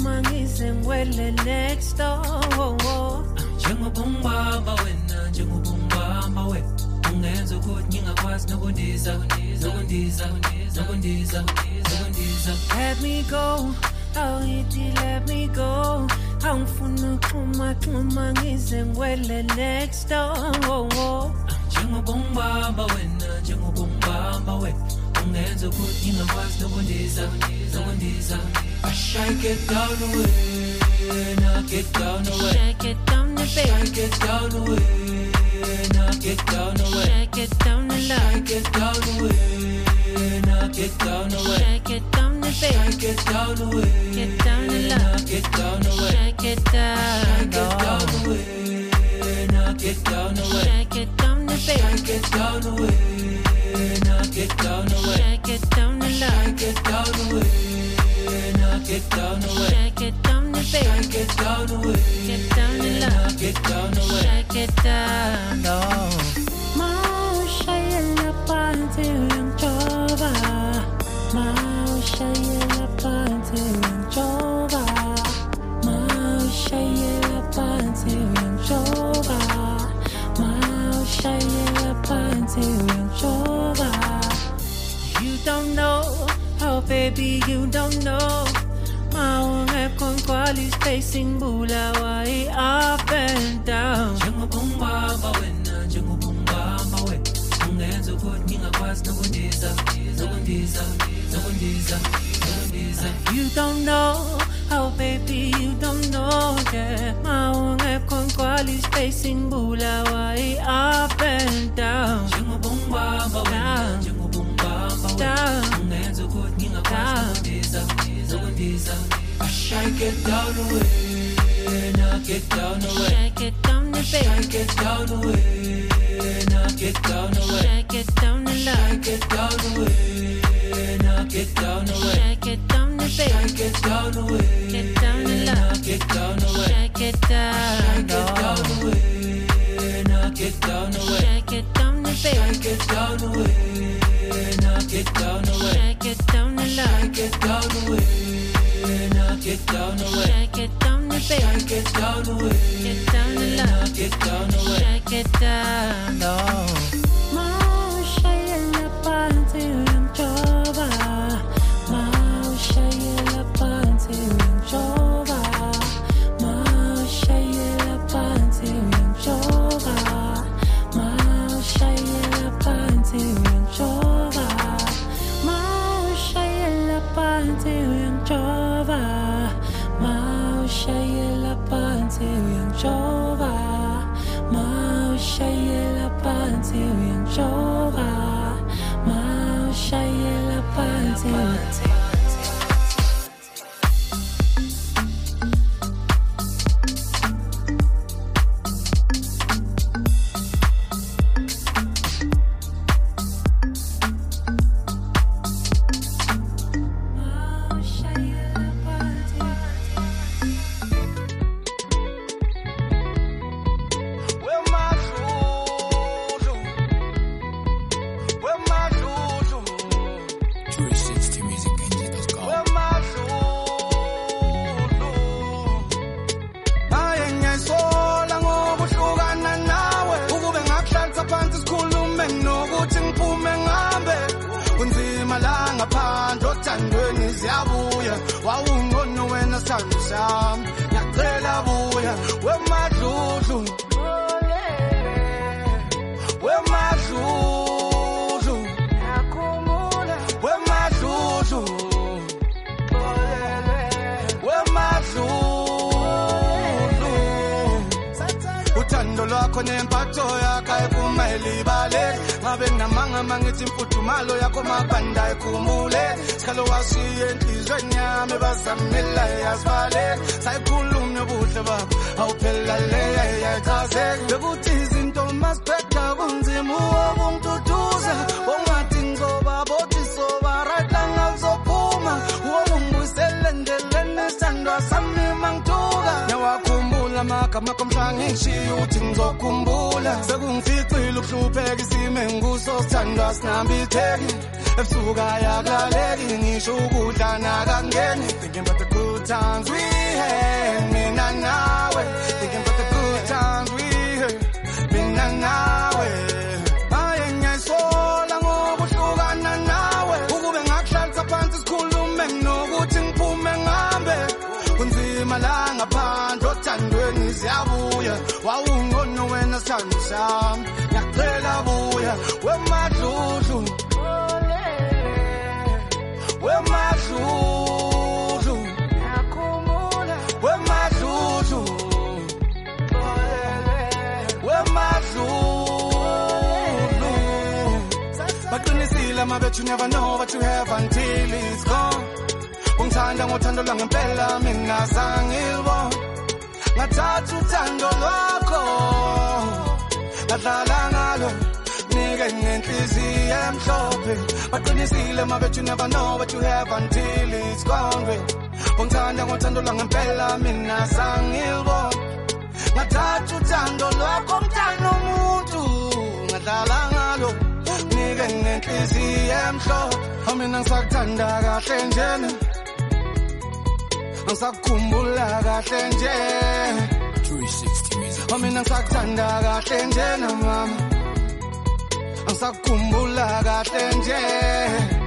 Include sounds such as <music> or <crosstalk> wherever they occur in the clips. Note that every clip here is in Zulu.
xhuma ngize ngiwele next door. Njengoba ungibamba wena njengoba ungibamba we ungenza ukuthi ngingakwazi nokundiza nokundiza nokundiza nokundiza. Let me go awungithi let me go. Awungifuna uxhuma xhuma ngize ngiwele next door. Njengoba ungibamba wena njengoba ungibamba we ungenza ukuthi ngingakwazi nokundiza nokundiza. I shake it down away, now get down away. shake it down the baby Shake it down away, now get down away. shake it down the love Shake it down away, now get down away. shake it down the baby Shake it down away, Get down and now love. get down away. shake it down Shake it down oh. away, now get down away. shake it down the baby Shake it down away, now get down away. shake it down the love Shake it down away, now get down away. shake it down the baby Shake it down away, Get down and now love. get down away. shake it down oh. Maushayela phansi uyangijova Maushayela phansi uyangijova Maushayela phansi uyangijova Maushayela phansi uyangijova You don't know, oh baby you don't know ungenza ukuthi ngingakwazi nokundiza, nokundiza, nokundiza, nokundiza. You don't know, oh baby, you don't know, yeah. Mawungekho ngikwali spacing bulawa i-up and down. Njengoba ungibamba wena, Down. njengoba ungibamba we, Down. ungenza ukuthi ngingakwazi Down. nokundiza, nokundiza. I shake it down away, now get down away. Shake it down the baby, Shake it down away, now get down away. shake it down the love, Shake it down away, now get down away. shake it down the baby, Shake it down away, Get down now love. get down away. shake it down, Shake it down oh. away, now get down away. shake it down the baby, Shake it down away, now get down away. shake it down the love, Shake it down away, now get down away. shake it down the baby, Shake it down away, Get down now love. get down away. shake it down, oh. Maushayela phansi uyangijova phansi sami ngiyakucela buya wemadludlu wemadludlu wemadludlu wemadludlu baqinisile ma bet you never know what you have until it's gone. Ungithanda ngothando lwangempela mina sangilibona ngathatha uthando lwakho. Ngadlala ngalo nike ngenhliziyo emhlophe. Baqinisile ma bet you never know what you have until it's gone babe. ungithanda ngothando lwangempela mina sangilibona. Ngathatha uthando lwakho mthanda umuntu ngadlala ngalo. Nike ngenhliziyo emhlophe. Mina ngisakuthanda kahle njena ngisakukhumbula kahle nje. 360 music. mina ngisakuthanda kahle njena mama ngisakukhumbula kahle nje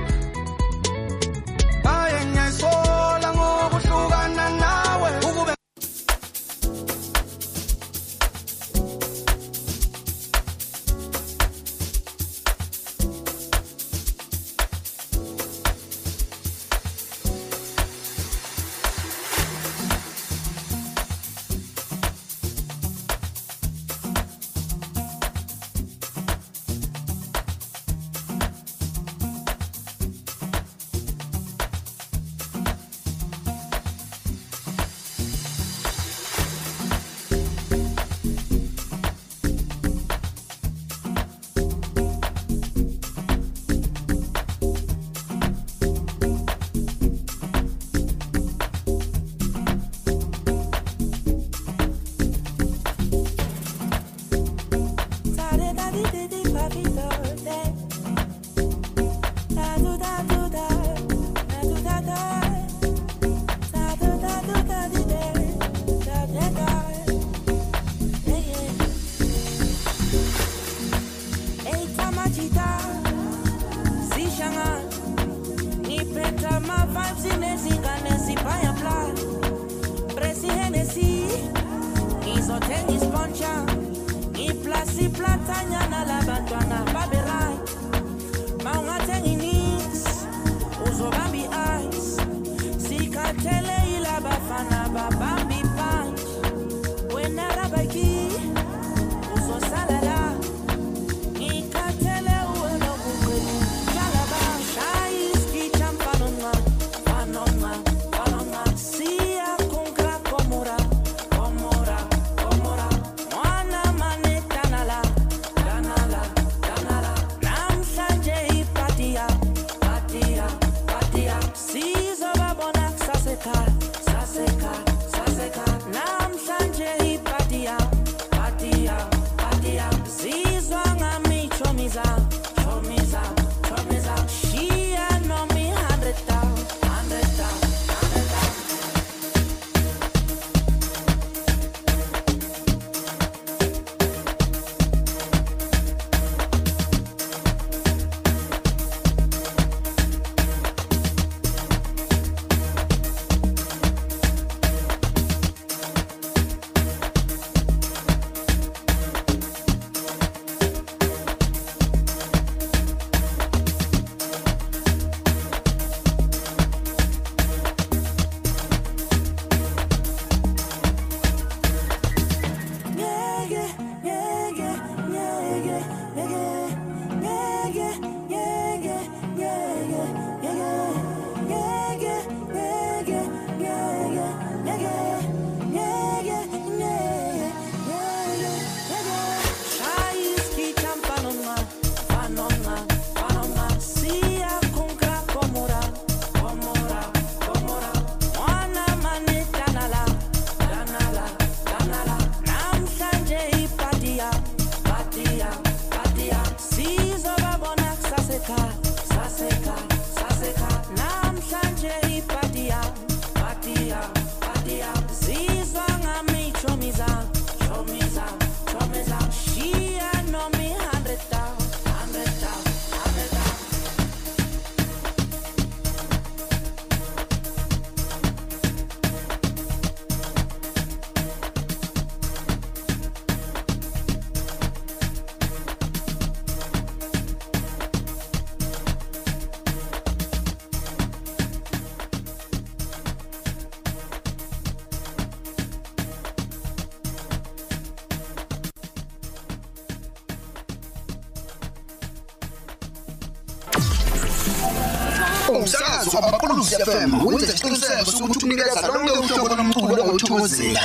umsakazo abaqulusi FM wenza isiqiniseko sokuthi unikeza lonke uhlobo lomculo ongawuthokozela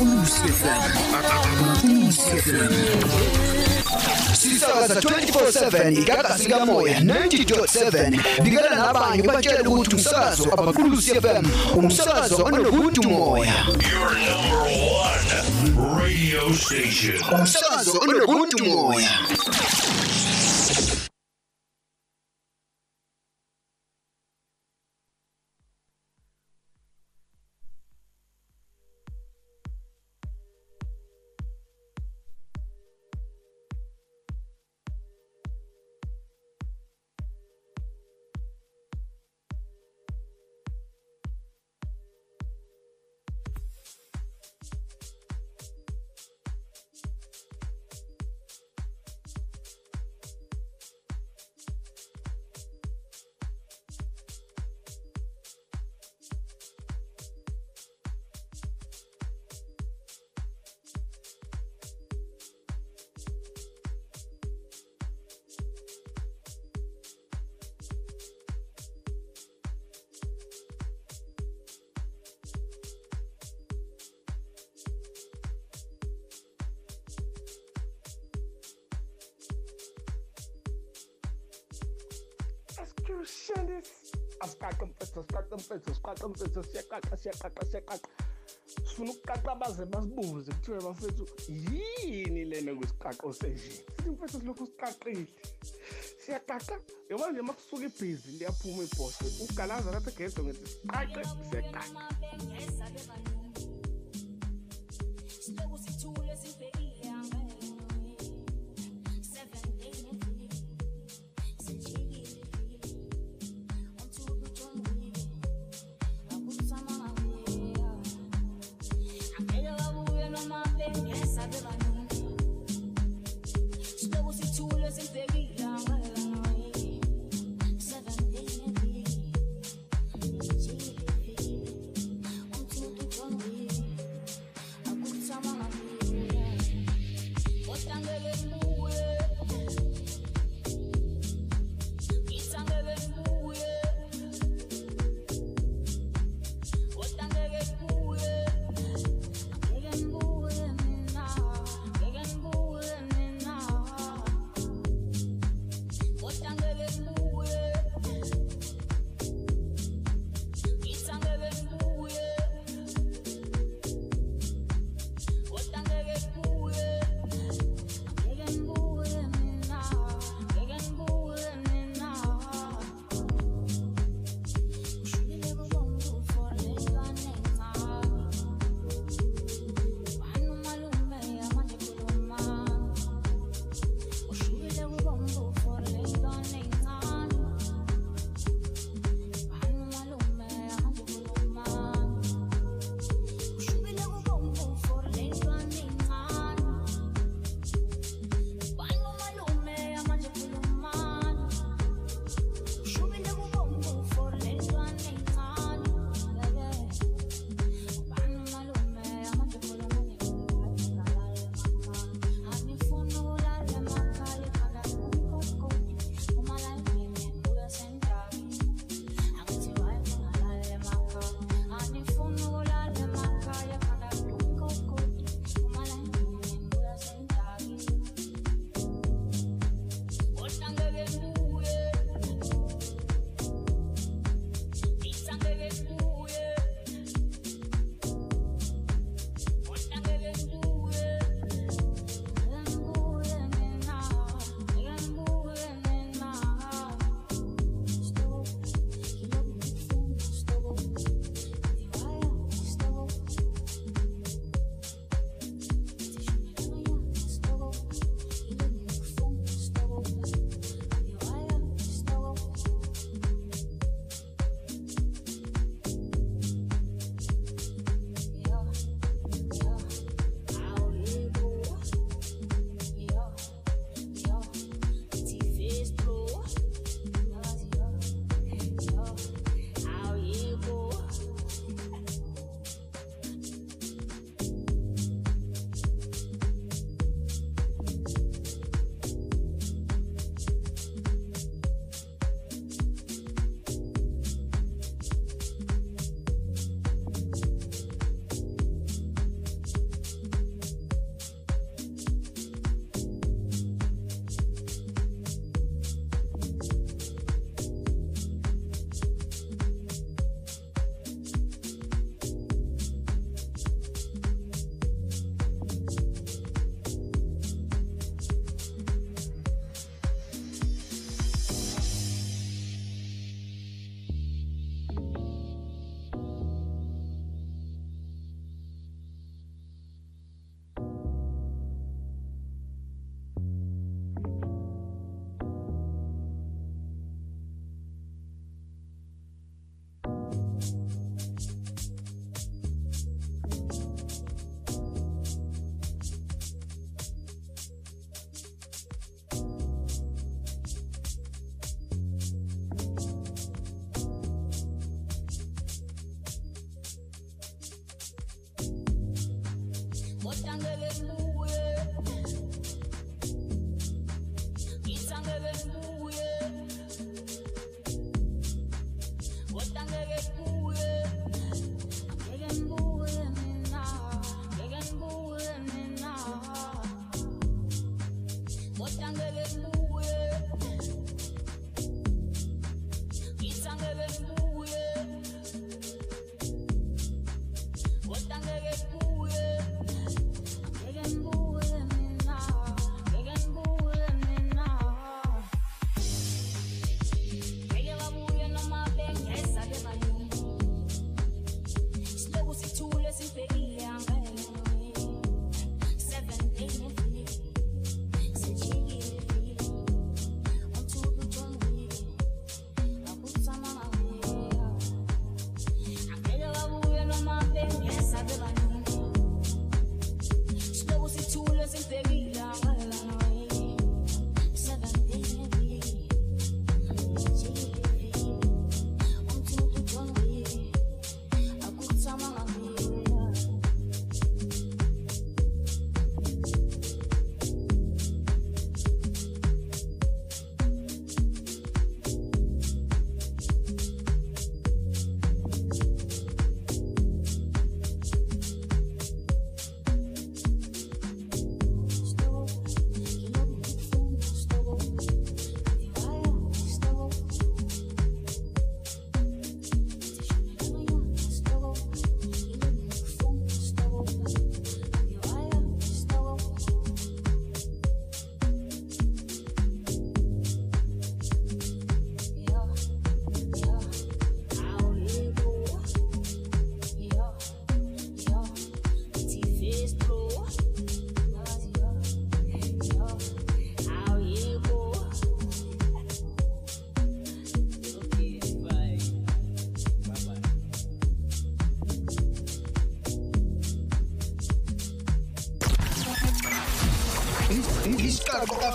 Ulusi FM Ulusi FM Sisakaza 24/7 igagasi kamoya 90.7 bikela nabanye batshela ukuthi umsakazo abaqulusi FM umsakazo onobuntu moya Your number one radio station. umsakazo onobuntu moya mfethu, asiqaqa mfethu, asiqaqa mfethu, siyaqaqa, siyaqaqa, siyaqaqa. Sifuna ukuqaqa baze basibuze kuthiwe bafethu yini lena kwisiqaqo senje. Sithi mfethu silokhu siqaqile. Siyaqaqa, yabo nje makusuka ibhizi liyaphuma ibhoswe. Ugalaza lapha egedo ngithi siqaqe, siyaqaqa.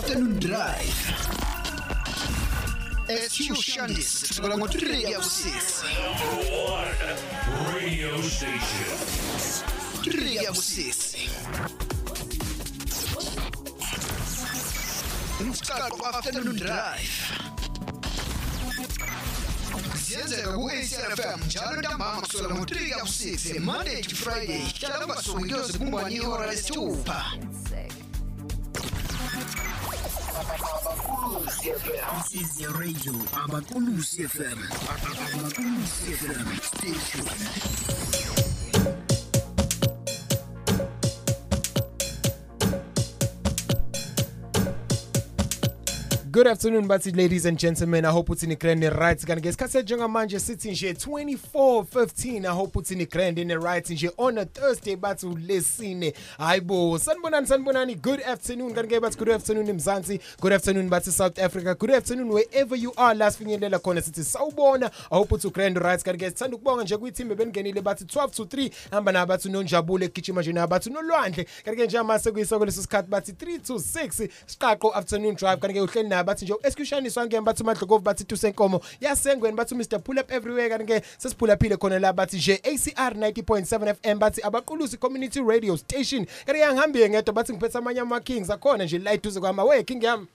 Afternoon drive. SQ Shandis kusukela ngo-3 yakusisi Number one radio station. 3 yakusisi isiqaqo afternoon drive. Siyenzeka ku-acrfm njalo ntambama kusukela ngo-3 yakusisi monday to friday. Hlala ungasuki kuyoze kumbani ihora lesithupha This is your radio, Abakulusi FM. Abakulusi FM station. Good afternoon bathi ladies and gentlemen I hope uthini grand right kanti ngesikhathi njengamanje sithi nje 24:15 I hope uthini grand in the right nje on a Thursday bathi ulesine. Hayibo sanibonani sanibonani. Good afternoon. Kanti ke bathi good afternoon eMzansi good afternoon bathi South Africa good afternoon wherever you are. Last finyelela khona sithi sawubona. I hope uthi grand right. Kanti ke sithanda ukubonga nje kuyithimbe bengenile bathi 12 to 3 hamba nabathi nonjabule gijima nje nabathi nolwandle kanti ke nje mase kuyisoko leso sikhathi bathi 3 to 6 siqaqo afternoon drive. Kanti ke uhleli nayo bathi nje eskushaniswa ngeke bathi umadlokovu bathi tusenkomo. Yasengweni bathi Mr pull up everywhere. Kanti ke sesiphula phile khona la bathi nje ACR 90.7 FM bathi abaqulusi community radio station kanti yangihambiye ngedwa bathi ngiphethe amanye ama kings akhona nje la eduze kwama we king yami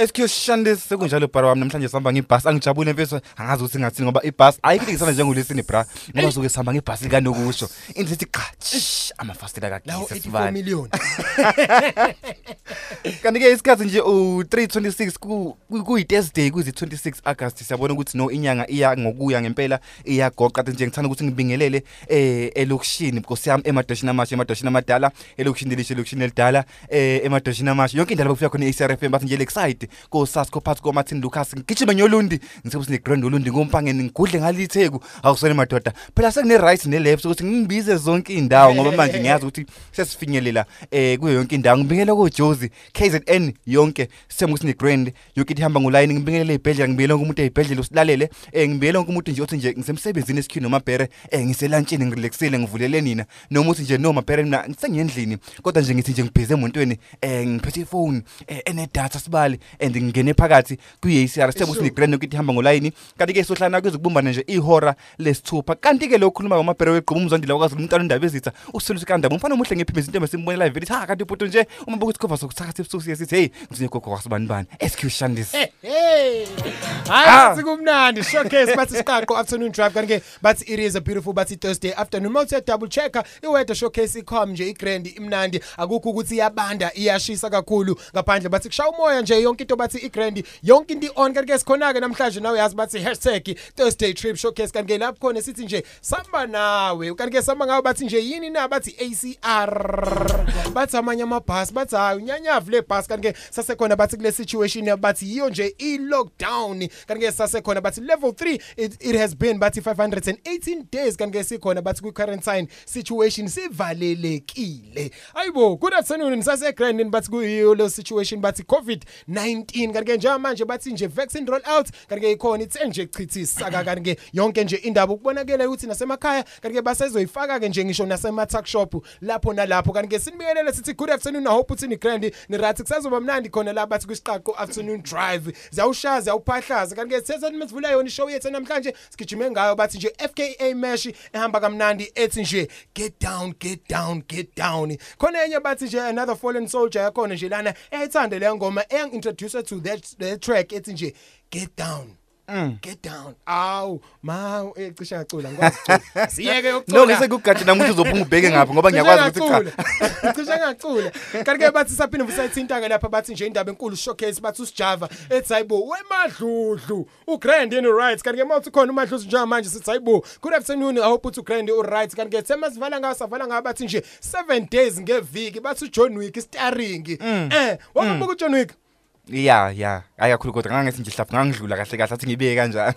SQ Shandis sekunjalo bhara wami namhlanje sihamba ngebhasi. Angijabule mfethu. Angazi ukuthi ngathini ngoba ibhasi ayikho ngisana njengolesini bra. Ngoba suke sihamba ngebhasi likanokusho indithi cha tsh, amafastela lawo kagesi 84 sibani million. <laughs> Kanti ke isikhathi nje u326 ku kuyi Thursday kuzi 26 August siyabona ukuthi no inyanga iya ngokuya ngempela iyagoqa nje. Ngithanda ukuthi ngibingelele eh elokushini because yami emadoshini amasha emadoshini amadala elokushini lishe elokushini elidala eh emadoshini amasha. Yonke indaba kufika khona iCRFM bathi nje lexide ko Sasco phansi ko Martin Lucas ngigijime nyolundi ngisebusi ne Grand Olundi ngompangeni ngigudle ngalitheku awusone madoda. Phela sekune right ne left ukuthi ngibize zonke indawo ngoba manje ngiyazi ukuthi sesifinyelela eh kuyo yonke indawo. Ngibingelela ko Jozi KZN yonke. Semukuthi ne Grand yonke ihamba ngoline ngibingelela ibhedlela ngibingelela wonke umuntu eyibhedlela usilalele. Eh ngibingelela wonke umuntu nje othi nje ngisemsebenzini esikhini nomabhere. Eh ngiselantshini ngirelaxile ngivulele nina. Noma uthi nje no mabhere mina ngisengiyendlini kodwa nje ngithi nje ngibhize emontweni eh ngiphethe ifone eh ene data sibali and ngingene phakathi kwi-ACR sithemba ukuthi nigrand yokuthi ihamba ngolayini. Kanti ke sohlala kwezokubumbana nje ihora lesithupha. Kanti ke lo ukhuluma ngomabhero wegqubu umzondila wakwazi umntana indaba ezitha usilusi kandaba umfana omuhle ngephimbi izinto esimbone live lithi ha kanti iputo nje uma bukuthi cover sokusakhatha ebusuku siye sithi hey ngithinye gogo kwasibani bani? SQ Shandis Hey. Ah. Hayi sikumnandi showcase bathi siqaqo afternoon drive. Kanti ke bathi it is a beautiful bathi Thursday afternoon. Mawuthe double checker iweather showcase ikhom nje igrand imnandi. Akukho ukuthi iyabanda iyashisa kakhulu ngaphandle. Bathi kushaya umoya nje yonke into bathi igrand yonke into on kanti ke sikhona ke namhlanje nawe yazi bathi hashtag Thursday trip showcase. Kanti ke lapho khona sithi nje samba nawe. Kanti ke samba ngawe bathi nje yini na? Bathi ACR bathi amanye amabhasi bathi hayi unyanyavu lebhasi kanti ke sasekhona bathi kule situation bathi yiyo nje i-lockdown. Kanti ke sasekhona bathi level 3 it, it has been bathi 518 days. Kanti ke sikhona bathi kwi-quarantine situation sivalelekile. Ayibo good afternoon. Nisasegrandin bathi kuyiyo lo situation bathi covid-19 kanti ke njengamanje bathi nje vaccine roll out kanti ke ikhona ithe nje chithisa kanti ke yonke nje indaba ukubonakela ukuthi nasemakhaya kanti ke basezoyifaka ke nje ngisho nasema-tuck shop lapho nalapho. Kanti ke sinibingelele sithi good afternoon i hope uthi ni grand ni right. Kusazoba mnandi khona la bathi kwisiqaqo afternoon drive. Ziyawushaza ziyawuphahlaza. Kanti ke sithethe mesivula yona ishow yethu namhlanje sigijime ngayo bathi nje FKA mesh ehamba kamnandi ethi nje get down get down get down. Khona enye bathi nje another fallen soldier yakhona nje lana eyithande le ngoma eyang introduce to that, that track ethi nje get down. Mm. get down. Awu ma ecisha yacula ngikwazi ukucula siyeke <laughs> no yokucula ngisekugadi namuthi <laughs> uzophuma ubheke ngaphi ngoba ngiyakwazi ukuthi cha. <laughs> cishe ngacula. Kanti ke bathi saphinde busayithinta ke lapha bathi nje indaba enkulu showcase bathi usijava ethi hayibo wemadludlu ugrand in right kanti ke mawuthi khona umadludlu njengamanje sithi hayibo good afternoon i hope uthi ugrand u right kanti ke thema sivala ngawo savala ngawo bathi nje 7 days ngeviki bathi uJohn Wick starring. Eh wabuka uJohn Wick. Ya ya. Ayakhulu kodwa ngangithi nje hlapha ngangidlula kahle kahle. Athi ngibike kanjani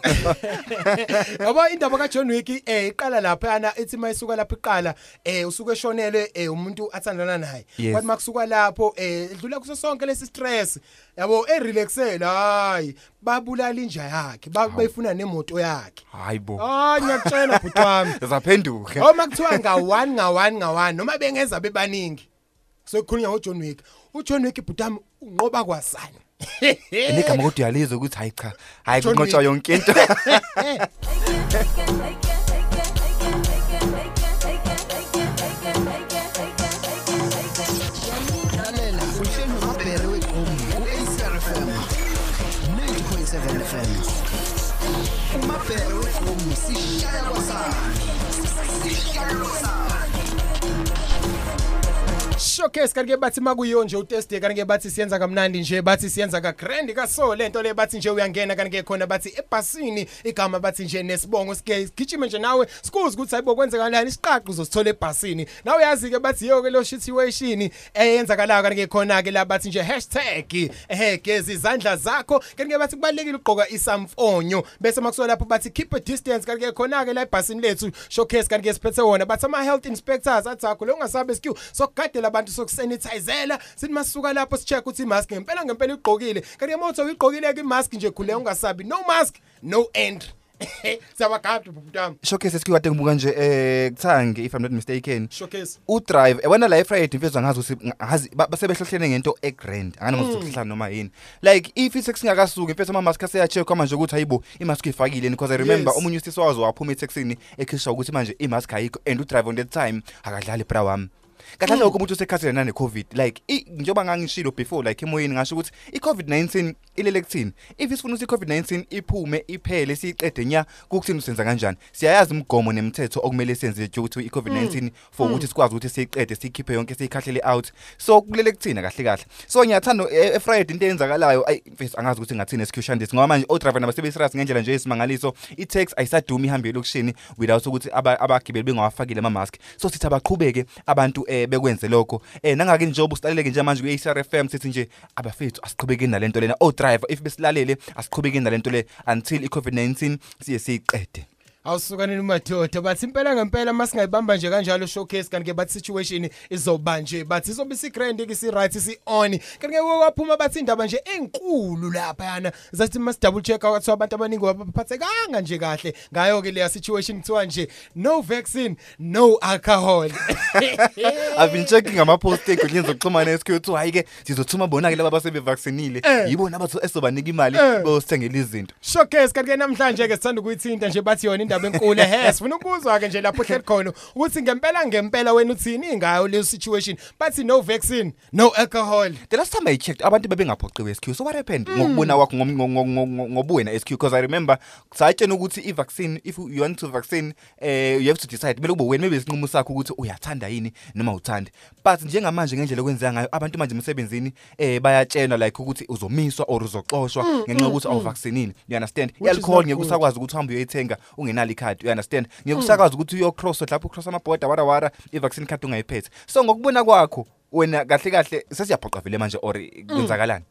Yabo <laughs> indaba kaJohn Wick eh iqala lapha yana ethi mayisuka lapha iqala eh usuke eshonelwe eh umuntu athandana naye. Yes. kwathi makusuka lapho eh idlula kuso sonke lesi stress yabo e relaxela hayi. Babulala inja yakhe ba- bayifuna nemoto yakhe. Hayibo ah ngiyakutshela bhuti wami. <laughs> Zaphenduka Uma kuthiwa nga1 nga1 nga1 noma bengenza bebaningi. Sokukhulunywa ngoJohn Wick. uJohn Wick bhutami unqoba kwasani? Enegama kodwa <laughs> uyalizwa ukuthi hayi cha hayi John kunqotshwa Wick. yonke into <laughs> <laughs> showcase kanti ke bathi makuyiyo nje uteste kanti ke bathi siyenza kamnandi nje bathi siyenza ka grand ka so lento le bathi nje uyangena kanti ke khona bathi ebhasini igama bathi nje nesibongo sike gijime nje nawe sikuze ukuthi hayibo kwenzekalani isiqaqo uzosithola ebhasini. Nawe yazi ke bathi yo ke lo situation eyenzakalayo kanti ke khona ke la bathi nje hashtag ehe gezi izandla zakho. Kanti ke bathi kubalekile ugqoka isamfonyo bese makusuka lapho bathi keep a distance kanti ke khona ke la ebhasini lethu showcase kanti ke siphethe wona. Bathi ama health inspectors athakho lo ungasabe SQ sokugadela abantu sokusanitizela. Sithi masuka lapho sicheck ukuthi imask ngempela ngempela igqokile. Kanti ke mawutho uyigqokile ke imask nje khule ungasabi. No mask no entry <laughs> siyabagada bhutami showcase esikade ngibuka nje eh kuthangi if i'm not mistaken. Showcase. Udrive ebona la efriday mfezwa ngazi ukuthi ngazi ba- basebehlohlene ngento egrand. Angani Mm. ngokuhlohlana noma yini. Like if isexingakasuki mfethu ama mask aseya check manje ukuthi hayibo imask ifakile because i remember Yes. omunye usisi wazo waphuma etaxini ekhisha ukuthi manje imask ayikho and udrive on that time akadlali bra wami. Kahle Mm. lokho umuntu usekhathele nane covid like i- njengoba ngangishilo before like emoyeni ngasho ukuthi i covid 19 ilele kuthini if isifuna ukuthi i covid 19 iphume iphele siyiqede nya kukuthini usenza kanjani? Siyayazi imigomo nemithetho okumele senze nje ukuthi i covid 19 for Mm. ukuthi sikwazi ukuthi siyiqede siyikhiphe yonke siyikhahlele out. So kulele kuthina kahle kahle. So ngiyathanda e- efriday into eyenzakalayo ayi mfethu angazi ukuthi ngathini escushandis ngoba manje odriver nabasebesirious ngendlela nje esimangaliso i-tax ayisadumi ihambe elokishini without ukuthi aba- abagibeli bengawafakile ama-mask. So sithi abaqhubeke abantu eh bekwenze lokho. Eh nangake njengoba usilaleleke nje manje kwi-ACR FM sithi nje abafethu asiqhubekeni nalento lena o driver if besilalele asiqhubekeni nalento le until i-covid-19 siye siyiqede. Awusukaneni madoda bathi impela ngempela masingayibamba nje kanjalo showcase kanti ke bathi situation izoba nje bathi izobe si grand ke si right si on kanti ke waphuma bathi indaba nje enkulu lapha yana zathi mas double check kwathi abantu abaningi baphathekanga nje kahle. Ngayo ke leya situation kuthiwa nje no vaccine no alcohol. <laughs> I've been checking ama post enkundleni zokuxhumana esikho hayi ke sizothuma bona ke laba basebe vaccinile Eh. yibona abathu esobanika imali Eh. bosithengela izinto. Showcase kanti ke namhlanje ke sithanda ukuyithinta nje bathi yona indaba enkulu he sifuna ukuzwa ke nje lapho hleli khona ukuthi ngempela ngempela wena uthini ngayo leyo situation? Bathi no vaccine no alcohol. The last time i checked abantu bebengaphoqiwe SQ so what happened? Mm. ngokubona kwakho ngom- ngo- ngo- ngo- ngo- ngobuwena SQ because i remember sayitshena ukuthi i vaccine if you want to vaccine eh you have to decide. Bele kube wena maybe isinqumo sakho ukuthi uyathanda yini noma uthandi but njengamanje ngendlela okwenzeka ngayo abantu manje emsebenzini eh bayatshelwa like ukuthi uzomiswa or uzoxoshwa Mm, ngenxa yokuthi mm, mm. awuvaccinile. You understand? Which is i-alcohol not ngeke good. usakwazi ukuthi uhambe uyoyithenga ungenalo ikhadi you understand? Ngeke Mm. usakwazi ukuthi uyocross lapho ucross amaborder wara wara i-vaccine card ungayiphethe. So ngokubona kwakho wena kahle kahle sesiyaphoqa vele manje or kwenzakalani?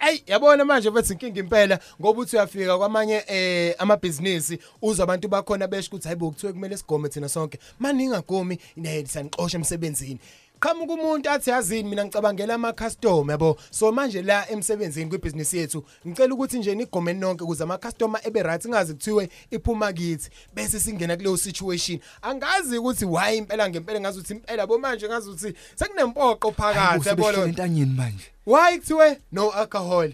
Ey yabona manje bethi inkinga impela ngoba uthi uyafika kwamanye eh amabhizinisi uzwa abantu bakhona besho ukuthi hayibo kuthiwe kumele sigome thina sonke. Manje ningagomi inayeli sanixosha emsebenzini. Qhamuka umuntu athi yazini mina ngicabangela ama customer yabo? So manje la emsebenzini kwibhizinisi yethu ngicela ukuthi nje nigome nonke ukuze ama customer ebe right ingazi kuthiwe iphuma kithi bese singena kuleyo situation. Angazi ukuthi why impela ngempela ngazi ukuthi impela bo manje ngazi ukuthi sekunempoqo phakathi yabona entanyeni manje. Why kuthiwe no alcohol?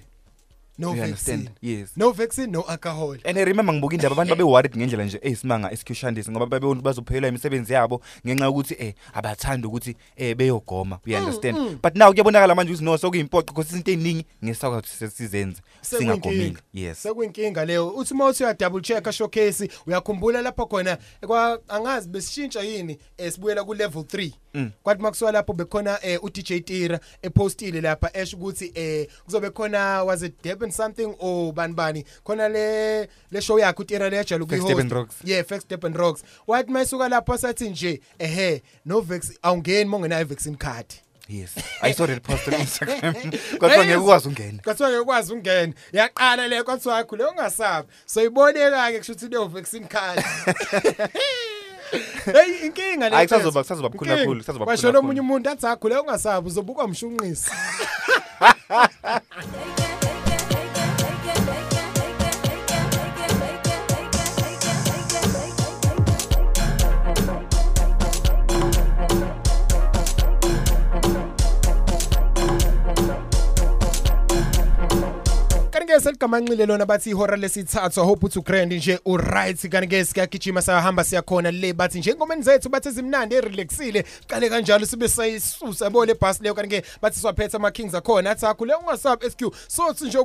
No You vaccine understand? Yes. no vaccine no alcohol and I remember ngibuka indaba abantu babe worried ngendlela nje eyisimanga esikhushantisi ngoba babebona ukuthi bazophelelwa imisebenzi yabo ngenxa yokuthi eh abathandi ukuthi eh beyogoma you understand mm. but now kuyabonakala manje ukuthi no sokuyimpoqo because izinto eziningi ngesakwathi sesizenze Sekuyinkinga. singagomile yes sekuyinkinga leyo uthi mawuthi uya double check showcase uyakhumbula lapho khona kwa angazi besishintsha yini esibuyela ku level 3 Mm. kwathi makusuka lapho bekhona eh, uDJ Tira epostile lapha esho ukuthi eh kuzobe khona was it Durban something or bani bani. Khona le le show yakhe uTira lejalo Facts Durban Rocks. yeah Facts Durban Rocks. Wathi mayisuka lapho sathi nje ehe no vaccine awungeni mongenayo vaccine card. Yes. I saw that post on instagram. <laughs> Kwathiwa ngeke ukwazi ungena kwathiwa ngeke ukwazi ungena yaqala le kwathiwa yakho le ungasabi. So iboneka ke kusho ukuthi leyo vaccine card. <laughs> Hey inkinga le Hayi, kusazoba- kusazoba bukhulu Inkinga. kakhulu, kusazoba bukhulu Kwasho kakhulu. omunye umuntu athi akho le ungasabi uzobuka umshunqisi. <laughs> kanike seligamanxile lona bathi ihora lesithathu i hope uthi ugrand nje uright. Kanike sikagijima sayahamba siyakhona le bathi nje ingomeni zethu bathi zimnandi erelaxile qale kanjalo sibe sayisusa yabo le bus leyo? Kanike bathi siwaphethe ama kings akhona athi akho le ungasabi SQ sothi nje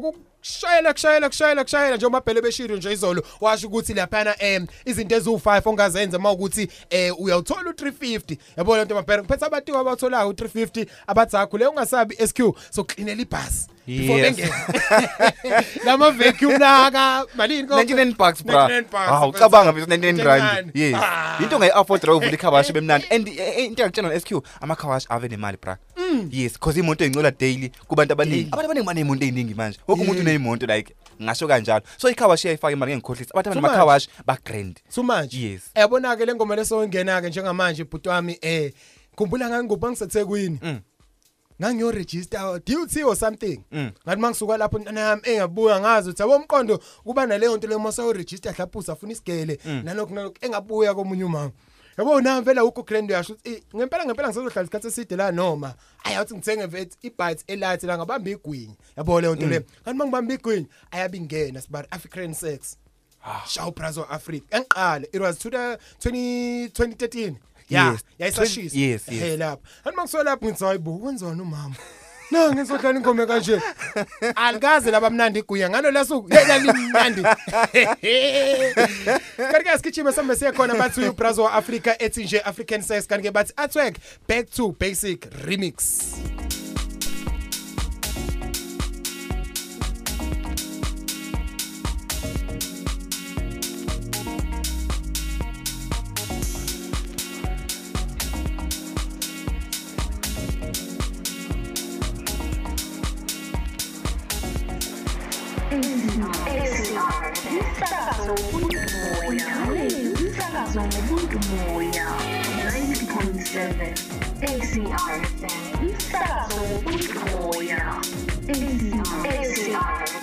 ukushayela kushayela kushayela kushayela nje umabhele beshiro nje izolo washo ukuthi laphana em izinto eziwu5 ongazenza mawukuthi eh uyawuthola u350 yabo lento mabhele ngiphethe abantu abatholayo u350 abathi akho le ungasabi SQ so cleanela ibhasi before Yes. bengena lama <laughs> vacuum naka malini 99 bucks bra 99 bucks. hawu cabanga mfethu 99 rand Kancane. yes Ah. into ngayi afford drive uvula ikhawashi bemnandi and eh, eh, into yakutshela no SQ amakhawashi ave nemali bra Mm. Yes because imoto ingcola daily kubantu abaningi. Abantu abaningi baneemonto eziningi manje. Wonke umuntu Yeah. uneimoto like ngasho kanjalo. So ikhawashi iyayifaka imali ngengikhohlisa abantu So abanemakhawashi ba grand so manje yes. Yabona ke le ngoma lesongena ke njengamanje ibhuti wami eh khumbula ngangikuba ngisethekwini? Mm. ngangiyo register duty or something? Mm. ngathi mangisuka lapho yami engabuya ngazi ukuthi yabo umqondo kuba naleyo nto leyo mase register lapho usafuna isigele. Mm. nalokho nalokho engabuya komunye umama. Yabo na vela ukho grand uyasho ukuthi "Eh, ngempela ngempela ngizohlala isikhathi eside la noma. Ayathi ngithenge vet ibite elight la ngabamba igwinya yabo leyo nto Mm. leyo. Kanti mangibamba igwinya ayabingena sibari African sex. Shaw Prazo Africa. Engiqala it was 20 2013 yeah Yes. yayisashisa. Yes, yes. hey lapha. Kanti mangisola lapho ngithi hayibo kwenzani umama? No ngizohlala ingome kanje. Alikaze laba mnandi iguya ngalo lasuku yena limnandi. Kanti ke sigijima sambe siya khona bathi uBrazo wa Africa ethi nje African sex kanti ke bathi atwag back to basic remix. Umsakazo umoya umsakazo wobuntu moya 90.7 ACRFM umsakazo wobuntu moya ACRFM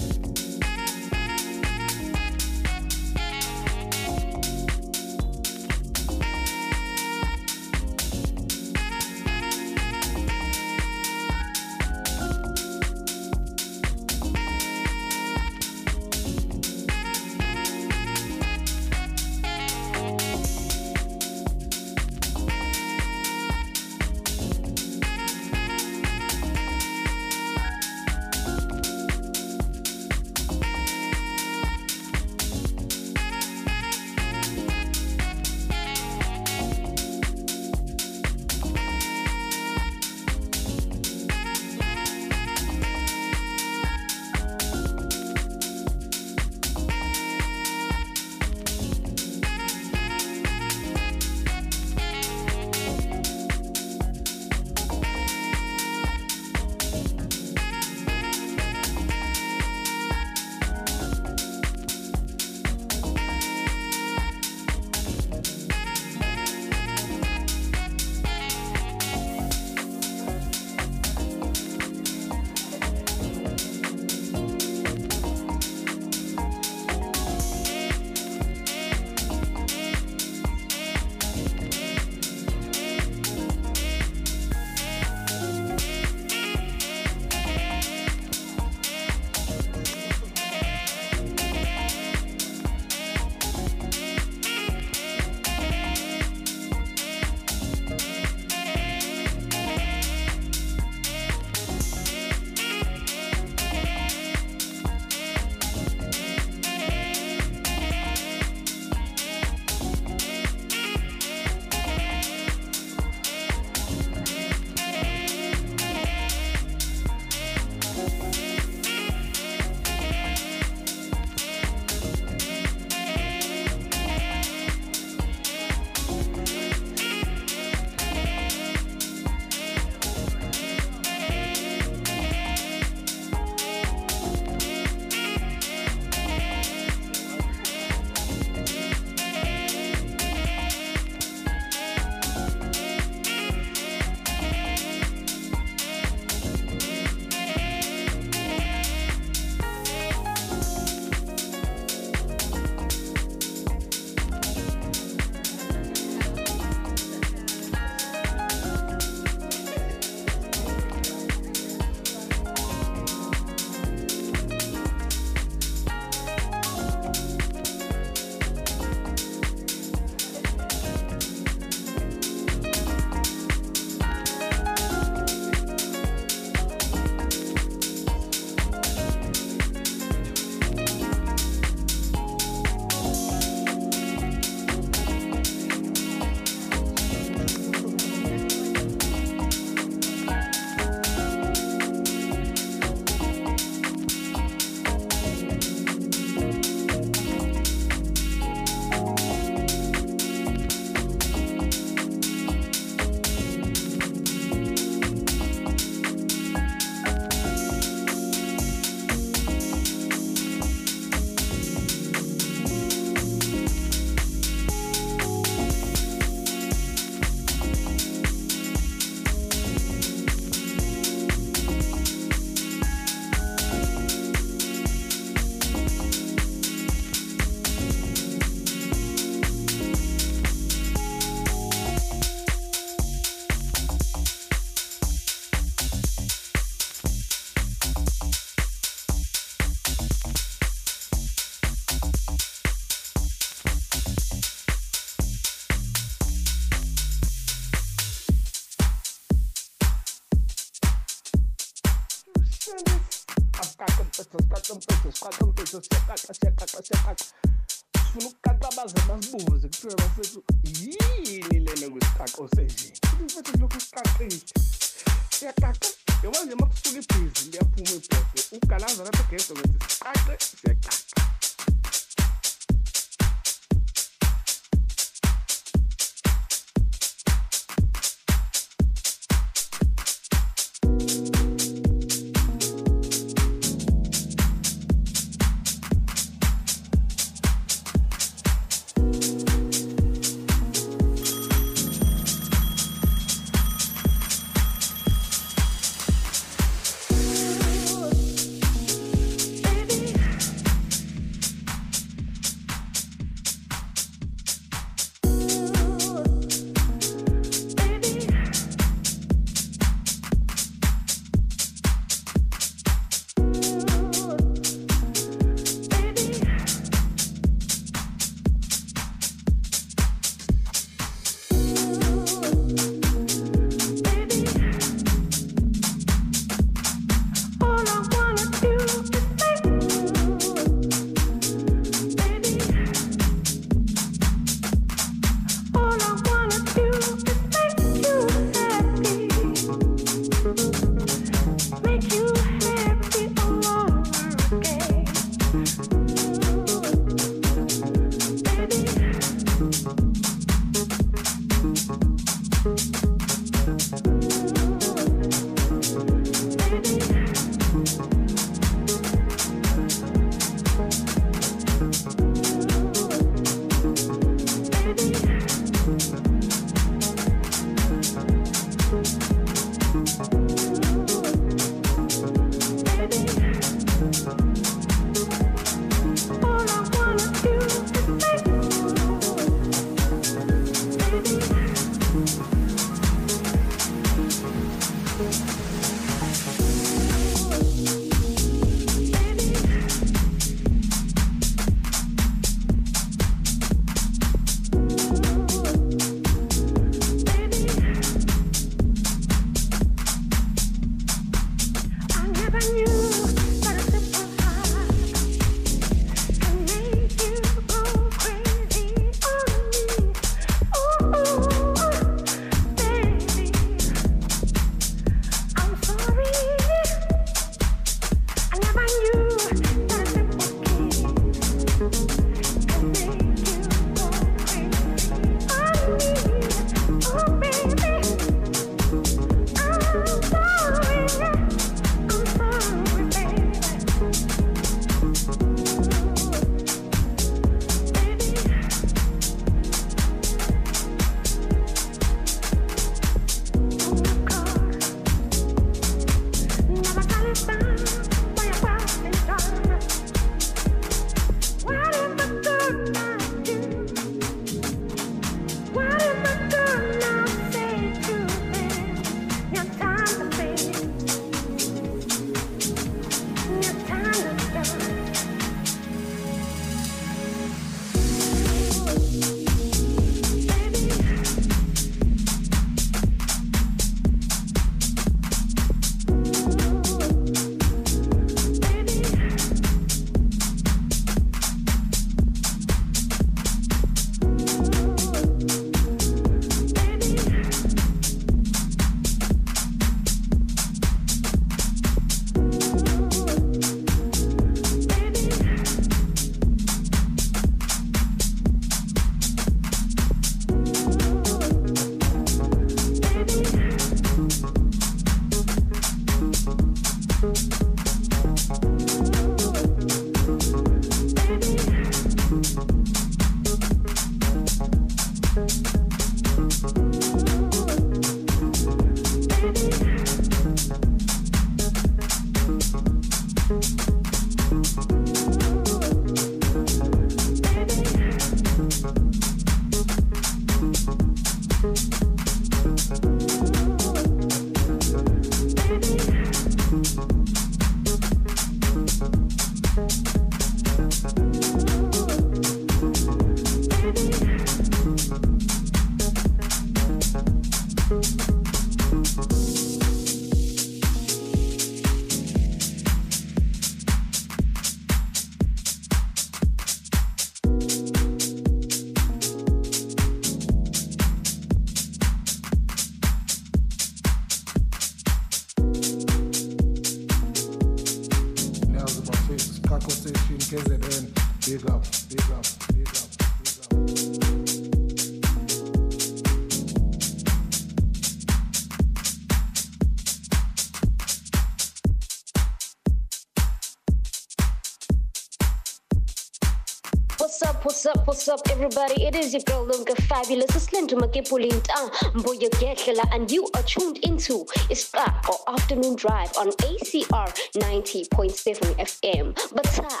everybody? It is your girl Lunga Fabulous. Linda Makipulinta Mboya Gekela, and you are tuned into Ispa or Afternoon Drive on ACR 90.7 FM. Batate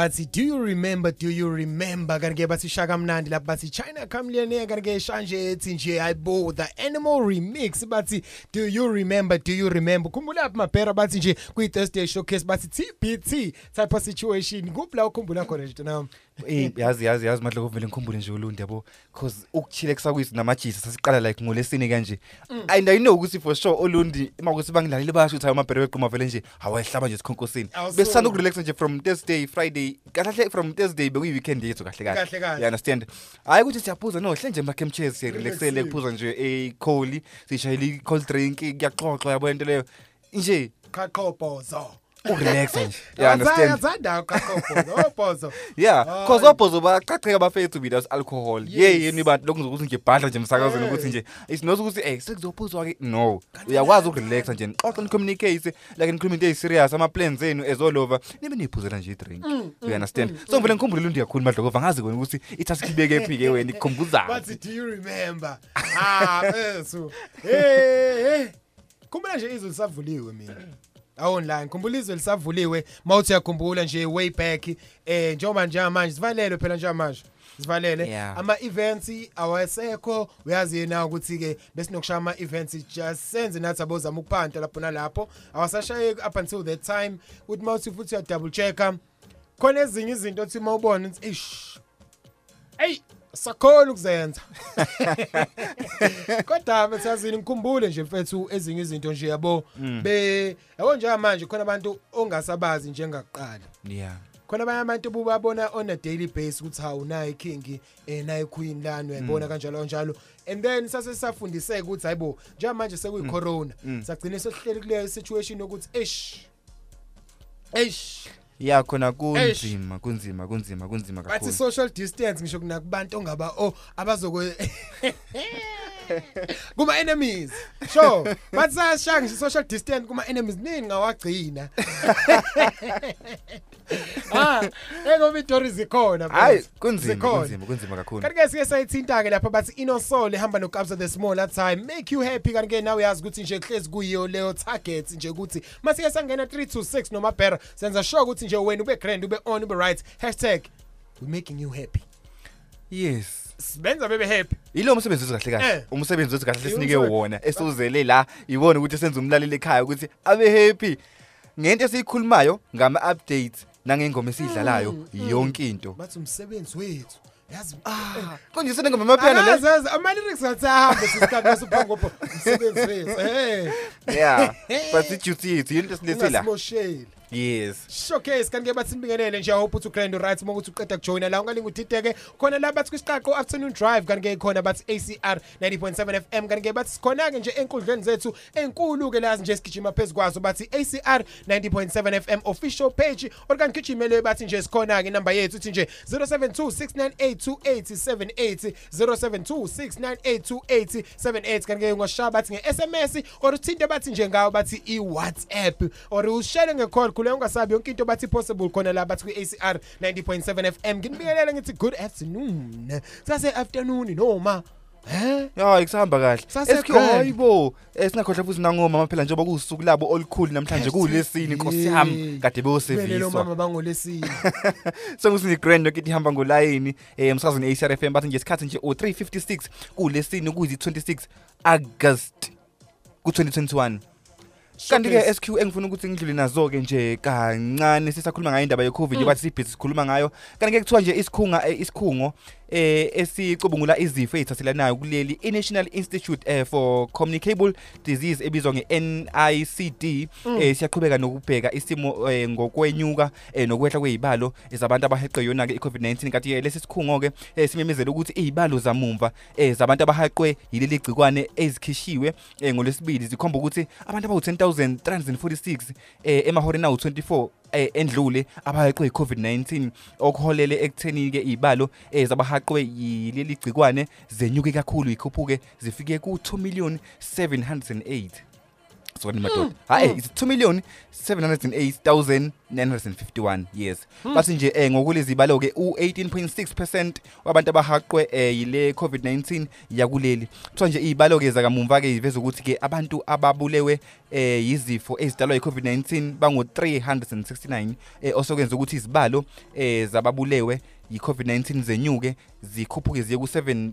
bathi do you remember do you remember? Kanti ke bathi shaka mnandi lapha bathi China Chameleon kanti ke shanje ethi nje hayibo the animal remix bathi do you remember do you remember? Khumbula lapha mabhera bathi nje kwi Thursday showcase bathi TBT type of situation. Kuphi la ukhumbula khona nje nami Eh yazi yazi yazi madlo kuvele ngikhumbule nje ulundi yabo. Cause ukuchile kusakuyisi namajisa sasiqala like ngolesini kanje. And i know ukuthi for sure olundi makuthi bangilalile bayasho ukuthi amabhere weqhuma vele nje hawayihlaba nje sikhonkosini Awusole. besisanda ukurelax nje from Thursday Friday kahle from Thursday bekuyi weekend yethu kahle Kahle. Kahle kahle. you understand? Hayi ukuthi siyaphuza no hle nje makhem chairs siya relaxele kuphuza nje e cold sishayile i cold drink kuyaxoxwa yabo into leyo. Nje qhaqhobozo urelaxa <laughs> nje you understand. Yathanda qhaqhobozo obhozo yeah cause obhozo baqaqeka bafethu without alcohol. Yeah yini bantu lokhu ngizokuthi nje bhadla nje emsakazweni Hey. ukuthi nje it's not ukuthi eh sekuzophuzwa ke no uyakwazi ukurelaxa nje nixoxe nicommunicate like nikhuluma into eziserious ama plans enu as all over. Nibe niphuzela nje idrink. Mm, you understand? so ngivele ngikhumbule into yakhulu madlokova ngazi kona ukuthi ithatha kibeke phi <laughs> ke wena ikhumbuza bathi do you remember? Ah <laughs> besu hey hey khumbula nje izwe lisavuliwe mina. Awonline khumbula izwe lisavuliwe mawuthi uyakhumbula nje way back eh njengoba njengamanje sivalelwe phela njengamanje sivalele Yeah. ama events awasekho. Uyazi yena ukuthi ke besinokushaya ama events just senze nathi abozama ukuphanta lapho nalapho. Awasashaye up until that time. Uthi mawuthi futhi uya double checka. Khona ezinye izinto othi mawubona ukuthi ish hey! Sakhona ukuzenza. Kodwa methazini ngikhumbule nje mfethu ezinye izinto nje yabo? Mm. be yabo njengamanje khona abantu ongasabazi njengakuqala. Yeah. Khona abanye abantu bubabona on a daily basis ukuthi hawu nayi king eh nayi queen lana uyayibona Mm. kanjalo kanjalo. And then sase sisafundiseka ukuthi hayibo njengamanje sekuyi corona Mm. sagcina sesihleli kuleyo situation yokuthi eish eish. Yeah khona kunzima kunzima kunzima kunzima bathi kakhulu. social distance ngisho kunakubantu ongaba oh abazokwe <laughs> kuma enemies sure. Bathi sashaya ngisho social distance kuma enemies nini ngawagcina? <laughs> Ah eko stories zikhona hayi kunzima kunzima kunzima kakhulu. Kanti ke sike sayithinta ke lapha bathi inosole ehamba nokabza the smaller time make you happy. Kanti ke nawe uyazi ukuthi nje hlezi kuyiyo leyo target nje ukuthi masike sangena 326 noma better senza sure ukuthi nje wena ube grand ube on ube right we making you happy yes sibenza bebe happy Yilo umsebenzi wethu kahle kahle. Eh. Umsebenzi wethu kahle sinike wona esuzele la ibona ukuthi senza umlaleli ekhaya ukuthi abe happy. Ngento esiyikhulumayo ngama updates nangengoma esidlalayo yonke into. bathi umsebenzi wethu yazi Ah, konje sene ngoma mapiano le. Akazazi ama lyrics athi ahambe sisikhathi nasiphangopo <laughs> umsebenzi wethu eh Yeah. But <laughs> it duty yethu into esilethela. Yes. showcase kanti ke bathi sibingelele nje hope ukuthi grand right uma ukuthi uqeda kujoina la ungalinga uthiteke khona la bathi kwisiqaqo afternoon drive kanti ke khona bathi ACR 90.7 FM kanti ke bathi sikhona ke nje enkundleni zethu enkulu ke lazi nje sigijima phezukwazo bathi ACR 90.7 FM official page organ gijimele bathi nje sikhona ke number yethu uthi nje 0726982878 0726982878 kanti ke ngoshaya bathi nge-SMS or uthinte bathi nje ngawo bathi i-WhatsApp or ushele ngecall khule ungasabi yonke into bathi possible khona la bathi kwi-ACR 90.7 FM nginibingelele ngithi good afternoon sase afternoon noma eh Ya ikusahamba kahle. Sase Esikho grand. hayibo. Esingakhohlwa futhi nangoma phela njengoba kusuku labo olukhulu namhlanje kulesini Nkosi yami kade Kumele lo beyoseviswa. mama bangolesini <laughs> Sengusini grand yokithi ihamba ngolayini eh emsakazweni ACR FM bathi nje isikhathi nje o356 kulesini kuyizi 26 August ku2021. Kanti ke Showcase. SQ engifuna ukuthi ngidlule nazo ke nje kancane sisakhuluma ngayo indaba ye COVID Mm. bathi sibhizi sikhuluma ngayo. Kanti ke kuthiwa nje isikhunga eh, isikhungo eh esicubungula izifo ezithathelanayo kuleli iNational Institute eh, for Communicable Disease ebizwa ngeNICD Mm. eh siyaqhubeka nokubheka isimo eh, ngokwenyuka eh, nokwehla kwezibalo ezabantu abaheqe yona ke iCovid-19 kanti ke lesi sikhungo ke eh, simemezela ukuthi izibalo zamumva eh, zabantu abahaqwe yileli gcikwane ezikhishiwe eh, ngolesibili zikhomba ukuthi abantu abawu 10346 eh, emahoreni awu 24 eh, endlule abahaqwe iCovid-19 okuholele ekutheni ke izibalo eh, zabahaqwe yileli gcikwane zenyuke kakhulu ikhuphuke zifike ku 2 million 708 sokani madoda hayi it's 2 million 708951 yes bathi nje eh ngokulezi ibalo ke u18.6% wabantu abahaqwe eh yile COVID-19 yakuleli. Kuthiwa nje izibalo ke zakamumva ke iveza ukuthi ke abantu ababulewe eh yizifo ezidalwa yiCovid-19 bango 369 eh osokwenza ukuthi izibalo eh zababulewe yi-COVID-19 zenyuke zikhuphuke ziye ku-7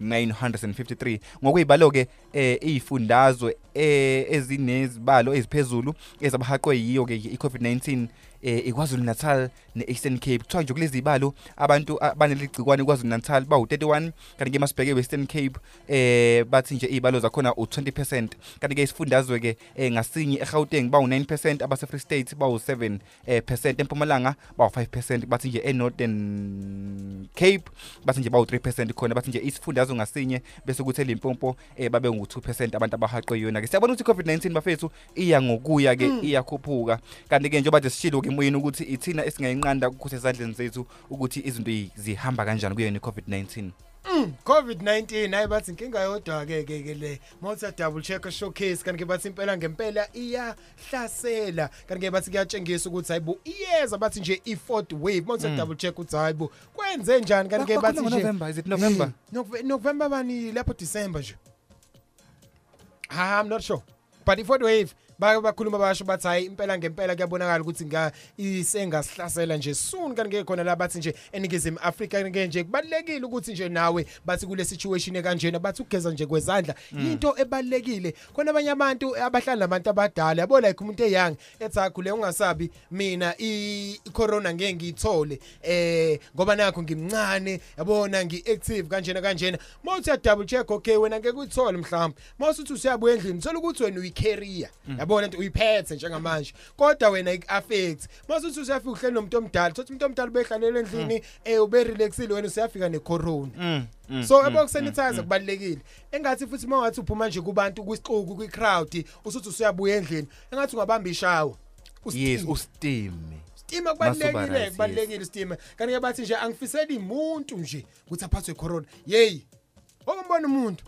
79953 ngokuyibalo-ke eh iy'fundazwe eh ezinezibalo eziphezulu ezabahaqwe yiyo-ke i-COVID-19 eh iKwaZulu Natal neEastern Cape. Kuthiwa nje kulezi ibalo abantu abaneligcikwane iKwaZulu Natal bawu31 kanti ke masibheke Western Cape eh bathi nje izibalo zakhona u20% kanti ke isifundazwe ke eh, ngasinye eGauteng bawu9% abase Free State bawu7 eh, percent. Empumalanga bawu5% bathi nje eNorthern Cape bathi nje bawu3% khona. Bathi nje isifundazwe ngasinye bese kuthi eLimpopo eh, babe ngu2% abantu abahaqwe yona ke siyabona ukuthi iCovid-19 bafethu iya ngokuya ke iyakhuphuka. Kanti ke njengoba nje sishilo ke emoyeni ukuthi ithina esingayinqanda ukuthi ezandleni zethu ukuthi izinto zi- zihamba kanjani kuyona iCovid-19 Mm, COVID-19 hayi bathi inkinga yodwa ke ke ke le Malta double check showcase kanti ke bathi impela ngempela iyahlasela kanti ke bathi kuyatshengisa ukuthi hayibo iyeza bathi nje i4th wave Malta Mm. double check uthi hayibo kwenze njani kanti ke Bakhuluma bathi nje ngoNovember, is it November? Eh, Nove- November bani lapho December nje Ah, I'm not sure. But i4th wave ba bakhuluma basho bathi hayi impela ngempela kuyabonakala ukuthi nga isengasihlasela nje soon. Kanti ke khona la bathi nje eningizimu Africa ke nje kubalekile ukuthi nje nawe bathi kule situation ekanjena bathi ukugeza nje kwezandla. Mm. into ebalekile khona abanye abantu abahlala nabantu abadala yabo like umuntu eyang ethi akhule ungasabi mina i corona ngeke ngiyithole eh ngoba nakho ngimncane yabona ngiactive kanjena kanjena. Mawuthi ya double check okay wena ngeke uyithole mhlawumbe. Mawusuthi usiyabuya endlini thola ukuthi wena uyicarrier. Mm. yabona nto uyiphethe njengamanje. Kodwa wena ik-affect mawusuthi usiyafika uhleli nomuntu omdala thothi umuntu omdala ubehlalele endlini eh ube relaxile wena usiyafika necorona. Mm, mm, so yabo kusanitizer mm. kubalekile engathi futhi mawungathi uphuma nje kubantu kwisixuku kwi-crowd usuthi usiyabuya endlini engathi ungabamba ishawa yes Stima Masuba kubalekile kubalekile stima kanti ke bathi nje angifiseli umuntu nje ukuthi aphathwe corona. Yey okumbona umuntu.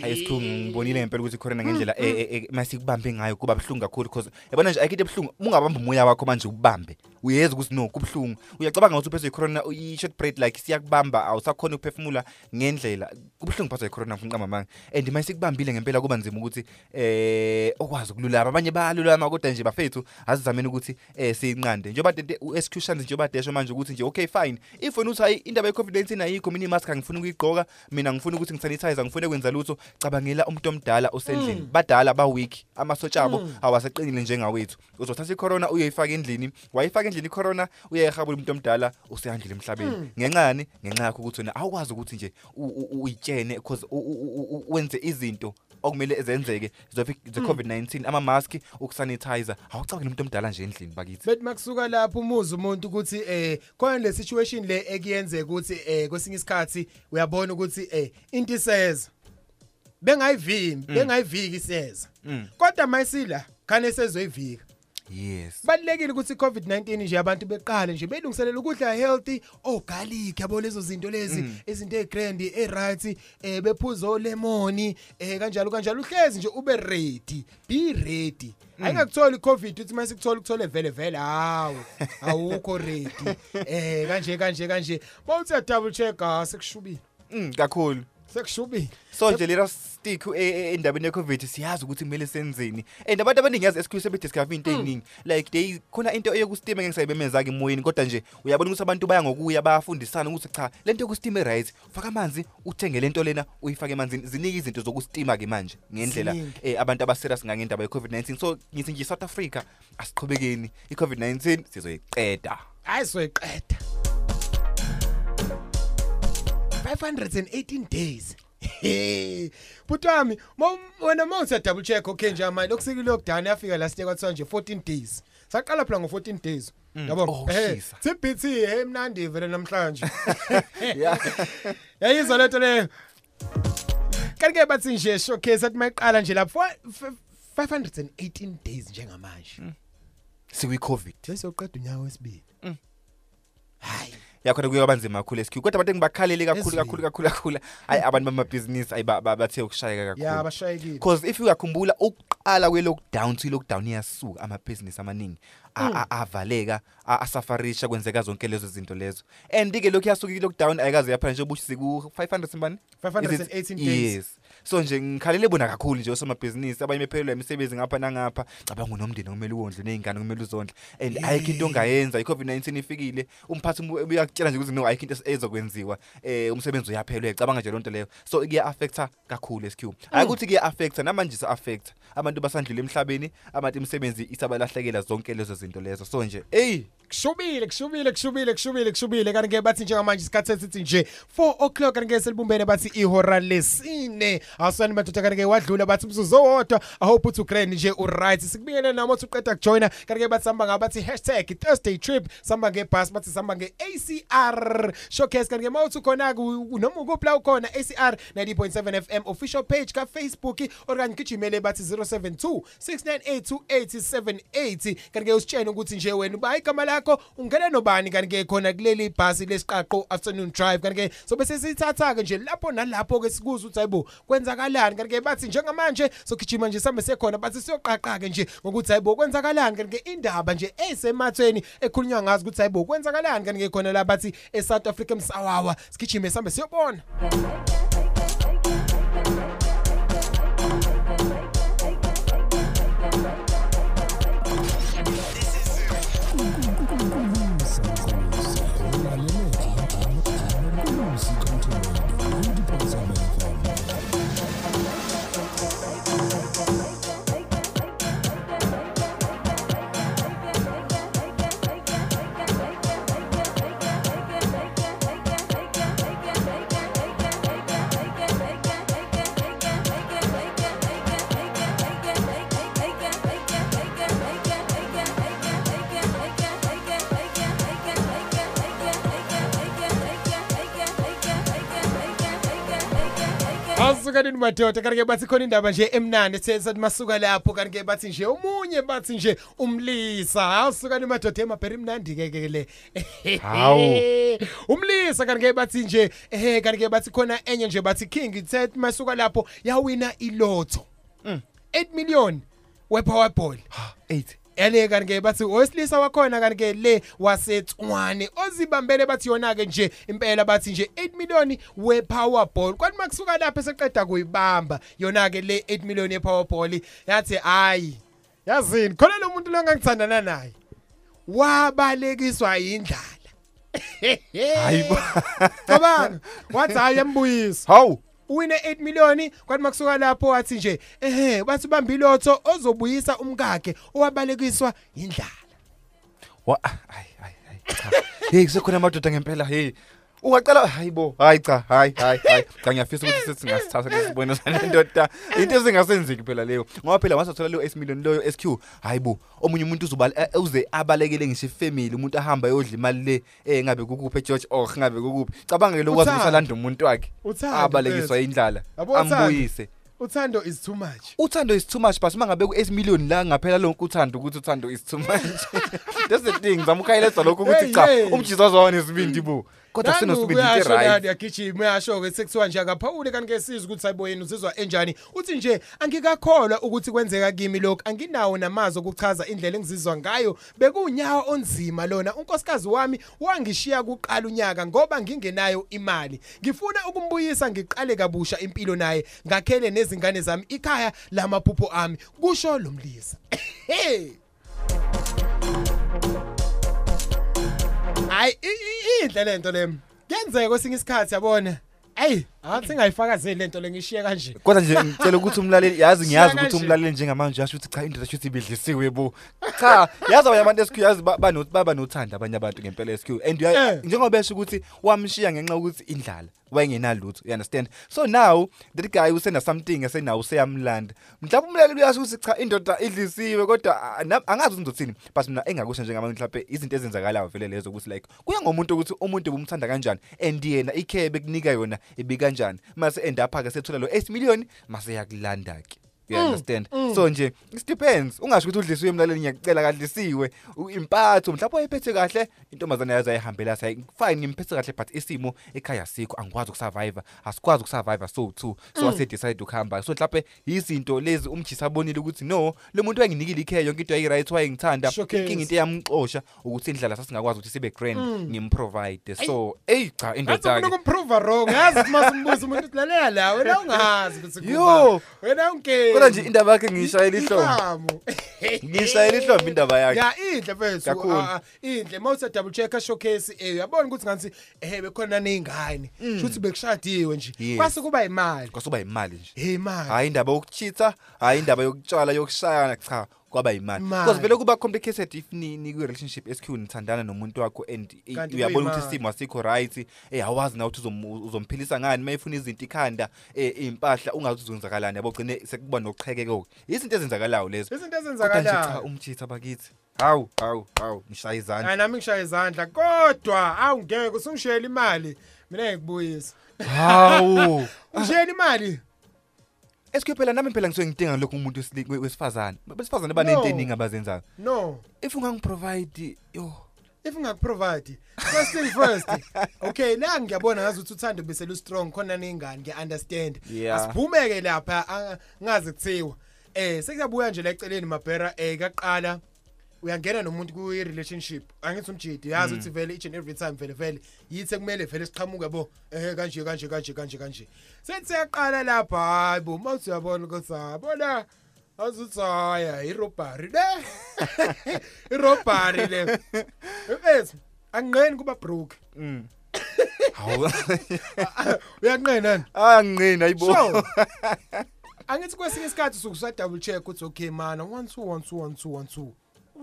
Hayi <laughs> sikhungu ngibonile ngempela ukuthi corona ngendlela eh, eh, eh, masikubambe ngayo kuba buhlungu kakhulu because yabona nje ayikho into ebuhlungu ungabamba umoya wakho manje ubambe uyeza ukuthi no kubuhlungu. Uyacabanga ukuthi uphethwe icorona i-short break like siyakubamba awusakhona ukuphefumula ngendlela. Kubuhlungu phathwa icorona mfunqama manga and mayisikubambile ngempela kuba nzima ukuthi eh okwazi ukululama. Abanye bayalulama kodwa nje bafethu asizameni ukuthi eh siyinqande. Njengoba tete u-executions njengoba desho manje ukuthi nje okay fine. If wena uthi hayi indaba ye-covid-19 ayikho mina imask angifuni ukuyigqoka mina ngifuna ukuthi ngisanitize ngifuna kwenza lutho cabangela umuntu omdala osendlini. Mm. badala ba-weak. Amasotsha abo Mm. awasaqinile njengawethu uzothatha icorona uyoyifaka endlini wayifaka endlini icorona uyayihabula umuntu omdala usehandlile emhlabeni. Mm. ngenxani ngenxa yakho ukuthi wena awukwazi ukuthi nje uyitshene because wenze izinto okumele zenzeke. Mm. ze-covid-19 ama-maski ukusanitizer awucabangela umuntu omdala nje endlini bakithi. Bethi makusuka lapho umuza umuntu ukuthi eh khona le situation le ekuyenzeka ukuthi eh kwesinye isikhathi uyabona ukuthi eh into iseza. Bengayivimi Mm. bengayiviki iseza. Kodwa mayisila khane sezoyivika. Yes. Balekile ukuthi iCovid-19 nje abantu beqale nje belungiselela ukudla healthy oh garlic yabo lezo zinto lezi Mm. izinto ezigrandy eziright eh bephuza olemon eh kanjalo kanjalo. Uhlezi nje ube ready be ready. Mm. ayingakuthola iCovid uthi mase kuthola ukuthole vele vele hawo awukho ready. <laughs> Eh kanje kanje kanje. Mawuthi ya double check asekushubile Mm, kakhulu. Sekushubile. So nje lera stick e- e- endabeni ye-covid siyazi ukuthi kumele senzeni. And abantu abaningi yazi excuse sebediscover into ey'ningi. Like they khona into eyokustima engeke sayibemeza-ke emoyeni kodwa nje uyabona ukuthi abantu baya ngokuya bayafundisana ukuthi cha le nto yokustima e-right ufaka amanzi uthenge le nto lena uyifake emanzini. Ziningi izinto zokustima-ke manje ngendlela Ziningi. eh, abantu abaserious ngangendaba ye-covid-19 so ngithi nje i-south africa asiqhubekeni. I-covid-19 sizoyiqeda. Hayi soyiqeda 518 days <laughs> Hey, but wami mo- wena mawuthi double check okay nje manje lokusiki lockdown yafika last year kwathiwa nje 14 days. Saqala phela ngo14 days. Mm. Yabo? Oh, Eh, shisa. TBT hey mnandi vele namhlanje. <laughs> <laughs> Yeah. Yayizwa lento leyo. Kanti ke bathi nje showcase athi mayiqala nje lapho 518 days njengamanje. sikwi-covid Sesoqeda unyaka wesibili. Mm. Hayi. Yakhona kuyoba nzima kakhulu SQ kodwa abantu engibakhalele kakhulu Ezweni. kakhulu kakhulu kakhulu. Hayi abantu bamabhizinisi ayi ba- ba- bathe ukushayeka ya kakhulu bashayekile. Because if uyakhumbula ukuqala kwe-lockdown to i-lockdown iyasuka amabhizinisi amaningi a- Mm. a- avaleka a- asafarisha kwenzeka zonke lezo zinto lezo. And-ke lokhu yasuka i-lockdown ayikaze yaphela nje bushize ku-five hundred simbani 518 days. yes. So nje ngikhalele bona kakhulu nje osomabhizinisi abanye bephelelwa imisebenzi ngapha nangapha. Cabanga unomndeni kumele uwondle ney'ngane kumele uzondle. And ayikho into ongayenza i-covid-19 ifikile. Umphathi umu- uyakutshela nje ukuthi no ayikho into es- ezokwenziwa. Um umsebenzi uyaphelwe cabanga nje loo nto leyo. So kuya-affecta kakhulu SQ hayi ukuthi kuya-affecta namanje isa-affecta abantu basandlula emhlabeni abantu imisebenzi isabalahlekela zonke lezo zinto lezo. So nje eyi! Kushubile kushubile kushubile kushubile kushubile kanti ke bathi njengamanje isikhathi esithi nje 4 o'clock kanti ke selibumbene bathi ihora lesine. Awusani madoda kanti ke wadlula bathi umzuzu owodwa. I hope uthi ugrand nje u-right. Sikubingelele nami othi uqeda kujoyina. Kanti ke bathi samba ngabathi hashtag thursday trip. Samba ngebhasi bathi samba nge-acr showcase kanti ke ma uthi ukhona noma ukuphi la ukhona acr 90.7 fm official page kafacebook okanye gijimele bathi 072 6982878 kanti ke usitshene ukuthi nje wena uba igama lakho ungena nobani kanti ke khona kuleli bhasi lesiqaqo afternoon drive. Kanti ke sobe sesithatha ke nje lapho nalapho ke sikuza ukuthi hayibo kwenzakalani? Kanti ke bathi njengamanje sogijima nje sambe sekhona bathi siyoqaqa ke nje ngokuthi hayibo kwenzakalani? Kanti ke indaba nje esemathweni ekhulunywa ngazi ukuthi hayibo kwenzakalani? Kanti ke khona la bathi eSouth Africa msawawa sigijime sambe siyobona. Asuka nini madoda kanti ke bathi khona indaba nje emnandi ethe sathi masuka lapho kanti ke bathi nje umunye bathi nje umlisa. Awusuka ni madoda emabheri mnandi ke ke le. Hawu. <laughs> umlisa kanti ke bathi nje eh kanti ke bathi khona enye nje bathi king ithe masuka lapho yawina ilotho 8 million we-powerball 8 ele kanti ke bathi owesilisa wakhona kanti ke le wasetswane ozibambele bathi yona ke nje impela bathi nje 8 million we Powerball kwathi makusuka lapha eseqeda kuyibamba yona ke le 8 million ye Powerball yathi hayi yazini khona lo muntu lo ngangithandana naye. Wabalekiswa indlala Hayibo. cabanga <laughs> wathi hayi yambuyisa. Hawu uwine 8 million kwathi makusuka lapho wathi nje ehe bathi ubamba ilotho ozobuyisa umkakhe owabalekiswa indlala wa hayi hayi hayi cha. Hey kusekhona amadoda ngempela hey. Ungacala hayibo hayi cha hayi hayi hayi. Cha ngiyafisa ukuthi sithi singasithatha lesibone sanendoda into ezingasenzeki phela leyo ngoba phela wasathola leyo 8 million loyo SQ hayibo omunye umuntu uzoba eh, uze abalekele ngisho ifamily umuntu ahamba yodla imali le eh ngabe kukuphi eGeorge oh ngabe kukuphi. Cabanga ke lokwazi Uthando. usalanda umuntu wakhe abalekiswa indlala ambuyise. Uthando is too much. Uthando is too much but mangabe ku8 million la ngaphela lonke uthando ukuthi uthando is too much. <laughs> That's the thing zamukhayiletha lokho ukuthi cha umjizo wazo nesibindi bo. Kodwa sinosibindi right. yakugijima uyasho ke sekuthiwa nje akaphawule kanti ke sizwe ukuthi hayibo yena uzizwa enjani. Uthi nje angikakholwa ukuthi kwenzeka kimi lokho anginawo namazwi okuchaza indlela engizizwa ngayo. Bekunyawo onzima lona. Unkosikazi wami wangishiya kuqala unyaka ngoba ngingenayo imali. Ngifuna ukumbuyisa ngiqale kabusha impilo naye ngakhele nezingane zami ikhaya lamaphupho ami. Kusho lo mlisa. <coughs> Hey! Hayi i- i- inhle lento le kuyenzeka kwesinye isikhathi yabona? Ayi athi ngayifakazeli lento le ngishiye kanje. Kodwa nje ngicela ukuthi umlaleli yazi ngiyazi Shaka ukuthi nje. umlaleli njengamanje yasho ukuthi cha indoda shuthi ibidlisiwe bo cha yazi abanye abantu SQ yazi ba- bano- baba nothanda abanye abantu ngempela SQ and uya- Eh. njengoba besho ukuthi wamshiya ngenxa yokuthi indlala wayengenalutho you understand? So now that guy usena something esenawo useyamlanda mhlawumbe umlaleli uyasho ukuthi cha indoda idlisiwe kodwa ah, na- angazi ukuthi ngizothini but mina engakusho njengamanje mhlawumbe izinto ezenzakalayo vele lezo ukuthi like kuya ngomuntu ukuthi umuntu bumthanda kanjani and yena ikhe bekunika yona ibi kanjani? Mase end up ke sethola lo 8 million mase yakulanda ke you Mm, understand? mm. so nje it depends. Ungasho ukuthi udlisiwe emlaleli ngiyacela kadlisiwe. U- impatho mhlawumbe wayiphethe kahle intombazane yazo ayihambela sayi fine ngimphethe kahle but isimo ekhaya sikho angikwazi ukusurvive asikwazi ukusurvive so too. So Mm. wase decide ukuhamba so mhlawumbe izinto lezi umjisi abonile ukuthi no lo muntu wayenginikile ikheya yonke into ayiright wayengithanda. Showcase. inkinga into yamxosha ukuthi indlala sasingakwazi ukuthi sibe grand Mm. ngimprovide so ey cha indoda Ufuna ke ukumprove wrong yazi ukuthi masimbuza umuntu uthi lalela la wena ungazi ukuthi Yo. wena unke kodwa nje indaba yakhe ngiyishayela ihlombe. <laughs> ngiyishayela ihlombe indaba yakhe. Ya inhle mfethu. Kakhulu. ah, ah, inhle. Mawusa double check showcase eh uyabona ukuthi ngathi eh bekhona nezingane futhi bekushadiwe nje. Yes. kwase kuba imali kwasuba imali nje. Hey imali hayi indaba yokuchitha hayi indaba yokutshala yokushayana cha. Kwaba imali Imali. because vele kuba complicated if ni ni kwi relationship SQ nithandana nomuntu wakho and i- Kanti uyabona ukuthi kuyimali. isimo asikho right. Eh awazi na ukuthi uzom- uzomphilisa ngani mayifuna izinto ikhanda eh impahla ungazi uzenzakalani yabo gcine sekuba noqhekeko izinto ezenzakalayo lezo. Izinto Kodwa nje cha ezenzakalayo umchitha bakithi. Hawu hawu hawu ngishaya izandla. Hayi nami ngishaya izandla. Kodwa awungeke usungishayela imali. Mina ngikubuyisa hawu. <laughs> Ungishayela imali. SQ phela nami phela ngisuke ngidinga lokho umuntu wesili- we- wesifazane. Besifazane banento No. eningi abazenzayo. No. If ungangiprovide yo. If ngakuprovide first thing first. <laughs> Okay la ngiyabona ngazi ukuthi uthando beselu strong khona nengane ngiya understand Yeah. asiphumeke lapha ah, ngazi kuthiwa. Eh sekuyabuya nje la eceleni mabhera eh kaqala uyangena nomuntu ku relationship angithi umjidi yazi Mm. ukuthi vele each and every time vele vele yithe kumele vele siqhamuke bo eh kanje kanje kanje kanje kanje sethi yaqala lapha hayi bo mawuthi uyabona ukuthi yabona azuthi haya irobbery le <laughs> irobbery le mfethu angiqeni kuba broke Mm. Hawu. uyanqena nani Ah nginqina ayibo. Sure. <laughs> angithi kwesinye isikhathi usukusa double check ukuthi okay mana 1 2 1 2 1 2 1 2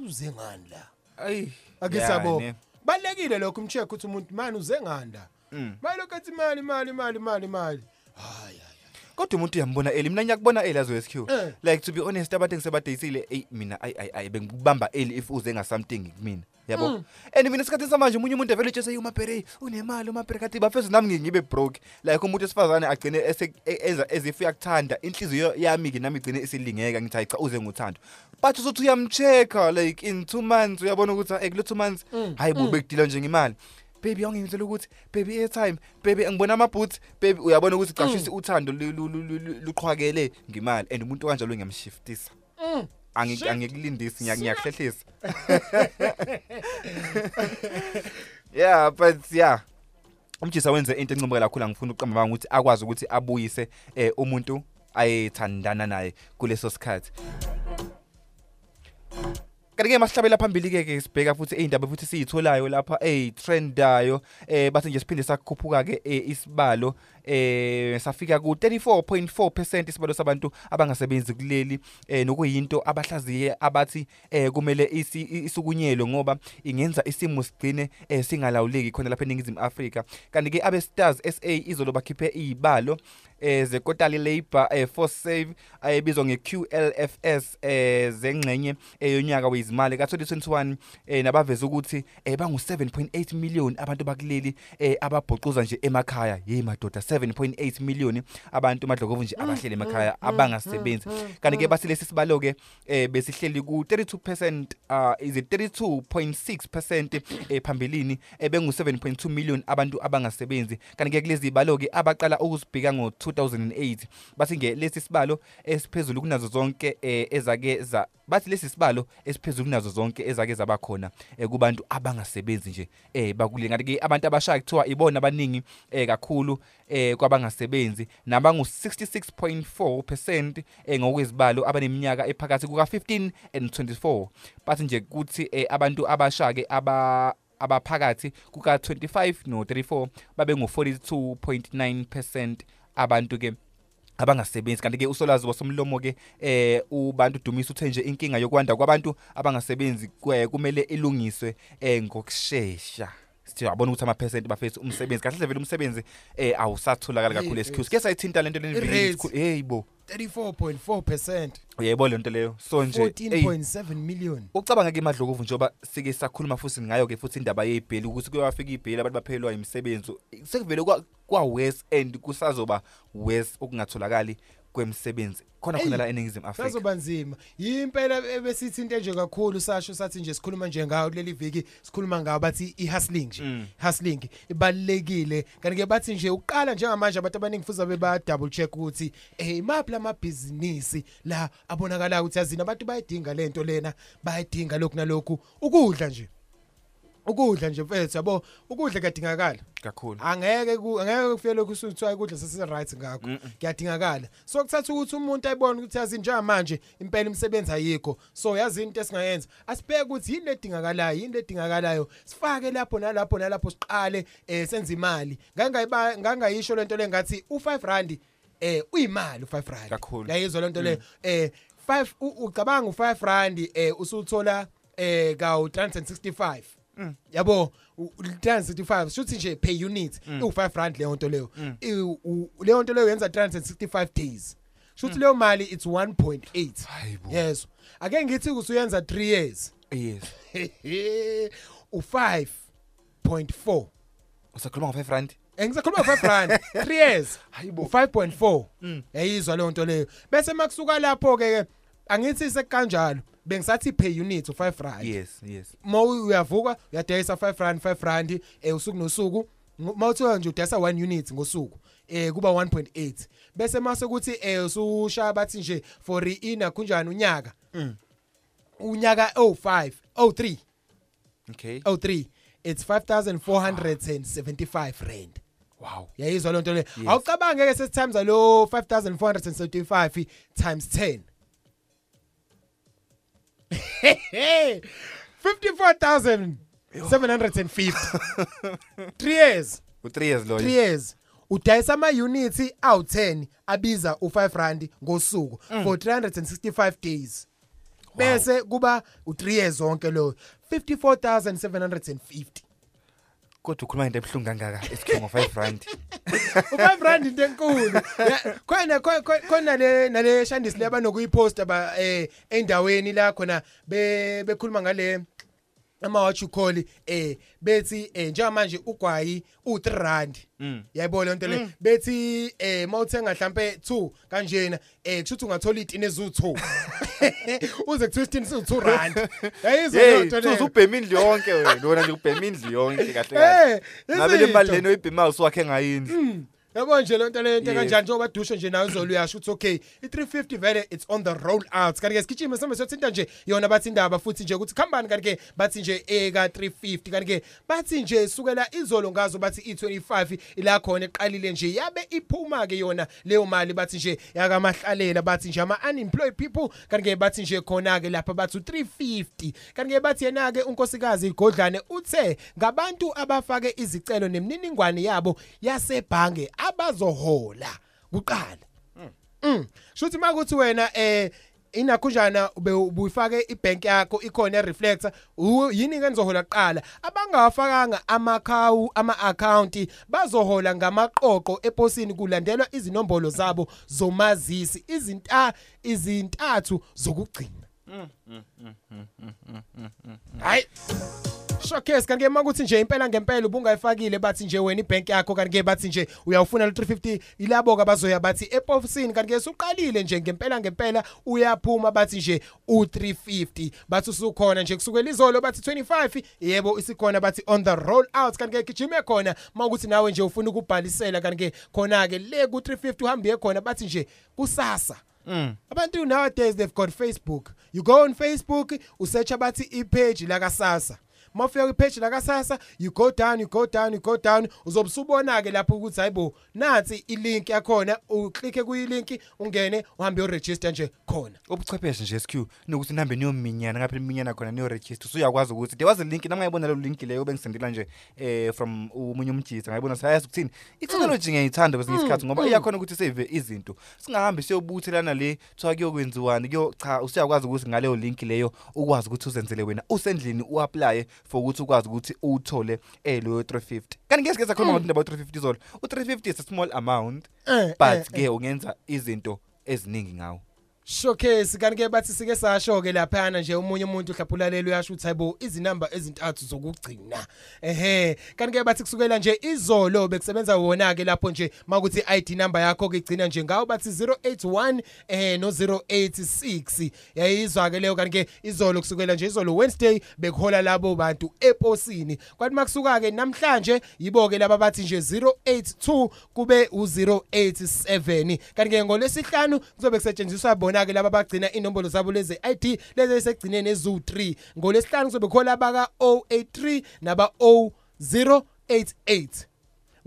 uze ngani la Ayi. ake Yeah, sabo ne. balekile lokho umcheck ukuthi umuntu mani uze ngani la Mm. malokho athi imali imali imali imali imali Kodwa umuntu uyambona Eli mina ngiyakubona Eli azo SQ. Eh. Like to be honest abantu engisebadayisile ey mina ay ay ay bengikubamba Eli if uze nga something kumina. Yabo. Mm. And mina isikhathi samanje umunye umuntu evele utshesa umabhere unemali umabhere kathi bafethu nami ngi- ngibe broke. Like umuntu esifazane agcine ese- e- enza ezifu yakuthanda inhliziyo yami ke nami igcine isilingeka ngithi hayi cha uze ngothando. But uzothi uyamchecka like in 2 months uyabona ukuthi eh kulo 2 months Mm. hayi bo Mm. bekudila nje ngemali. Baby awungenzela ukuthi baby airtime. Baby ngibona ama-boots baby uyabona ukuthi Mm. qashisa uthando lu- lu- luqhwakele ngemali. And umuntu kanjalo ngiyamshiftisa. Mm. Angikulindisi ngiya- ngiyahlehlisa <laughs> yeah but yeah. Umjisa wenze into encomeka kakhulu. Angifuna uqamba ukuthi akwazi ukuthi abuyise eh umuntu ayethandana naye kuleso sikhathi. Kanti-ke masihlabela phambili-ke ke sibheka futhi iy'ndaba futhi siyitholayo lapha ey'trendayo eh bathi nje siphinde sakhuphuka-ke eh, isibalo eh safika ku-34.4 percent isibalo sabantu abangasebenzi kuleli eh nokuyinto abahlaziye abathi eh kumele isukunyelwe ngoba ingenza isimo sigcine eh, singalawuleki khona lapha eningizimu afrika. Kanti-ke abe-stars sa izolo bakhiphe iy'balo eh zekotali labor eh force save ayebizwa nge-QLFS eh zengxenye eh, yonyaka wezimali ka2021 eh nabaveza ukuthi eh bangu 7.8 million abantu bakuleli eh ababhoquza nje emakhaya. Hey madoda 7.8 million abantu madlokovu nje abahleli emakhaya abangasebenzi. kanti ke basilesi sibalo ke eh besihleli ku 32% uh is it 32.6% eh phambilini eh bengu 7.2 million abantu abangasebenzi. Kanti ke kulezi balo ke abaqala ukuzibhika ngo 2008 bathi nge lesi sibalo esiphezulu kunazo zonke eh, ezake za bathi lesi sibalo esiphezulu kunazo zonke ezake zabakhona eh, kubantu abangasebenzi nje. Eh bakule ngathi ke abantu abashaya kuthiwa ibona abaningi eh kakhulu eh kwabangasebenzi nabangu 66.4% eh ngokwezibalo abaneminyaka ephakathi kuka 15 and 24 bathi nje kuthi eh, abantu abashaya ke aba abaphakathi kuka 25 no 34 babe ngo 42.9% abantu ke abangasebenzi. Kanti ke usolazi wasomlomo ke eh ubantu dumisa uthe nje inkinga yokwanda kwabantu abangasebenzi kwe- kumele ilungiswe eh ngokusheshsha sithi yabona ukuthi ama percent bafethu umsebenzi. Kahle vele umsebenzi eh awusatholakala kakhulu Yes, excuse ke sayithinta lento I-rates. leni hey bo. 34.4% uyayibona lento leyo. So nje ey, 14.7 million. Ucabanga ke madlokovu njengoba sike sakhuluma futhi ngayo ke futhi indaba yebheli ukuthi kuyafika ibheli abantu baphelelwa imisebenzi sekuvele kwa kwa worse and kusazoba worse okungatholakali kwemisebenzi. Khona khona la eningizimu Afrika. sazoba nzima. Yimpela ebesithi into enje kakhulu sasho sathi nje sikhuluma nje ngayo leli viki sikhuluma ngayo bathi i-hustling nje Mm. hustling ibalekile kanti ke bathi nje uqala njengamanje abantu abaningi futhi beba double check ukuthi eh imaphi lamabhizinisi la abonakala ukuthi yazini? Abantu bayidinga lento lena bayidinga lokhu nalokhu. Ukudla nje. Ukudla nje mfethu yabo? Ukudla kuyadingakala. Kakhulu. Angeke angeke kufike lokhu usuthiwa ukudla sesi right ngakho kuyadingakala. So kuthatha ukuthi umuntu ayibone ukuthi yazi njengamanje impela imisebenzi ayikho. So yazi into esingayenza. Asibheke ukuthi yini edingakalayo yini edingakalayo. Sifake lapho nalapho nalapho siqale eh senze imali. Ngangayiba ngangayisho lento lengathi u5 rand eh uyimali u5 rand Kakhulu. yayizwa lento le eh 5 ucabanga u5 rand eh usuthola eh ka 365 yabo u- 365 shuthi nje pay unit u5 rand leyo nto leyo. I- u- leyo nto leyo yenza 365 days. Shuthi leyo mali it's 1.8 Hayibo. yes. Ake ngithi usuyenza 3 years. Yes. <laughs> U5.4 usakhuluma ngo5 rand? Engisakhuluma 5 rand. 3 years. <laughs> Hayibo. u5.4 yayizwa leyo nto leyo. Bese makusuka lapho ke angithi sekanjalo bengisathi pay unit u5 rand. Yes yes. Ma uyavuka uyadayisa 5 rand 5 rand eh usuku nosuku. Mawuthiwa nje udayisa 1 unit ngosuku eh kuba 1.8 bese mase kuthi eh usushaya bathi nje for ina kunjani unyaka? Unyaka 05 03 okay. 03 it's 5475 rand. Wow. Yayizwa lonto le? Awucabange ke sesitimes lo 5475 times 10 <laughs> 54750 3 years. U3 years lo 3 years. Udayisa ama units awu10 abiza u5 rand ngosuku for 365 days. Bese kuba u3 years zonke lo 54750 kodwa ukhuluma into ebhlungu kangaka esikhungo 5 rand. <laughs> U5 rand into enkulu. Ya, khona khona- khona le nale shandisi leba nokuyiposta ba eh endaweni la khona be bekhuluma ngale ama what you call eh bethi eh njengamanje ugwayi u3 rand. Mm. yayibona lento le. Bethi eh mawuthenga mhlambe 2 kanjena eh kushuthi ungathola itini ezu2 <laughs> uze kuthiwa itini sizu2 rand. <laughs> Le uzubhema indlu yonke wena lona nje ubhema indlu yonke kahle kahle. Ngabe le mali lena oyibhemayo usuwakhe ngayindlu. Yabo nje lento le into Yes. kanjani? Njengoba dushe nje nayo izolo uyasho ukuthi okay i350 vele it's on the roll out. Kanti ke sigijime sembe sothinta nje yona bathi indaba futhi nje ukuthi khambani? Kanti ke bathi nje eka 350 kanti ke bathi nje sukela izolo ngazo bathi i25 ila khona eqalile nje. Yabe iphuma ke yona leyo mali bathi nje yakamahlalela bathi nje ama unemployed people. Kanti ke bathi nje khona ke lapha bathi u350 kanti ke bathi yena ke unkosikazi igodlane uthe ngabantu abafake izicelo nemininingwane yabo yasebhange abazohola kuqala. Mm. Shuthi makuthi wena eh inakhunjana ube ubuyifake ibank yakho ikhona reflector yini ke nizohola kuqala? Abangawafakanga amakhawu ama account bazohola ngamaqoqo eposini kulandelwa izinombolo zabo zomazisi izinta izintathu zokugcina. Hayi. Showcase kanti ke makuthi nje impela ngempela ubungayifakile bathi nje wena ibank yakho kanti ke bathi nje uyawufuna lo 350 ilabo ke bazoya bathi eposini kanti ke suqalile nje ngempela ngempela uyaphuma bathi nje u350 bathi usukhona nje kusukela izolo bathi 25 yebo isikhona bathi on the roll out kanti ke gijime khona makuthi nawe nje ufuna ukubhalisela kanti ke khona ke le ku 350 uhambiye khona bathi nje kusasa. Abantu nowadays they've got facebook. You go on facebook usearch abathi ipage la kasasa. Mafika ipage la kasasa you go down you go down you go down uzobusubona ke lapho ukuthi hayibo nathi ilink yakhona uklikhe kuyilink ungene uhambe uregister nje khona. Ubuchwepheshe nje SQ nokuthi nihambe niyominyana ngapha iminyana khona niyo register usuyakwazi ukuthi there was a link nami ngayibona lo link leyo bengisendela nje eh from umunye umjisa ngayibona sayazi ukuthini i-technology ngiyayithanda kwesinye isikhathi ngoba iyakhona ukuthi save izinto. Singahambi siyobuthelana le kuthiwa kuyokwenziwani kuyo cha usuyakwazi ukuthi ngaleyo link leyo ukwazi ukuthi uzenzele wena usendlini uapply for ukuthi ukwazi ukuthi uthole eh lo 350 kanti ngeke sikeza khuluma ngabantu about 350 zolo u350 is a small amount Eh, but eh, ke ungenza izinto eziningi ngawo. Showcase kanti ke bathi sike sasho ke laphana nje umunye umuntu hlaphulalelo uyasho ukuthi hayibo izinamba ezintathu zokugcina. Ehe kanti ke bathi kusukela nje izolo bekusebenza wona ke lapho nje makuthi ID number yakho ke igcina nje ngawo bathi 081 eh no 086 yayizwa ke leyo kanti ke izolo kusukela nje izolo Wednesday bekuhola labo bantu eposini. Kwathi makusuka ke namhlanje yibo ke laba bathi nje 082 kube u087 kanti ke ngolesihlanu kuzobe kusetshenziswa bona ke laba bagcina inombolo zabo lezi ID lezi esegcineni ezu3 ngolesihlanu kuzobe khona abaka 083 naba 0088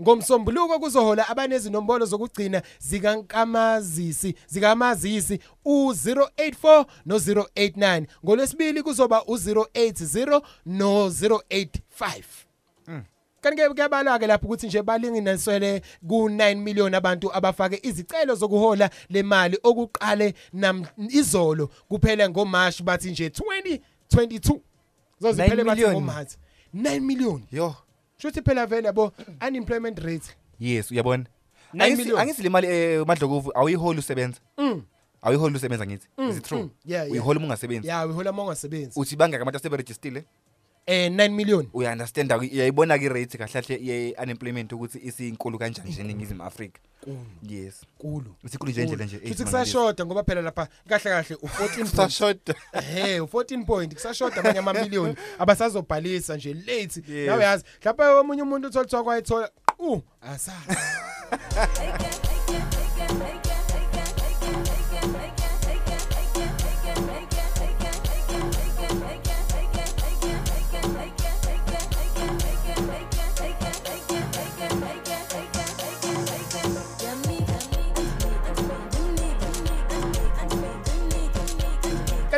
ngomsombuluko kuzohola abanezinombolo zokugcina zikankamazisi zikamazisi u084 no089 ngolwesibili kuzoba u080 no085 kanti ke kuyabala ke lapho ukuthi nje balinganisele ku9 million abantu abafake izicelo zokuhola lemali okuqale nam izolo kuphela ngoMarch bathi nje 2022 zoziphele 9 bathi million. ngoMarch 9 million. Yo. Shothi phela vele yabo unemployment rate. Yes uyabona? 9 Angisi- million. angisi le mali eh, madlokovu awuyiholi usebenza? Mm. awuyiholi usebenza ngithi? Mm, is it true? mm, yeah, yeah. uyihola uma ungasebenzi? Ya uyihola uma ungasebenzi. Uthi bangaka abantu aseberejistile eh 9 million. Uyaunderstanda uyayibona ke rate kahle kahle ye unemployment ukuthi isinkulu kanjani nje eningizimu Afrika? Yes. Kulu isinkulu nje indlela nje futhi kusashoda ngoba phela lapha kahle kahle u14 Kusashoda. ehe u14 point kusashoda amanye amamillion <laughs> abasazobhalisa nje late. Yes. nawe yazi lapha omunye umuntu uthola uthiwa kwayithola uh asazi. <laughs>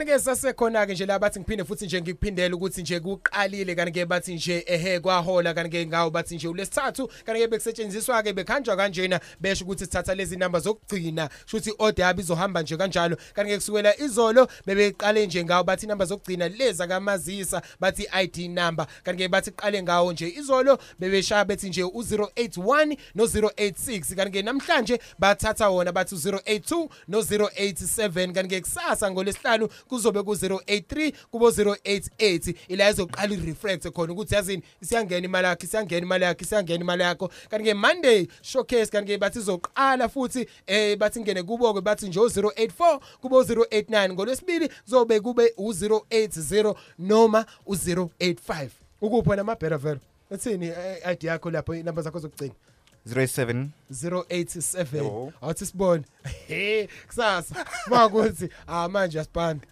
kanti ke sasekhona ke nje la bathi ngiphinde futhi nje ngikuphindele ukuthi nje kuqalile kanti ke bathi nje ehe kwahola kanti ke ngawo bathi nje ulesithathu. Kanti ke bekusetshenziswa ke bekhanjwa kanjena besho ukuthi sithatha lezi namba zokugcina shuthi order yabi izohamba nje kanjalo. Kanti ke kusukela izolo bebeqale nje ngawo bathi namba zokugcina leza kamazisa bathi ID number. Kanti ke bathi qale ngawo nje izolo bebeshaya bethi nje u081 no086 kanti ke namhlanje bathatha wona bathi u082 no087 kanti ke kusasa ngolesihlanu kuzobe ku083 kubo 088 ila izoqala ireflect khona ukuthi yazini isiyangena imali yakhe isiyangena imali yakhe isiyangena imali yakho. Kanti ke Monday showcase kanti ke bathi izoqala futhi eh bathi ngene kubo ke bathi nje u084 kubo 089 ngolwesibili kuzobe kube u080 noma u085 ukuphi nama better vero? Uthini eh, ID yakho lapho inamba zakho zokugcina 07 087 Yebo. awuthi sibone <laughs> he kusasa makuthi ah manje asibhanda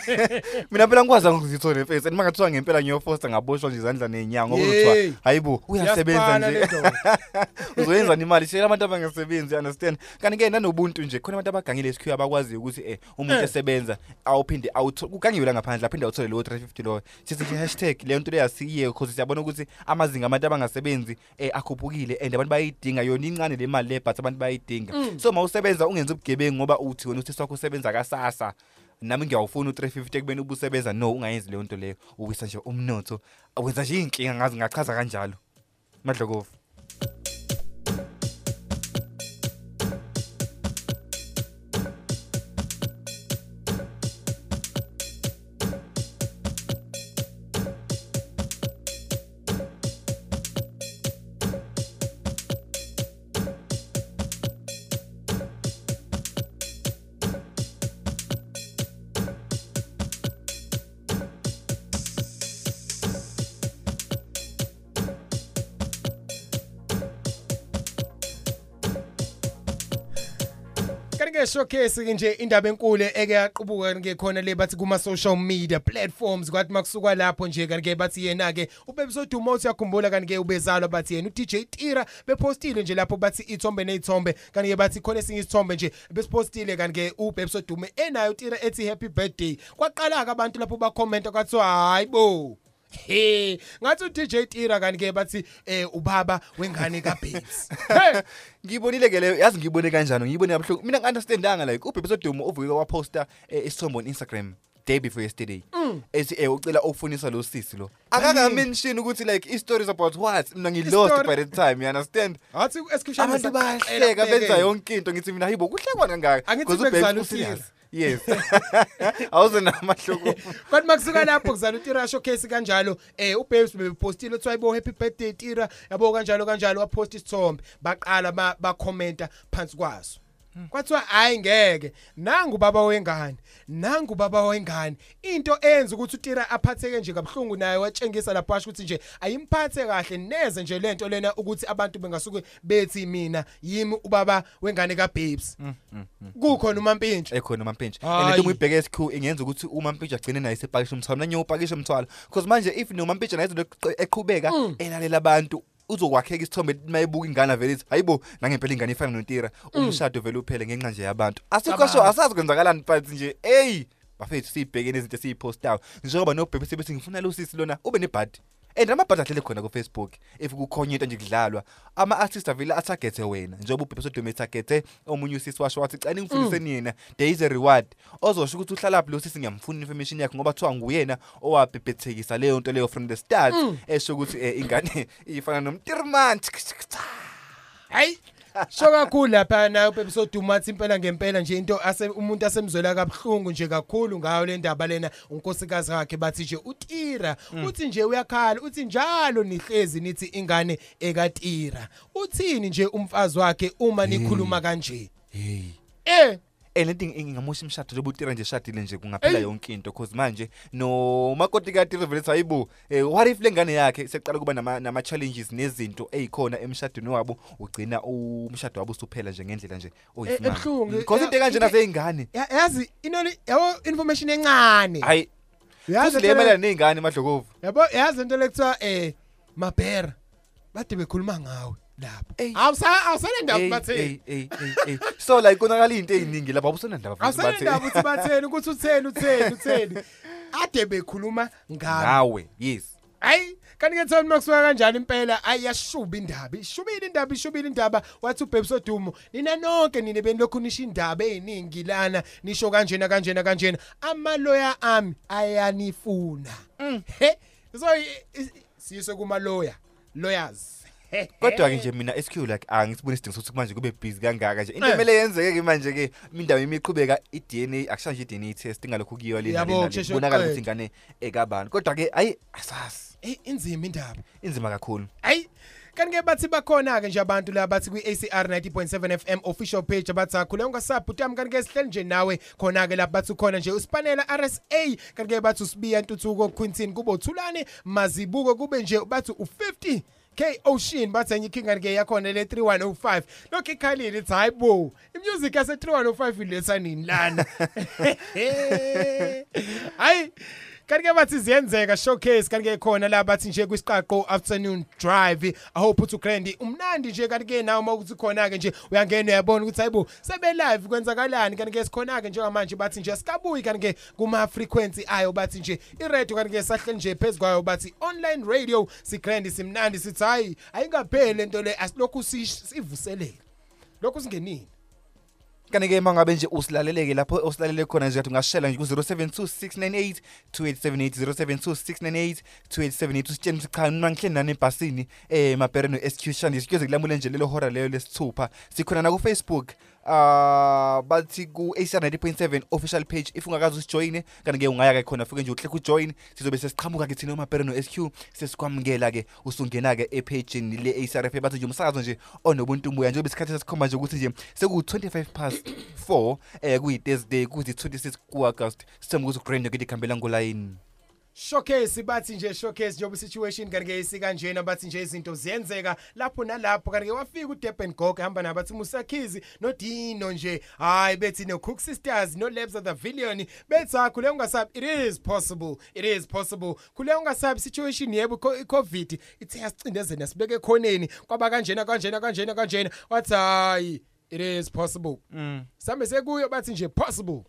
<laughs> mina phela ngikwazi ngizithole face and mangathiwa ngempela ngiyofosta ngaboshwa nje izandla nenyawo ngoba Yey. uthiwa hayibo uyasebenza Iyasibhala nje le ndoda. <laughs> uzoyenza imali shela abantu abangasebenzi understand kanti ke nanobuntu nje khona abantu abagangile isikhiwa abakwazi ukuthi eh umuntu Eh. esebenza awuphinde awutho kugangiwe la ngaphandle aphinde awuthole lo 350 lo sithi nje hashtag le nto leyasiye because siyabona ukuthi amazinga abantu abangasebenzi eh akhuphukile and abantu bayidinga yona incane le mali le but abantu bayidinga Mm. so mawusebenza ungenza ubugebengu ngoba uthi wena uthi sakho usebenza kasasa nami ngiyawufuna u350 ekubeni ubusebenza. No ungayenzi leyo nto leyo. Uwisa nje umnotho awenza nje inkinga ngazi ngachaza kanjalo. Madlokovu. Showcase nje indaba enkulu eke yaqubuka ke khona le bathi kuma social media platforms kwathi makusuka lapho nje kanti ke bathi yena ke ubebesoduma uthi yakhumbula kanti ke ubezalwa bathi yena uDJ Tira bepostile nje lapho bathi ithombe nezithombe kanti ke bathi khona esinye isithombe nje besipostile kanti ke ubebesoduma enayo Tira ethi happy birthday. Kwaqala ke abantu lapho ba comment kwathi hayibo He ngathi uDJ Tira kanti ke bathi eh ubaba wengane kaBabes <laughs> hey ngiyibonile ke leyo yazi ngiyibone kanjani? Ngiyibone kabuhlungu. Mina ngi-understandanga like ubhebe sodumo uvuke waposta eh, isithombe on Instagram day before yesterday. Mm. ethi eh ucela ukufunisa lo sisi lo. Akaka mention ukuthi like i stories about what? Mina ngilost I-story- by the time you understand? Athi esikhishana abantu bayahleka benza yonke into ngithi mina hayibo kuhlekwa kangaka? Angithi 'Cause ubhebe bekuzala u-serious. uTira. yes <laughs> awuzenamahluko Kwathi <laughs> makusuka lapho kuzala uTira showcase kanjalo eh uBabes bebepostile uthi ayibo happy birthday Tira yabo kanjalo kanjalo wapost isithombe baqala ba ba commenta phansi kwaso kwathiwa hayi ngeke. Nangu baba wengane nangu baba wengane. Into enza ukuthi uTira aphatheke nje kabhlungu naye watshengisa lapho asho ukuthi nje ayimphathe kahle neze nje lento lena ukuthi abantu bengasuke bethi mina yimi ubaba wengane kaBabes. Kukhona uMampintsha ekhona umampintsha Hayi. lento umuyibheke esikhu ingenza ukuthi umampintsha agcine naye sepakisha umthwalo nanye upakisha umthwalo because manje if nomampintsha naye izinto eqe- eqhubeka elalela abantu uzokwakheka isithombe mayebuka ingane vele ithi hayibo nangempela ingane ifana nontira umshado vele uphele ngenxa nje yabantu. Asikho Cabanga. sho asazi kwenzakalani but nje hey bafethu sibhekene izinto esiyipostayo. Njengoba nobhebhe sebethi ngifuna lo sisi lona ube nebhadi. And amabhadi ahlele khona ku-facebook if kukhonye into nje kudlalwa ama-artist avele athagethe wena. Njengoba ubhebhe sodome ethagethe omunye usisi washo wathi cani ngifundiseni yena there is a reward. Ozosho ukuthi uhlalaphi lo sisi ngiyamfuna information yakhe ngoba kuthiwa nguyena owabhebhethekisa leyo nto leyo from the start esho ukuthi eh, ingane <laughs> ifana nomtirman hayi. Sho kakhulu lapha na uBabes Dumathi impela ngempela nje into ase umuntu asemzwela kabhlungu nje kakhulu ngayo le ndaba lena. Unkosikazi wakhe bathi nje uTira uthi nje uyakhala uthi njalo nihlezi nithi ingane ekatira. Uthini nje umfazi wakhe uma nikhuluma kanje? Hey. Eh elento ingamosha imshado njengoba utira nje eshadile nje kungaphela Eyi. yonke into cause manje nomakoti katira vele ethi hayibo eh, what if lengane yakhe seqala kuba nama, nama challenges nezinto ezikhona emshadweni wabo ugcina umshado wabo usuphela nje ngendlela nje ebuhlungu. because into kanje naseyingane Ya- yazi inoli yabo information encane. Hayi Yazi futhi into le- leyemelana ney'ngane madlokovu. Yabo yazi into lekuthiwa eh mabhera bade bekhuluma ngawe. Lapho. Awusa awusanendaba Ey, batheni ey, ey, ey, ey. so like konakala iy'nto ey'ningi lapha awusenandaba futhi awusanendaba batheni. ukuthi batheni ukuthi utheni utheni <laughs> utheni. Ade bekhuluma ngawe ngawe yes. Hayi kanti ke Thoni makusuka kanjani impela ayashuba indaba ishubile indaba ishubile indaba. Wathi uBabes Odumo nina nonke nina benilokhu nisho indaba eziningi lana nisho kanjena kanjena kanjena. Amaloya ami ayanifuna. He so i- i- siyise kuma lawyer lawyers <laughs> kodwa-ke nje mina SQ like angisiboni isidingo sokuthi manje kube busy kangaka nje. Into Eh. kumele yenzeke-ke manje-ke indaba imi iqhubeka i-DNA akusha nje i-DNA test ingalokhu kuyiwa le Yabo, nale nale. kusheshe kubonakala uqede. ukuthi ingane ekabani. Kodwa-ke ayi asazi. Eh inzima indaba. Inzima kakhulu. Hayi kanti ke bathi bakhona ke nje abantu la bathi kwi ACR 90.7 FM official page abathi akhule ungasaphi utami kanti ke sihleli nje nawe. Khona ke lapha bathi khona nje usipanela RSA kanti ke bathi usibiya ntuthuko Quintin kube uthulane mazibuko kube nje bathi u50 K Ocean bathi enye ikinga ke yakhona le 3105 lokho ikhalile ithi hayibo imusic yase 3105 iletha nini lana? <laughs> <laughs> Hayi kanti ke bathi ziyenzeka showcase. Kanti ke khona la bathi nje kwisiqaqo afternoon drive. I hope uthi ugrandi umnandi nje kanti ke nawe mawukuthi khona ke nje uyangena uyabona ukuthi hayibo sebe live kwenzakalani? Kanti ke sikhona ke njengamanje bathi nje sikabuyi kanti ke kuma frequency ayo bathi nje i radio kanti ke sahle nje phezukwayo bathi online radio. Sigrandi simnandi sithi hayi ayingapheli lento le asilokhu sish- sivuselele. Lokhu singenini kanti-ke uma ngabe nje usilaleleke lapho osilalele khona nje kathi ungashela nje ku-072 698 2878 072 usitsheni ukuthi cha mina ngihleli nani ebhasini eh mabhere shandi sikuyoze kulamule nje lelo hora leyo lesithupha. Sikhona nakufacebook ah bathi ku-acr 90.7 official page if ungakazi usijoyine kanti-ke ungaya-ke khona fike nje uhle kujoin sizobe sesiqhamuka-ke thina umabhere no-SQ sesikwamukela-ke usungena-ke ephejini le-acrf bathi nje umsakazo nje onobuntu buya njengoba isikhathi sesikhomba nje ukuthi nje seku-25 past 4 eh kuyi-thursday kuzi-26 ku-august sithemba ukuthi ugrand yokithi ikhambela ngolayini showcase bathi nje showcase njengoba situation kanti ke isikanjena bathi nje izinto ziyenzeka. Lapho nalapho kanti ke wafika uDurban Gog hamba nabathi Musakhizi noDino nje hayi bethi no Cook Sisters no Labs of the Villion bethi akule ungasabi it is possible it is possible. Kule ungasabi situation yebo co- i-covid ithe yasicindezela sibeke khoneni kwaba kanjena kanjena kanjena kanjena. Wathi hayi it is possible. Sambe sekuyo bathi nje possible.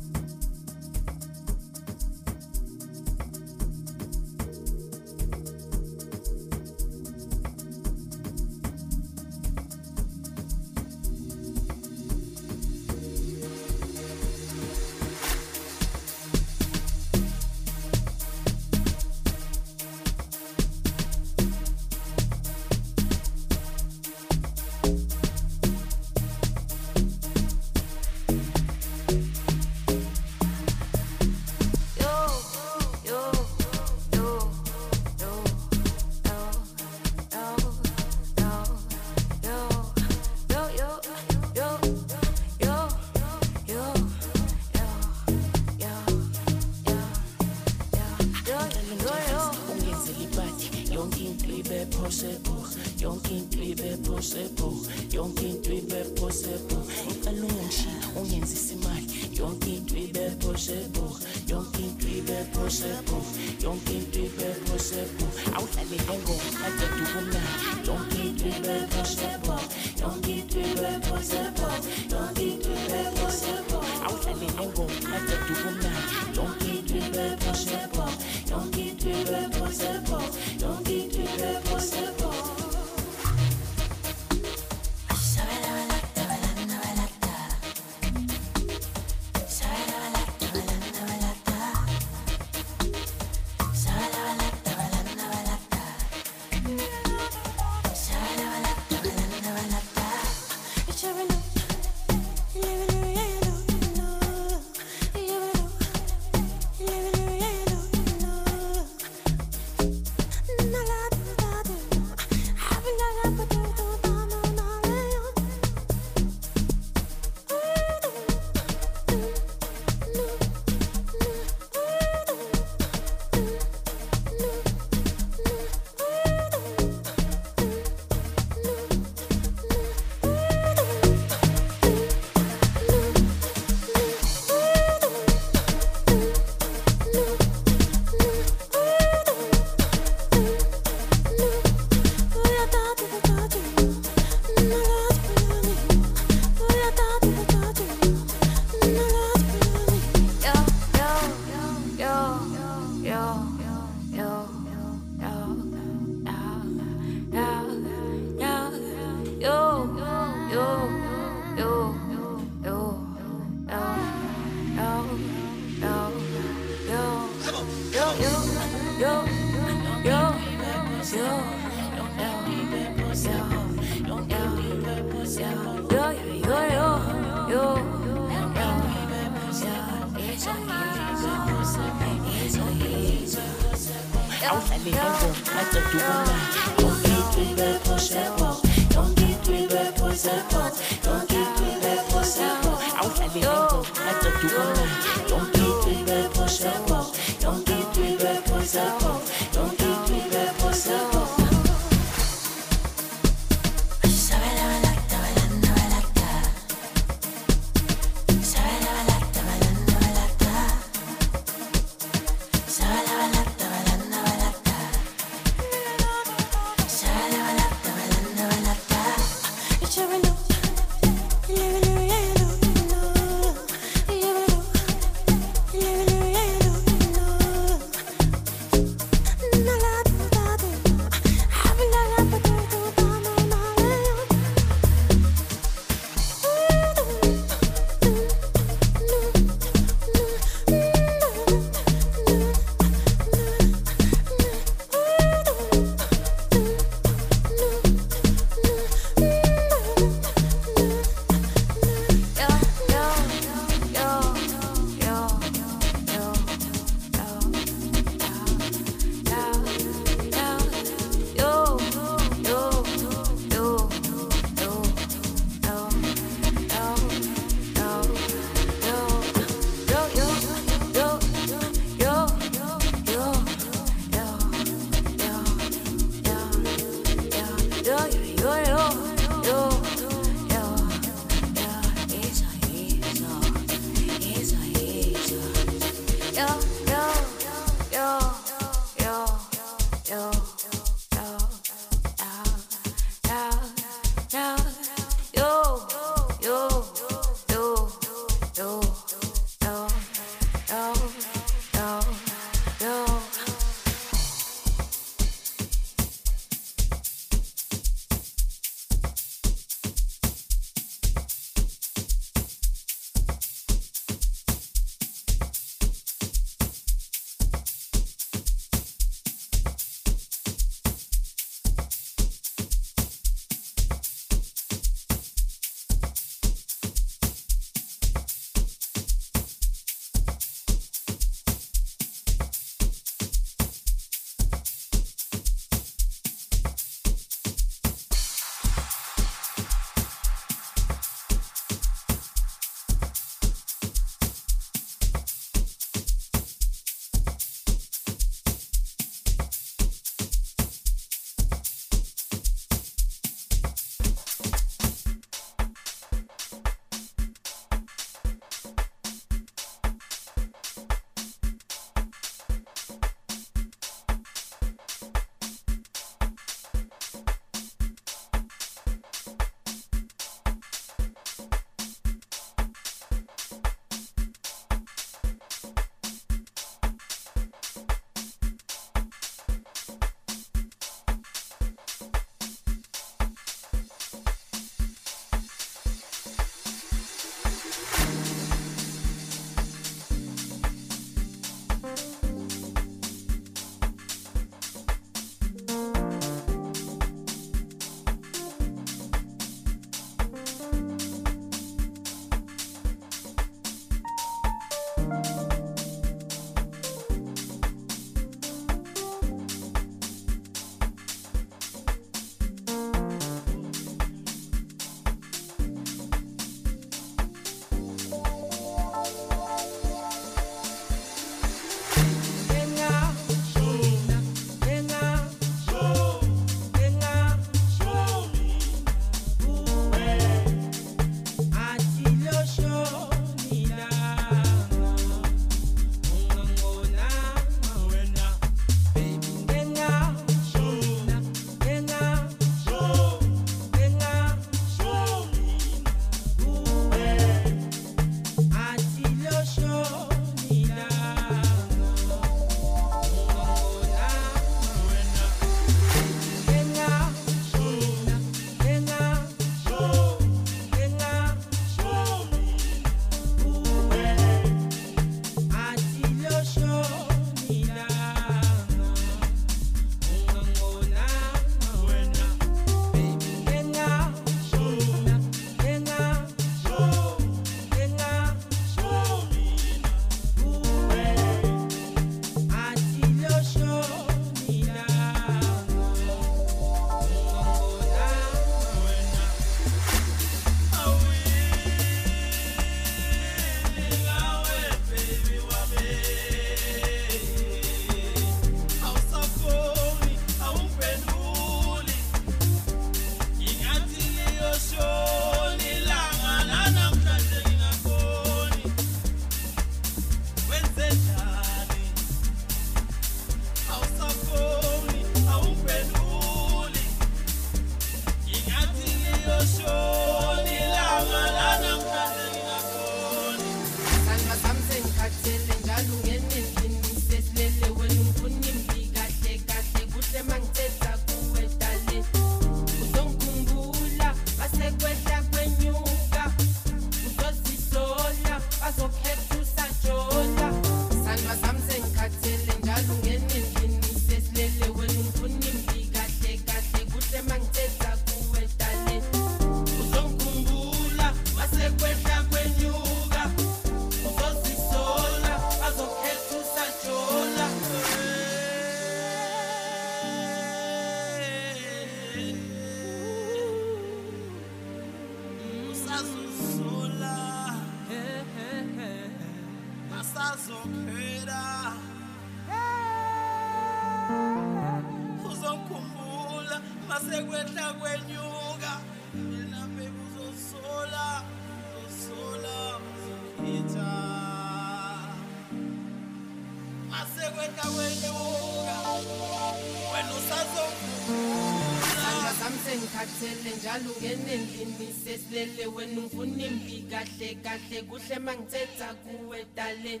Njalo ungene endlini sesilele wena ungifuna imbi kahle kahle kuhle mangithetha kuwe dale.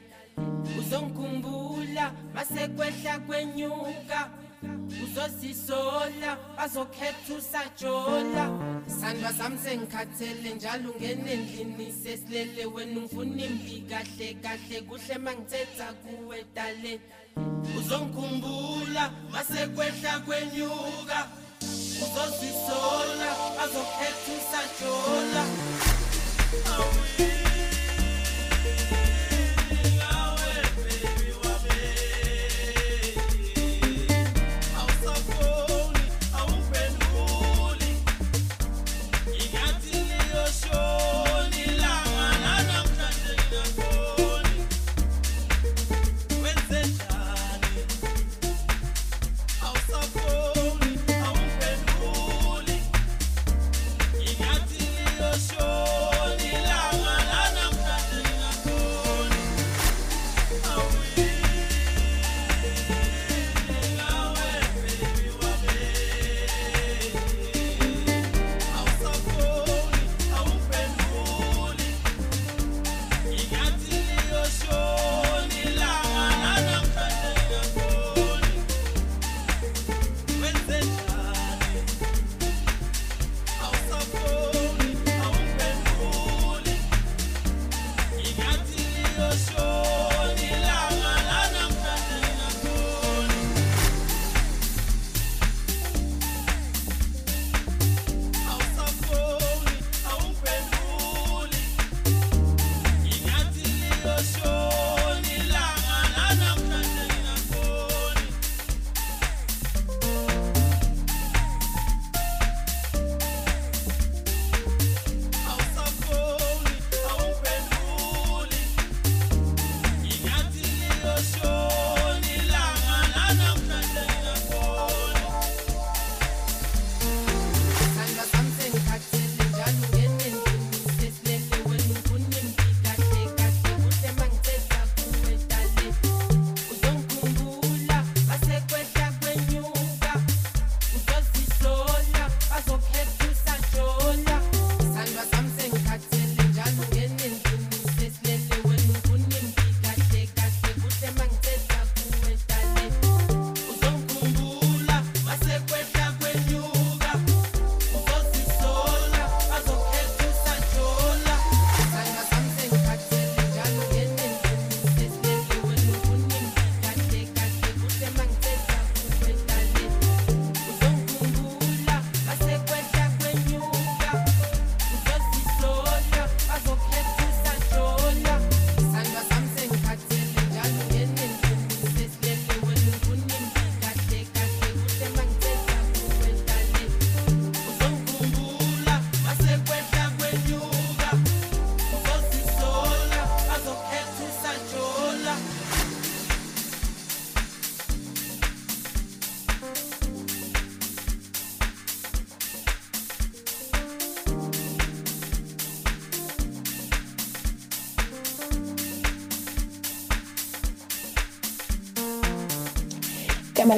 Uzongikhumbula masekwehla kwenyuka. Uzosisola bazokhetha usajola. Sandla sami sengikhathele njalo ungene endlini sesilele wena ungifuna imbi kahle kahle kuhle mangithetha kuwe dale. Uzongikhumbula masekwehla kwenyuka. Uzozisola bazokhetha usajola. awusafoni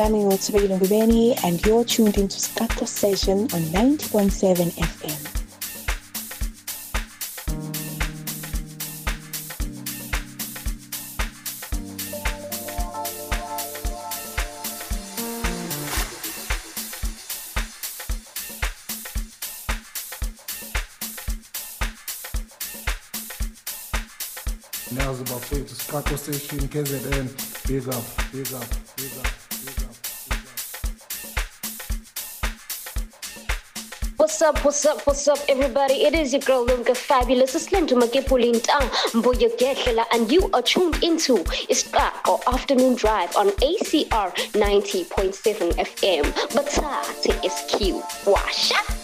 Kamalami Utsubeli Ngubeni and you're tuned into Skato Session on 90.7 FM. Nyazi bafethu siqaqo session KZN big up big up big up big up What's up, what's up, what's up, everybody? It is your girl Lumka Fabulous. It's Lento Makepulinta Mboya Gehlela, and you are tuned into Iskako Afternoon Drive on ACR 90.7 FM. Batate SQ. Washa.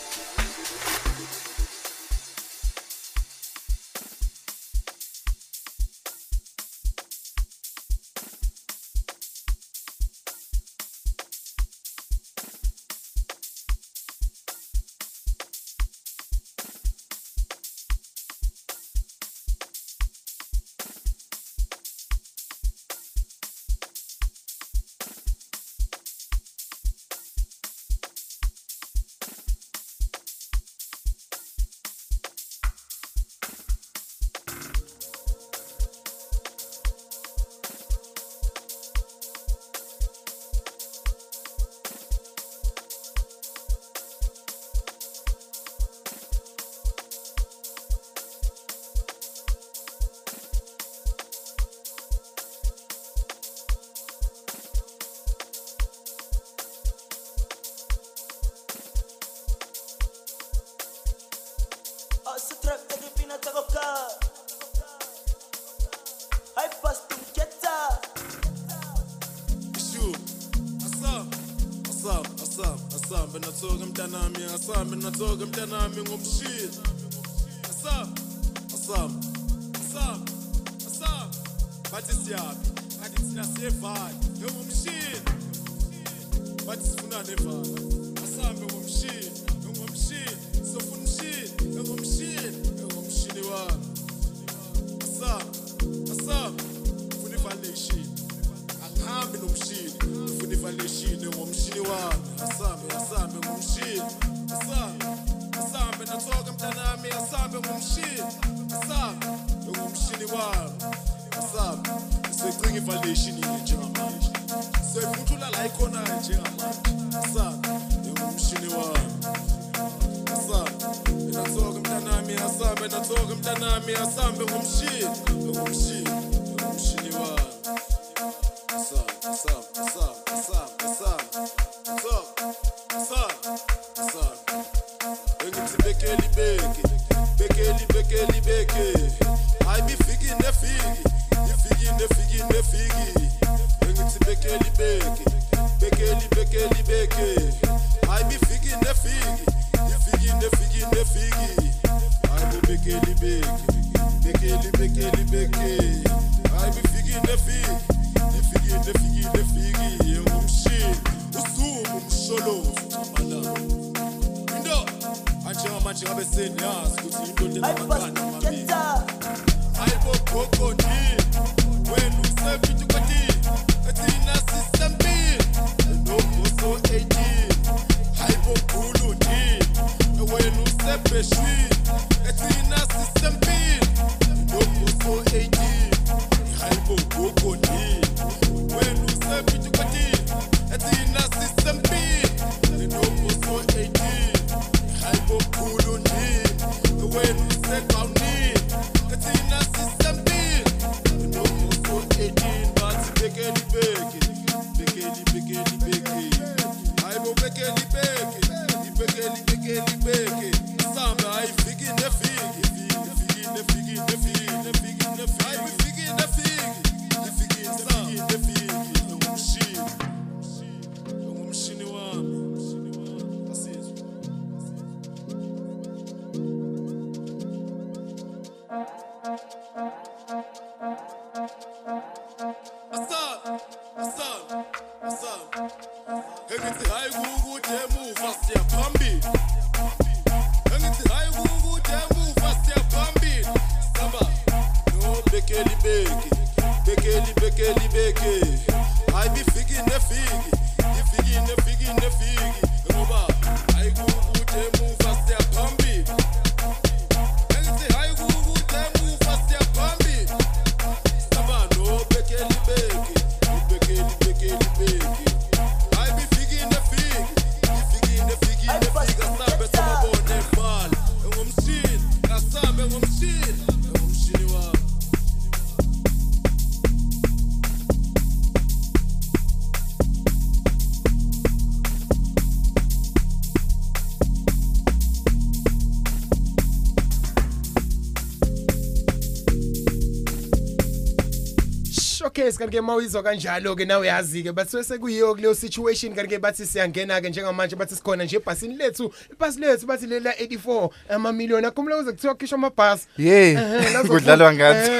yes kanike mawizwa kanjalo ke nawe yazi ke basuke sekuyiyo kuleyo situation kanike bathi siyangena ke njengamanje bathi sikhona nje ebhasini lethu ibhasi lethu bathi lela 84 ama million akumele kuze kuthiwa khishwa amabhasi. Yeah <laughs> kudlalwa ngathi.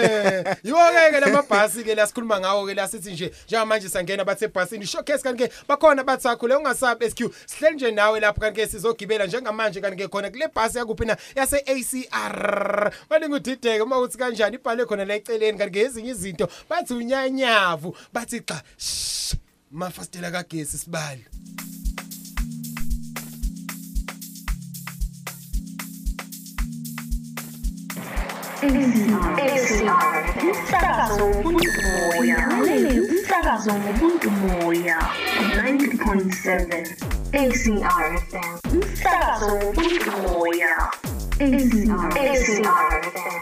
Yonke ke lamabhasi ke la sikhuluma ngawo ke la sithi nje njengamanje siyangena bathi ebhasini showcase kanike bakhona bathi akhule ungasabi SQ sihleli nje nawe lapho kanike sizogibela njengamanje kanike khona kule bhasi yakuphi na yase ACR balingu dideke mawuthi kanjani ibhale khona la eceleni kanike ezinye izinto bathi unyanya inyavu bathi xa mafastela kagesi sibali umsakazo wobuntu moya lalele umsakazo wobuntu moya 90.7 ACR FM umsakazo wobuntu moya ACR FM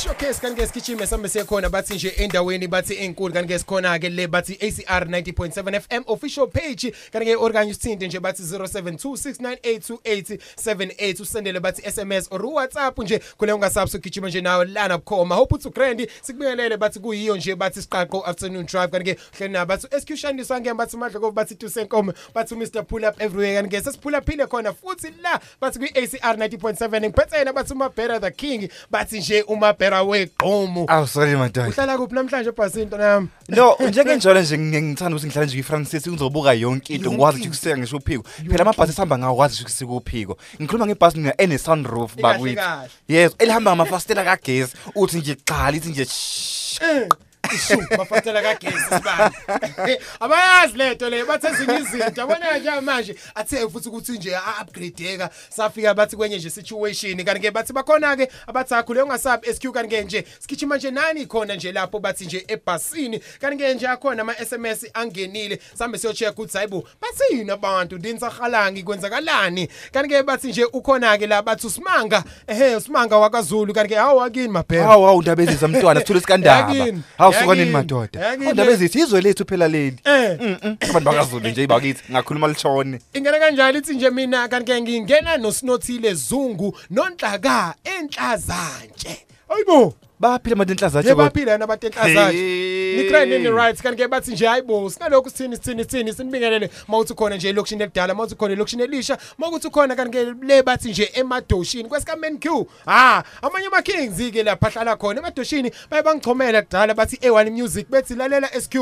showcase kanti ke sigijime sambe siyekhona bathi nje endaweni bathi enkulu kanti ke sikhona ke le bathi ACR 90.7 FM official page. Kanti ke orkanye usithinte nje bathi 0726982878 usendele bathi SMS or WhatsApp nje kule ungasabse ugijima nje nawe lana bukhoma. Hope uthi grand sikubingelele bathi kuyiyo nje bathi siqaqo afternoon drive. Kanti ke hleli na bathi executioniswa ngeke bathi madla koba bathi tusenkomo bathi Mr pull up everywhere kanti ke sesiphula phile khona futhi la bathi kwi ACR 90.7 ngiphathena bathi umabhera the king bathi nje umabhera weqhomo awu sorry madoda uhlala kuphi namhlanje ebhasini ntonami no njengenjalo nje ngi- ngithanda ukuthi ngihlale nje kwi-francis ngizobuka yonke into ngikwazi nje ukuseka ngisho uphiko. Phela amabhasi esihamba ngawo kwazi nje ukusika uphiko. Ngikhuluma ngebhasi mina ene-sunroof Ikahle bakwethu kahle. yes elihamba ngamafastela kagesi uthi nje qala ithi nje shh. Ishu bafatela kagesi sibani <laughs> abayazi lento le bathe ezinye izinto. Abona nje manje athe futhi ukuthi nje a-upgradeka safika bathi kwenye nje situation. Kanti ke bathi bakhona ke abathi akhule ungasabi. SQ kanti ke nje sigijima nje nani khona nje lapho bathi nje ebhasini. Kanti ke nje akhona ama SMS angenile. Sambe siyo check ukuthi hayibo bathini abantu? Ndinsahalangi kwenzakalani? Kanti ke bathi nje ukhona ke la bathi usimanga. Ehe usimanga wakaZulu kanti ke hawu akini mabheka hawu hawu ndaba ezisa mntwana sithule sikandaba hawu suka nini yakini, madoda. yakini. Hawu, ndaba ezisa izwe lethu phela leli. Eh. Mm-mm, abantu bakazulu nje bakithi ngakhuluma lishone. Ingena kanjalo ithi nje mina kanti ke ngingena nosinothile zungu nonhlaka enhlazantshe hayibo baphila abantu enhlazatshe ye baphila yena abantu enhlazantshe Hey. nikrane ni right? Kanti ke bathi nje hayibo sinalokhu sithini sithini sithini? Sinibingelele. Mawuthi khona nje elokishini elidala mawuthi khona elokishini elisha mawukuthi khona kanti ke le bathi nje emadoshini kwesika men Q ha amanye ama kings ke lapha ahlala khona emadoshini baye bangichomela kudala bathi A1 music bethi lalela SQ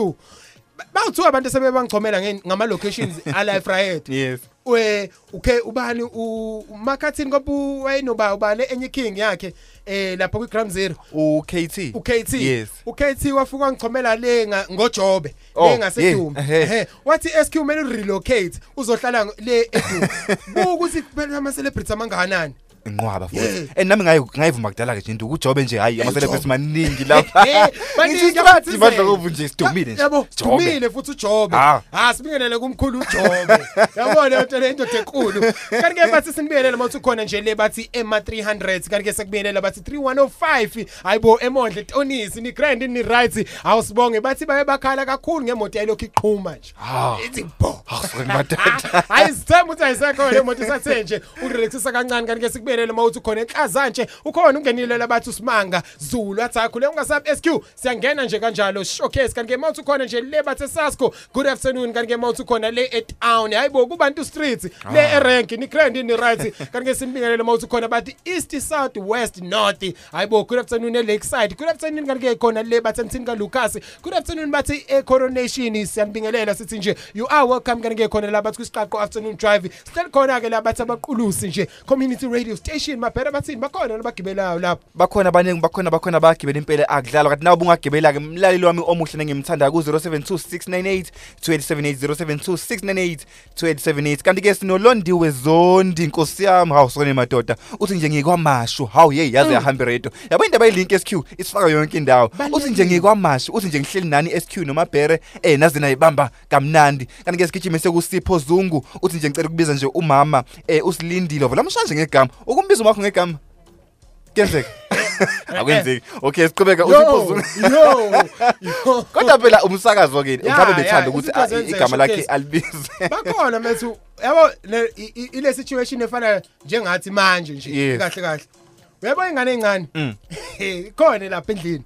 bawuthu abantu sebebangicomela nge- ngama locations ala <laughs> Efraed yes. We okay ubani uMarketing ngoba wayenoba ubani enye king yakhe eh lapha kwi Gram Zero u-KT uKT yes. uKT wafuka ngichomela le ngoJobe Oh, le ngaseduma. yeah, ehe. wathi SQ kumele urelocate uzohlala le eduma. <laughs> Buka ukuthi kuphela ama celebrities amangakanani. Inqwaba Yeah. futhi and nami ngayi ngayivuma kudala ke nje nje ukujobe nje hayi ama uJobe. celebrities maningi lapha. Eh, baningi Ngithi abathi badla ze- kovu nje sidumile nje. Yabo Jobe. dumile futhi uJobe. Ah. ha sibingelele kumkhulu uJobe. Yabona lento le indoda enkulu kanti ke bathi sinibingelele mawuthi khona nje le bathi ema 300 kanti ke sekubingelela bathi 3105 hayibo emondle tonisi ni grand ni right awusibonge. Bathi baye bakhala kakhulu ngemoto yayilokhu iqhuma nje. Ah. ithi bo. Suka madoda <laughs> hayi sithemba ukuthi ayisekho le moto isathe nje urelaxisa kancane. Kanti ke sikubelele mawuthi khona enhlazantshe ukhona ungenile labathi usimanga Zulu athi akhule ungasabi SQ siyangena nje kanjalo showcase. Kanti ke mawuthi khona nje le bathe Sasco good afternoon. Kanti ke mawuthi khona le etown hayibo kubantu street le erank ni grand ni right kanti ke simbingelele mawuthi khona bathi east south west north. Hayibo good afternoon e lakeside good afternoon kanti ke khona le bathi emthini ka Lucas good afternoon bathi e coronation siyanibingelela sithi nje you are welcome. Kanti ke khona la bathi kwisiqaqo afternoon drive sihleli khona ke la bathi abaqulusi nje community radio station maphela bathini bakhona nabagibelayo lapho? Bakhona abaningi bakhona bakhona bagibela impela akudlalwa kanti nawe bungagibela ke mlaleli wami omuhle nengimthanda ku 0726982780 0726982780 kanti ke sinolondiwe zondi inkosi yami. Hawu sone madoda uthi nje ngikwamashu hawu hey yaze yahamba iredo yabo indaba yelink SQ isifaka yonke indawo. Uthi nje ngikwamashu uthi nje ngihleli nani SQ nomabhere eh nazi naye bamba kamnandi. Kanti ke sigijime sekusipho zungu uthi nje ngicela ukubiza nje umama eh usilindile. Vela mshanje ngegama. Ukumbiza umakho ngegama. Kuyenzeka <laughs> <laughs> akwenzeki. Okay siqhubeka Yo, usiphuzulu yo, <laughs> kodwa phela umsakazo Ya, mhlawumbe bethanda ukuthi igama lakhe alibize. Bakhona methu yabo ile situation efana njengathi manje nje. Kahle kahle. Uyabo ingane encane? Mm. ikhona lapha endlini.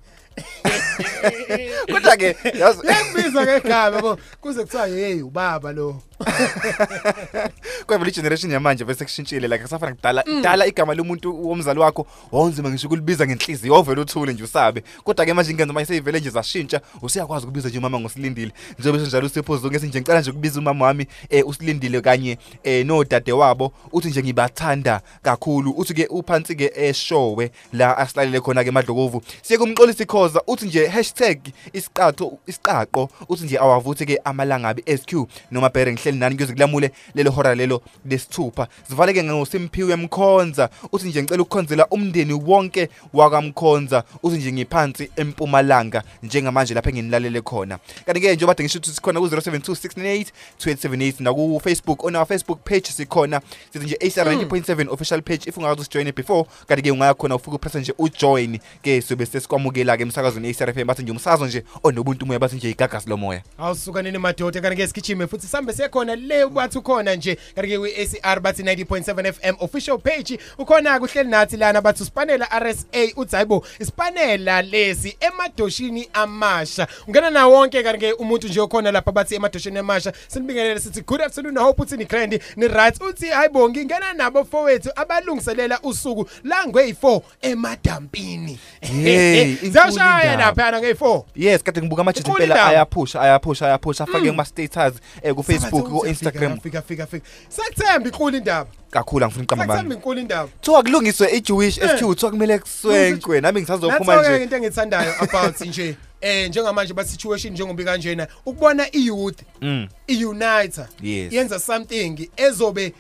Kodwa ke yazi yakubiza ngegama yabo. Kuze kuthiwa hey ubaba lo. <laughs> kwevela igeneration yamanje bese kushintshile like kusafana kudala kudala igama lomuntu womzali wakho wawunzima ngisho ukulibiza ngenhliziyo wavela uthule nje usabe. Kodwa ke manje ingenza manje seyivele nje zashintsha usiyakwazi ukubiza nje umama ngosilindile. Njengoba njalo usiphozo ngese nje ngicela nje ukubiza umama wami eh usilindile kanye eh nodade wabo uthi nje ngibathanda kakhulu. Uthi ke uphansi ke eshowe la asilalele khona ke madlokovu siye kumxolisa ikhoza uthi nje hashtag isiqatho isiqaqo uthi nje awavuthi ke amalangabi SQ noma bhere ngihleli sihleli nani kuze kulamule lelo hora lelo lesithupha. Sivaleke ngoSimphiwe Mkhonza uthi nje ngicela ukukhonzela umndeni wonke wakamkhonza uthi nje ngiphansi empumalanga njengamanje lapha enginilalele khona. Kanti ke njengoba ngisho ukuthi sikhona ku 072698 2878 na ku Facebook on our Facebook page sikhona. Sithi nje ACR 90.7 official page if ungazi usijoin before kanti ke ungaya khona ufika upress nje ujoin ke sobe sesikwamukela ke emsakazweni ACR FM bathi nje umsakazo nje onobuntu moya bathi nje igagasi lomoya. Awusukanini madoda kanti ke sigijime futhi sambe sekhona le bathi ukhona nje kanti ke kwi-ACR bathi 90.7 FM official page ukhona kuhleli nathi lana bathi usipanela RSA uthi hayibo isipanela lesi emadoshini amasha ungena na wonke kanti ke umuntu nje okhona lapha bathi emadoshini amasha sinibingelele sithi good afternoon i hope uthi ni grand ni right uthi hayibo ngingena nabo fowethu abalungiselela usuku la ngey4 emadampini Hey, <laughs> inkulu ziyashaya indaba. lapha ngey4 Yes kade ngibuka ama chat Inkulu impela indaba. ayaphusha ayaphusha ayaphusha afake Mm. kuma status eh ku Facebook ku Instagram fika fika fika sekuthemba inkulu indaba. Kakhulu angifuni uqamba sekuthemba manje. inkulu indaba. Kuthiwa kulungiswe iJewish Eh. SQ kuthiwa kumele kuswenkwe nami ngisazophuma Nathoke nje. into engithandayo about nje eh njengamanje ba situation njengoba kanjena ukubona iyouth Mm. iuniter yenza something ezobe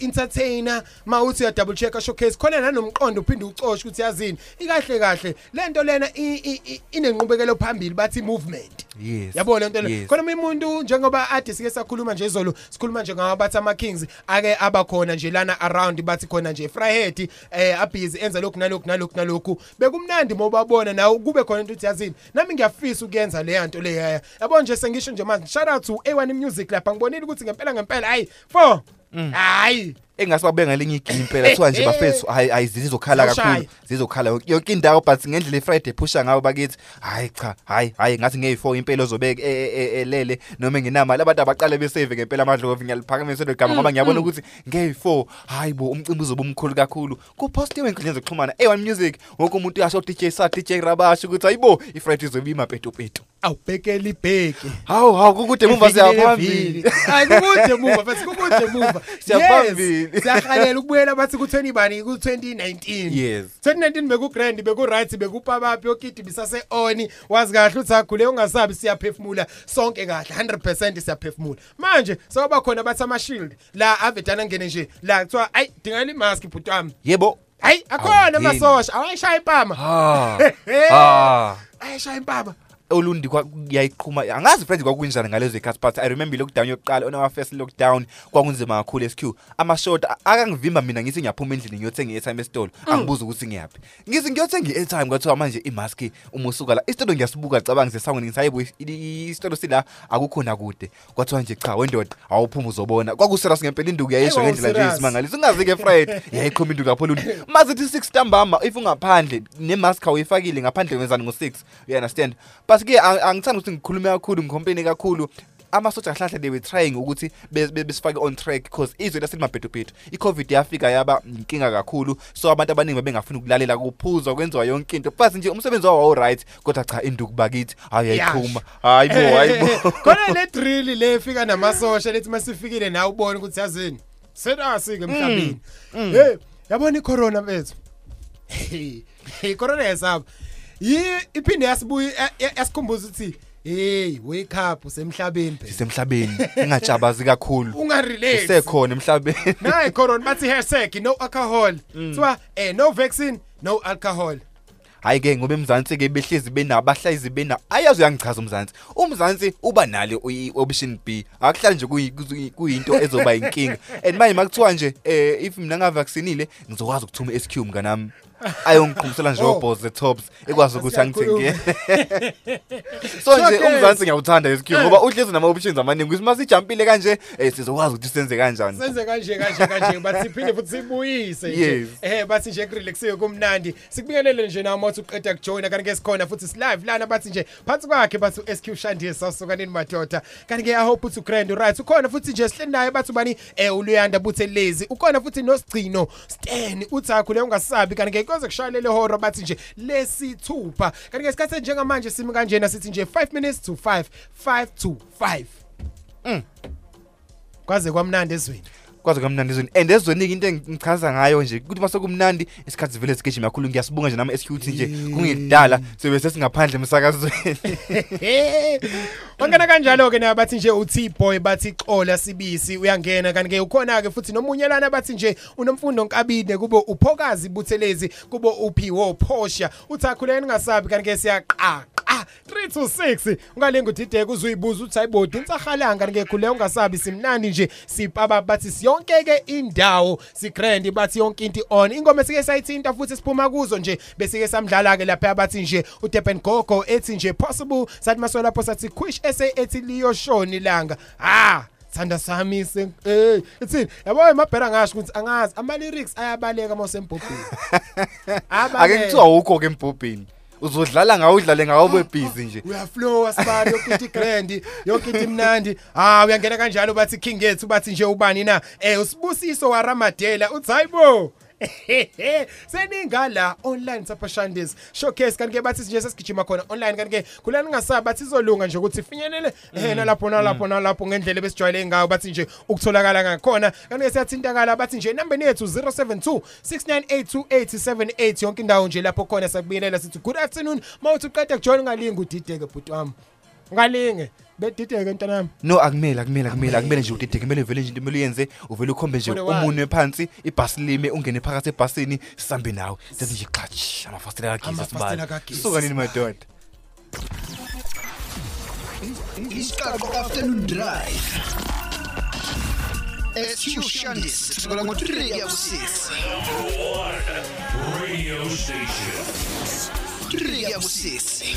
entertainer mawuthi uya double check showcase khona nanomqondo uphinde ucoshe ukuthi yazini. Ikahle kahle lento lena inenqubekelo phambili bathi movement yabona lento le khona umuntu njengoba ade sike sakhuluma nje izolo sikhuluma nje ngabathi ama Kings ake abakhona nje lana around bathi khona nje Fryhead eh abhizi enza lokhu nalokhu nalokhu nalokhu. Bekumnandi mobabona nawe kube khona into uthi yazini nami ngiyafisa ukuyenza le yanto le yaya. Yabona nje sengisho nje manje shout out to A1 Music lapha ngibonile ukuthi ngempela ngempela. Hayi 4 hayi. Engasibabe ngalinye igini impela kuthiwa nje bafethu hayi hayi zizokhala Zawushaya. kakhulu zizokhala yonke indawo but ngendlela iFriday pusha ngawo bakithi hayi cha hayi hayi ngathi ngey4 impela ozobeka elele noma nginama labantu abaqale besave ngempela amadlovu ngiyaliphakamisa lo gama ngoba ngiyabona ukuthi ngey4 hayi bo umcimbi uzoba umkhulu kakhulu. Kupostiwe enkundleni zokuxhumana A1 Music wonke umuntu uyasho DJ Sa DJ Rabash ukuthi hayibo iFriday izoba imapeto peto awubhekela ibheki hawu hawu kukude emuva siyaphambili. hayi kukude emuva futhi kukude emuva. <laughs> Siyaphambili. Yes, siyahalela ukubuyela bathi ku20 bani ku2019 Yes. 2019 beku grand beku right bekupa baphi yokidi bisase on wazi kahle uthi akhule ungasabi siyaphefumula. Sonke kahle 100% siyaphefumula. Manje soba khona bathi ama shield la avedana ngene nje la kuthiwa ayi dingani mask bhuti wami. Yebo. Hayi akhona Awungeni. amasosha awayishaya impama. Ah. <laughs> Ah. ayishaya impama. Olundi yayiqhuma angazi friends kwakunjani ngalezo ikhathi but i remember lockdown yokuqala on our first lockdown kwakunzima kakhulu SQ amashota akangivimba mina ngithi ngiyaphuma endlini ngiyothenga i-airtime esitolo. Angibuza ukuthi ngiyaphi. Ngithi ngiyothenga i-airtime kwathiwa manje imask uma usuka la. Isitolo ngiyasibuka cabanga sesango ngisayibo isitolo sila akukho nakude kwathiwa nje cha wendoda awuphuma uzobona. Kwakuserious ngempela induku yayisho Hayibo, ngendlela nje serious. isimangaliso ungazi ke Friday yayiqhuma induku lapho lundi mazithi 6 ntambama if ungaphandle nemask awuyifakile ngaphandle wenzani ngo6 you understand? But ke ang- angithandi ukuthi ngikhulume kakhulu ngicomplain kakhulu. Amasoja ahlahla they were trying ukuthi be- be- besifake on track because izwe lasithi mabhedobhedo i-covid yafika yaba inkinga kakhulu. So abantu abaningi babengafuni ukulalela kuphuzwa kwenziwa yonke into. But nje umsebenzi wawo wawu-right kodwa cha induku bakithi hayi yayiqhuma hayi bo hayi bo. <laughs> Khona le drill le efika namasosha lethi masifikile nawe ubone ukuthi yazini. Serious ke emhlabeni. Mm. hey yabona icorona bethu <laughs> hey icorona yesaba. yi iphinde yasibuya yasikhumbuza ukuthi hey wake up usemhlabeni phela. Sisemhlabeni ingajabazi kakhulu. Ungarelate usekhona emhlabeni. <laughs> Nayi corona bathi hashtag no alcohol. Kuthiwa eh no vaccine no alcohol. Hayi ke ngoba emzansi ke behlezi benabahlayizi bena ayazi uyangichaza umzansi. Umzansi uba nalo i-option B. Akuhlali nje kuyi- kuyi- kuyinto ezoba inkinga and manje makuthiwa nje eh if mina ngavaccinile ngizokwazi ukuthuma SQ mnganami. Ayongiqhumisela nje Oh. obos the tops. Ekwazi ukuthi Siyakhuluma. angithengele <laughs> so nje Showcase. umzansi ngiyawuthanda SQ ngoba uhlezi nama options amaningi. Ukuthi masijampile kanje eh sizokwazi ukuthi senze kanjani. Senze kanje kanje kanje bathi siphinde futhi sibuyise nje. Yes. eh bathi nje kurelaxiwe kumnandi. Sikubingelele nje nawe mothi uqeda kujoina kanti ke sikhona futhi silive lana bathi nje phansi kwakhe bathi uSQ Shandiye sasukanini madoda. Kanti ke i hope uthi ugrand right. Ukhona futhi nje sihleli naye bathi bani eh uluyanda buthe lezi ukhona futhi nosigcino Stan. Uthi akhule ungasabi kanti ke koze kushayelele horo bathi nje lesithupha kanti ke sikhathi njengamanje simi kanjena sithi nje 5 minutes to 5 5 to 5 kwaze kwamnandi ezweni. Kwaze kamnandi ezweni and ezweni into engichaza ngayo nje ukuthi mase kumnandi isikhathi vele sigijima kakhulu ngiyasibunga nje nama SQT nje kungidala sobe sesingaphandle emsakazweni. <laughs> Wangena kanjalo ke nabathi nje uthi boy bathi xola sibisi uyangena. Kanti ke ukhona ke futhi nomunyelana bathi nje unomfundo nkabine kube uphokazi buthelezi kube uphiwo phosha uthakhuleni ngasabi kanti ke siyaqa ah 3 to 6 ungalenga udideke uzuyibuza uthi ayibodi insahalanga kanti ke khule ungasabi simnandi nje. Sipaba bathi siyonke ke indawo sigrand bathi yonke into on ingoma sike sayithinta futhi siphuma kuzo nje bese ke samdlala ke lapha bathi nje uDeben Gogo ethi nje possible. Sathi maso lapho sathi quish essay ethi liyo shoni langa ah Thanda sami se eh ithini yabo emabhera ngasho ukuthi angazi ama lyrics ayabaleka mawusembhobheni. <laughs> Ake kuthiwa ukho ke embhobheni. Uzodlala ngawo udlale ngawo ube busy nje. Uyaflow sibani yonke into grand yonke into imnandi. Ah uyangena kanjalo bathi king yethu bathi nje ubani na? Eh usibusiso wa Ramadela uthi hayibo <laughs> seningala online sapha shandis showcase kanti ke bathi nje sesigijima khona online kanti ke kulani ngasaba bathi izolunga nje ukuthi finyelele eh nalapho nalapho nalapho ngendlela besijwayele ngayo bathi nje ukutholakala ngakhona. Kanti ke siyathintakala bathi nje number yethu 072 6982878 yonke indawo nje lapho khona sakubiyelela sithi good afternoon. Mawuthi uqeda kujoin ngalinga udideke bhuti wami. Ngalinge bedideke ntanami no akumele akumele akumele akumele nje udideke kumele vele nje into kumele uyenze uvele ukhombe nje umunwe phansi ibhasi lime ungene phakathi ebhasini sihambe nawe sethi nje qatsh amafastela kagesi Amafastela sibali kagesi. suka nini madoda Isiqaqo afternoon drive. Shandis kusukela ngo-3 yakusisi. Radio station. 3 yakusisi.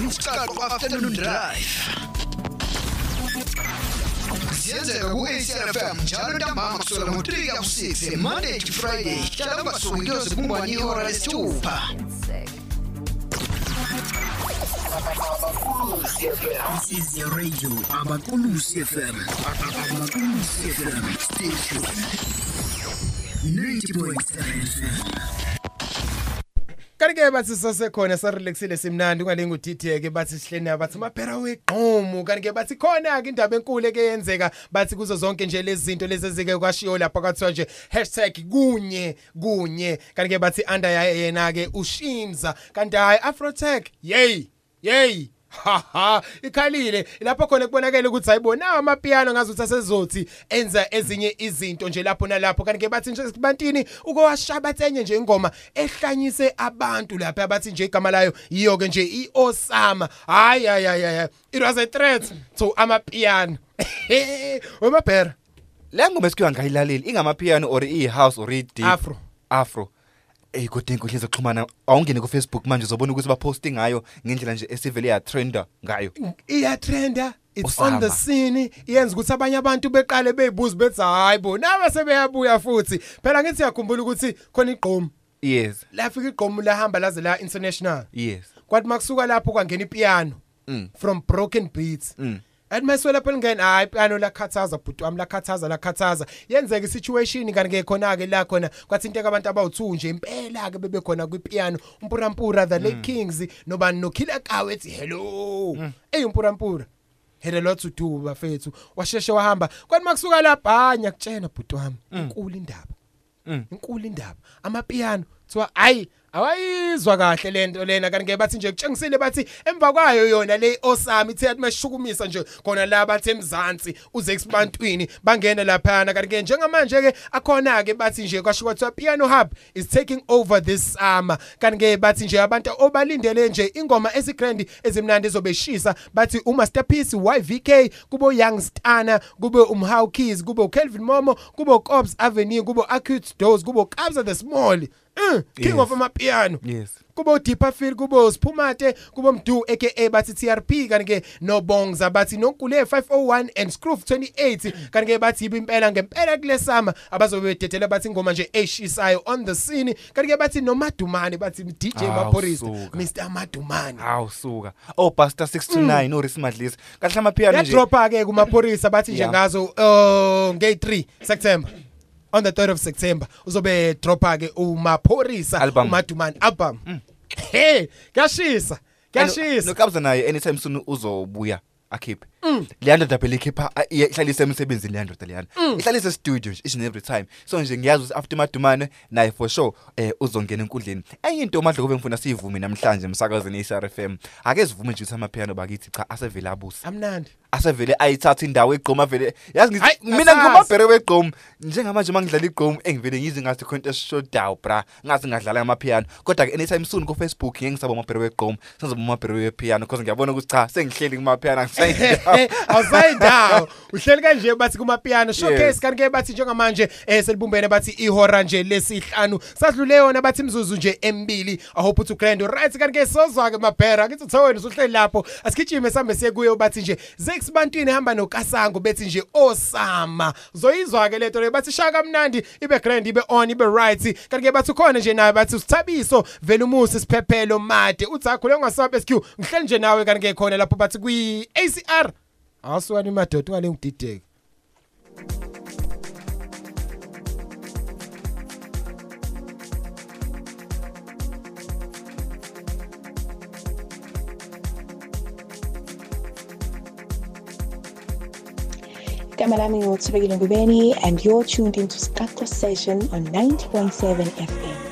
Isiqaqo afternoon drive. Siyenzeka ku-ACFM njalo ntambama kusukela ngo-3 yakusisi Monday to Friday hlala ungasuki kuyoze kumbani ihora lesithupha. This is your radio, Abakulusi FM. Abakulusi FM station. 90.7 FM. Kanti ke bathi sasekhona sarelaxile simnandi ungalinga udideke bathi sihlene bathi maphera weqhomo kanti ke bathi khona ke indaba enkulu eke yenzeka bathi kuzo zonke nje lezi zinto lezi ezike kwashiyo lapha kwathiwa nje #kunye kunye. Kanti ke bathi under yena ke ushinza. Kanti hayi afrotech yey yey. Haha ikhalile. Lapho khona kubonakala ukuthi hayibona amapiano ngazuthi asezothi enza ezinye izinto nje lapho nalapho. Kanti ke bathi nje bantini ukowashabathenye nje ingoma ehlanyise abantu lapha. Abathi nje igama layo yiyo ke nje iOsama. Hayi hayi hayi hayi. it was a threat to amapiano. <laughs> Wemabhera le ngoma esikhiwa ngayilaleli ingamapiano or i-house or i-deep? Afro. afro. Eh kodwa inkundla zokuxhumana awungene ku Facebook manje uzobona ukuthi baposti ngayo ngendlela nje esivele yatrenda ngayo. Iyatrenda. It's Osama. on the scene. Iyenza ukuthi abanye abantu beqale beyibuza bethi hayibo naba sebeyabuya futhi. Phela ngithi yakhumbula ukuthi khona igqomo yes. Lafika igqomo lahamba laze la international. Yes. Kwathi makusuka lapho kwangena ipiano mm. from broken beats. Mm. Athi maswe lapho lingena hayi piano lakhathaza bhuti wami lakhathaza lakhathaza yenzeka isituation kanti ke khona ke la khona kwathinteka abantu abawu2 nje impela ke bebe khona kwipiano. Umpurampura the late kings nobani nokhila kawe ethi hello ey umpurampura hele lot to do bafethu washeshe wahamba kwathi makusuka labhanya kutshena bhuti wami inkulu indaba Mm. inkulu indaba amapiano kuthiwa hayi awayizwa kahle lento lena kanti ke bathi nje kutshengisile bathi emva kwayo yona le osami ithe yathi mashukumisa nje khona la bathi emzansi uze kusibantwini bangena laphana kanti ke njengamanje ke akhona ke bathi nje kwasho kwathiwa piano hub is taking over this summer. Kanti ke bathi nje abantu obalindele nje ingoma esigrand ezimnandi ezobeshisa bathi umasterpiece YVK kubo young stana kube umhaw keys kube ukelvin momo kube uCobbs avenue kube acute doors kube Kabza the small. Uh, king Yes. of amapiano. Yes. Kubo deeper feel kubo siphumate kubo mdu aka bathi TRP kanti ke nobongza bathi nonkule 501 and scroof 28 kanti ke bathi impela ngempela kulesama abazobe bededela bathi ingoma nje eshisayo on the scene kanti ke bathi nomadumane bathi DJ suka. Mr Madumane. Hawu suka oh pastor 629 no Rismadlisa kahle amapiano nje. Yadropa ke kumaphorisa bathi nje ngazo uh, nge 3 September. On the 3rd of September uzobe dropa ke umaphorisa Album. umadumane album hey kashisa kashisa nokabza naye anytime soon uzobuya akhiphe Mm. Leya ndoda phela ikhipha a- iye- ihlala isemsebenzini leya ndoda leyana Mm. ihlala ise-studio nje each and every time? So nje ngiyazi ukuthi after madumane naye for sure um uzongena enkundleni. Enye into madlovu bengifuna siyivume namhlanje emsakazweni i-sr f m. Ake sivume nje ukuthi amapiano bakithi cha asevele abuse amnandi. Asevele ayithatha indawo egqom avele yazi ngithi Hayi, mina asazi. ngumabhere wegqom njengamanje uma ngidlala igqom engivele ngize ngathi khonto esishodawu bra. Ngathi ngadlala ngamapiano kodwa-ke anytime soon ku-facebook ngeke ngisaba umabhere wegqom senzoba umabhere wepiano because ngiyabona ukuthi cha sengihleli kumapiano <laughs> angisayindawo awusayindawo uhleli kanje bathi kumapiano showcase Yes. kanti ke bathi njengamanje eh selibumbene bathi ihora nje lesihlanu. Sadlule yona bathi imzuzu nje emibili i hope ukuthi ugrand right kanti ke sozwa ke mabhera ngithi uthe wena usuhleli lapho. Asigijime sambe siye kuyo bathi nje zex bantwini hamba nokasango bethi nje osama. Zoyizwa ke lento le bathi shaka mnandi ibe grand ibe on ibe right. Kanti ke bathi khona nje naye bathi usithabiso vele umusi siphephelo made. Uthi akhule ungasaba SQ ngihleli nje nawe kanti ke khona lapho bathi kwi ACR awuswani madoda ungale ngidideke Igama lami nguthubekile Ngubeni and you're tuned into Scato Session on 90.7 FM.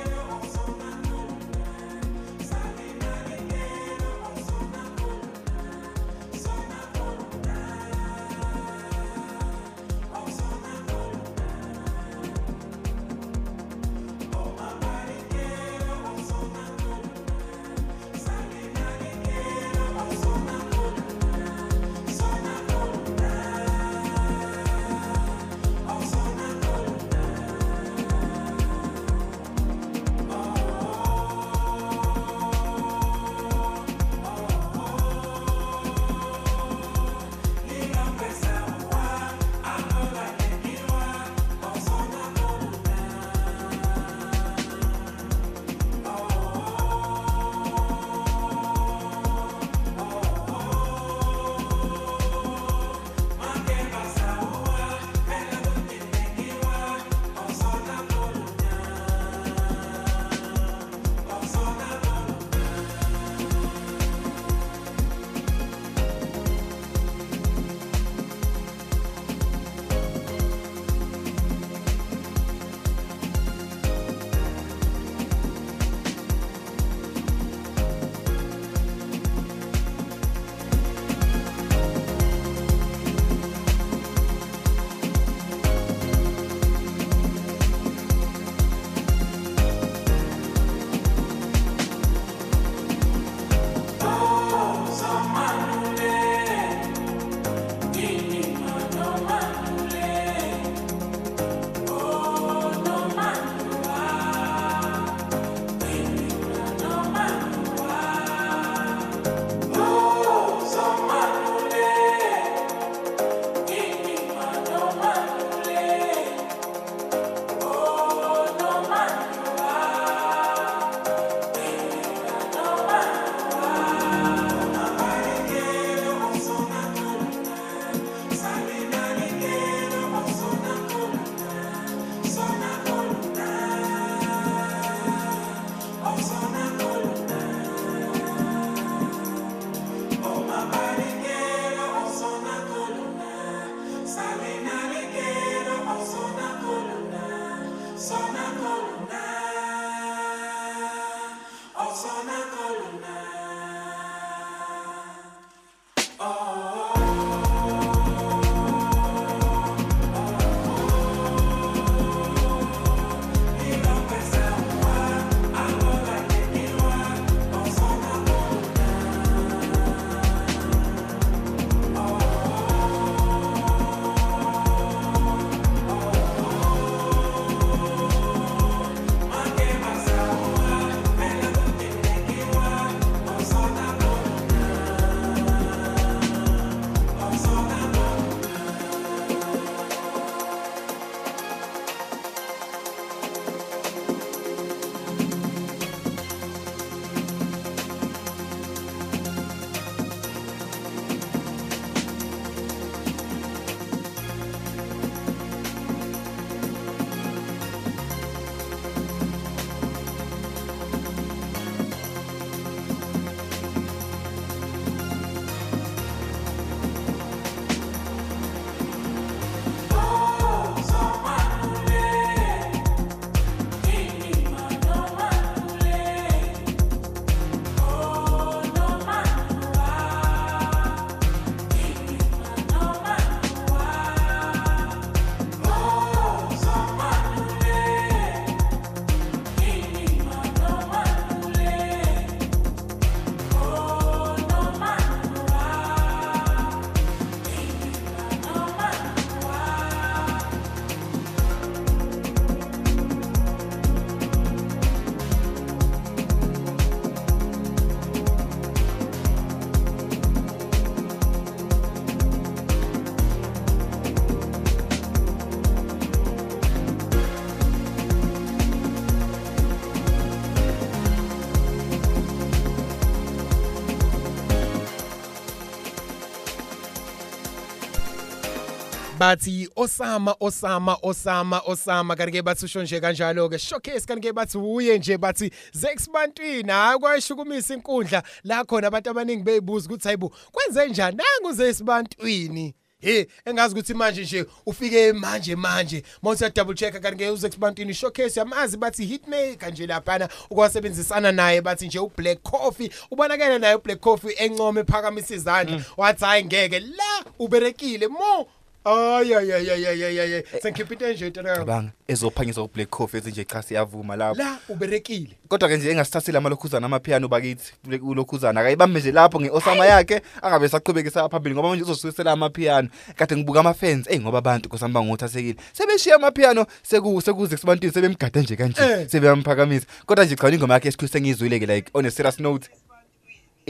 Bathi Osama Osama Osama Osama kanike bathi usho nje kanjalo ke showcase kanike bathi uye nje bathi Zex Bantwini hayi kwashukumisa inkundla. La khona abantu abaningi beyibuza ukuthi hayibo kwenze njani? Nangu Zex Bantwini. Hey engazi ukuthi manje nje ufike manje manje. Mawuthi double check kanike uZex Bantwini showcase yamazi bathi hitmaker nje laphana ukwasebenzisana naye bathi nje uBlack Coffee. Ubonakala naye uBlack Coffee encome ephakamisa izandla. Wathi hayi ngeke. La uberekile. Mo ay ay ay ay ay ay ay sengikhipha into nje tata cabanga ezophangisa ublack coffee ethi nje cha siyavuma lapho. La uberekile. Kodwa ke nje engasithathile amalokhuzana amapiano bakithi ulokhuzana akayibambe nje lapho ngeosama yakhe angabe saqhubekisa phambili ngoba manje uzosukisela amapiano. Kade ngibuka ama-fans eyi ngoba abantu kusamba ngothathekile sebeshiya amapiano seku sekuze kusibantwini sebemgade nje kanje Eh. sebeyamuphakamisa kodwa nje cha ingoma yakhe esikhulu sengiyizwile-ke like on a serious note.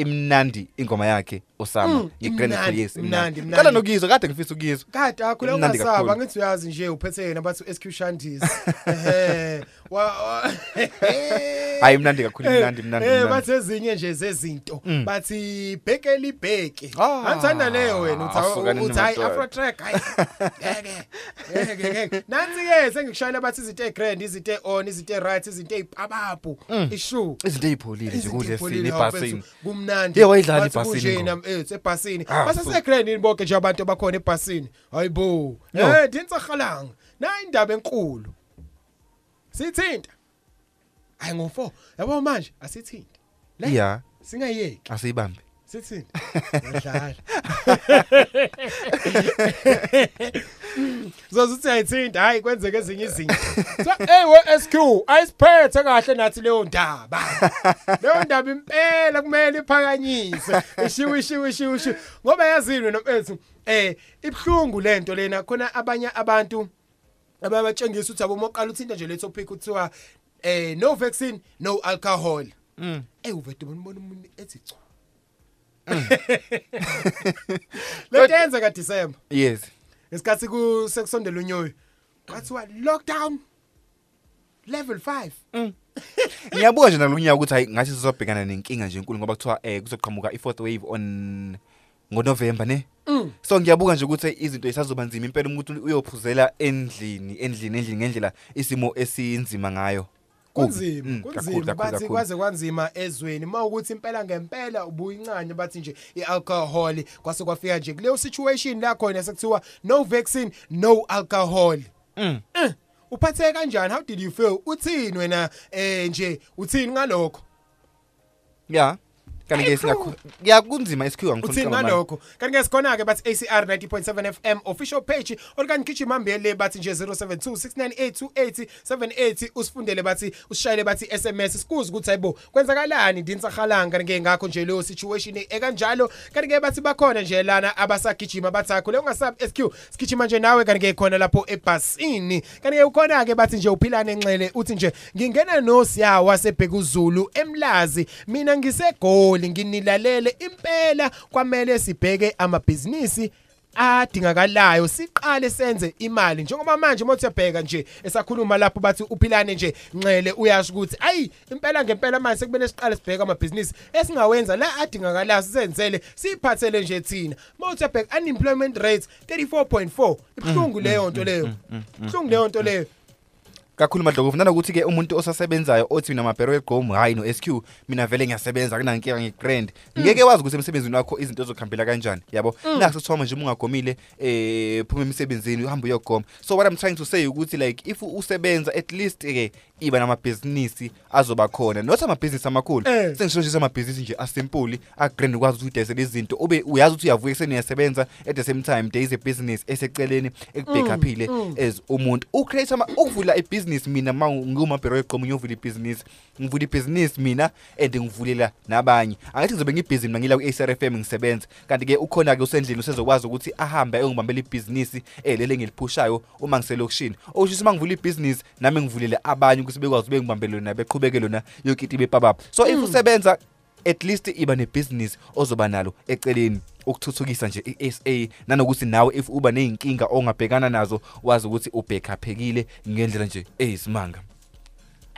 Imnandi ingoma yakhe osama Mm, nge-grand imnandi, yes imnandi, qala imnandi. nokuyizwa kade ngifisa ukuyizwa kade akhula Imnandi ungasaba kakhulu. ngithi uyazi nje uphethe yena bathi SQ Shandies <laughs> ehe wa wa- Hayi, imnandi kakhulu, Eh, imnandi, imnandi, eh imnandi. bathi ezinye nje zezinto Mm. bathi bhekeli bheke anthanda leyo wena uthi ahlukane uthi hayi nemadoda. afro track hayi <laughs> ngeke ngeke ngeke nansi ke sengikushayela bathi izinto egrand izinto eon izinto eright izinto ezipabapu Mm. ishu izinto ey'pholile nje Izinto kule ey'pholile, sini hawu, ebhasini mfethu, kumnandi ye wayidlala Bathi ibhasini kunje ingoma. na- eh sebhasini. Ah, basasegrand yini bonke nje abantu abakhona ebhasini. Hayibo Yo. eh dinsa khalanga na indaba enkulu. Sithinta. Hayi ngo4 yabo manje asithinta Le, ya singayeki. Asiyibambe. Sithinta <laughs> yadlala <laughs> zozuthi ayithinta hayi kwenzeke ezinye izinto. <laughs> So hey we SQ ayisiphethe kahle nathi leyo ndaba. Leyo ndaba impela kumele iphakanyiswe. Ishiwe ishiwe ishiwe ishiwe ngoba yazini nomfethu eh ibhlungu lento lena. Khona abanye abantu ababatshengisa ukuthi abomoqala uthinta nje le topic kuthiwa eh no vaccine no alcohol. Mm. eh uvete bonibona umuntu ethi cha. <laughs> lento yenza December yes. Ngesikhathi ku sekusondela unyoyo kwathiwa lockdown level 5 ngiyabuka nje nalonyaka ukuthi hayi ngathi sizobhekana nenkinga nje enkulu ngoba kuthiwa eh kuzoqhamuka i-fourth wave on ngoNovember ne? Mm. so ngiyabuka nje ukuthi izinto isazoba nzima impela umuntu uyophuzela endlini endlini endlini ngendlela isimo esinzima ngayo. Kunzima Mm, kunzima bathi kwaze kwanzima ezweni. Mawukuthi impela ngempela ubuyincane bathi nje ialcohol kwase kwafika nje kuleyo situation la khona sekuthiwa no vaccine no alcohol. Mm. Eh, uphatheke kanjani? How did you feel? Uthini wena eh nje? Uthini ngalokho? Ya. Kanti ke singakho ya kunzima esikhiwa ngifuna uthini ukucabanga. ngalokho kanti ke sikhona ke bathi ACR 90.7 FM official page olukani gijima mbele bathi nje 0726982878 usifundele bathi usishayele bathi SMS sikuze ukuthi hayibo kwenzakalani dinsa khalanga kanti ke ngakho nje leyo situation ekanjalo. Kanti ke bathi bakhona nje lana abasagijima bathakho le ungasabi SQ sigijima nje nawe. Kanti ke khona lapho ebhasini. Kanti ke ukhona ke bathi nje uphilane enxele uthi nje ngingena nosiya wasebhekuzulu emlazi mina ngisegoli. Nginilalele impela kwamele sibheke amabhizinisi adingakalayo siqale senze imali. Njengoba manje uma uthebheka nje esakhuluma lapho bathi uphilane nje nxele uyasho ukuthi ayi impela ngempela manje sekubene siqale sibheke amabhizinisi esingawenza la adingakalayo sisenzele siphathele nje thina. Uma uthebheka unemployment rate 34.4 ibhlungu leyo nto leyo. ibhlungu leyo nto leyo. Kakhulu madlovu. Nanokuthi ke umuntu osasebenzayo othi mina mabhero egqomu hayi no SQ mina vele ngiyasebenza kunankinga ngegrand ngeke wazi ukuthi emsebenzini wakho izinto ezokhambela kanjani yabo? Mm. naku sithoma nje ungagomile eh phuma emsebenzini uhamba uyogoma. So what i'm trying to say ukuthi like if usebenza at least ke iba namabhizinisi azoba khona. Not amabhizinisi amakhulu Eh. sengisho nje amabhizinisi nje asimple agrand ukwazi ukuthi udayisele izinto ube uyazi ukuthi uyavuka ekseni uyasebenza at the same time there is a business eseceleni ekubhekaphile Mm, mm. as umuntu. Ucreate ama ukuvula ibusiness mina ma ngumabhero yeqomo ngiyovula ibusiness ngivula ibusiness mina and ngivulela nabanye. Angathi ngizobe ngibhizi mina ngila ku-ACRFM ngisebenza kanti ke ukhona ke usendlini usezokwazi ukuthi ahambe ayongibambela ibhizinisi elele ngiliphushayo uma ngiselokishini. Okusho uma ngivula ibhizinisi nami ngivulele abanye ukuthi bekwazi ube ngibambele lona beqhubeke lona yonke into ibepababa so if Mm. usebenza at least iba nebhizinisi ozoba nalo eceleni. Ukuthuthukisa nje i-SA nanokuthi nawe if uba neyinkinga ongabhekana nazo wazi ukuthi ubhekhaphekile ngendlela nje eyisimanga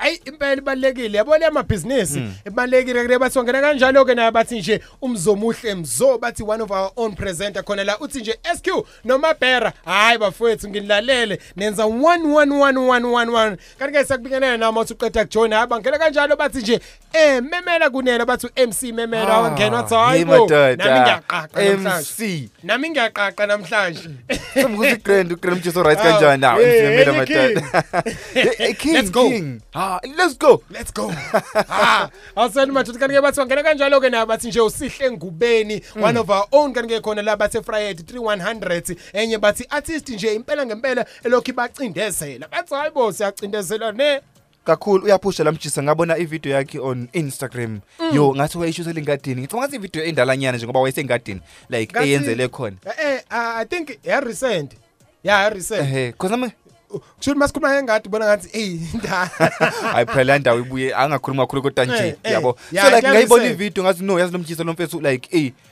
hayi impela ibalekile yabo le amabhizinisi Mm. ibalekile kule bathi ongena kanjalo ke nayo bathi nje umzomuhle mzo bathi one of our own presenter khona la uthi nje SQ noma Bera hayi bafowethu nginilalele nenza 111111 kanti ke sakubingelela nami uthi uqeda kujoin haba ngena kanjalo bathi nje eh memela kunela bathi MC memela Ah, wangena wathi hey, hayi bo madoda. nami ngiyaqaqa namhlanje <laughs> MC. nami ngiyaqaqa namhlanje Somukuthi grand ugrand mthiso right Ah, kanjani now hey, msimela hey, madoda. Hey, King Let's go. King. Ah let's go. Let's go. <laughs> Ah, awusani madoda kanti ke bathi wangena kanjalo ke nabo bathi nje usihle engubeni one of our own kanti ke khona la bathe Friday 3100 enye bathi artist nje impela ngempela elokhu ibacindezela. Bathi hayibo siyacindezela ne? Kakhulu uyaphusha lamjisa ngabona ivideo yakhe on Instagram. Mm. yo ngathi wayishusela engadini ngicabanga ngathi ivideo endalanyana nje ngoba wayesengadini like Ngathi- eyenzele khona. Eh ah, i think ya recent. Ya recent. Ehe cause nami kusho masikhuluma ngengadi bona ngathi hey nda <laughs> hayi phela la ndawo ibuye angakhuluma kakhulu kodwa nje Eh, eh, yabo. Ya, so like kuya ngayibona research. ivideo ngathi no yazi lo mjisa lo mfethu like eh ah,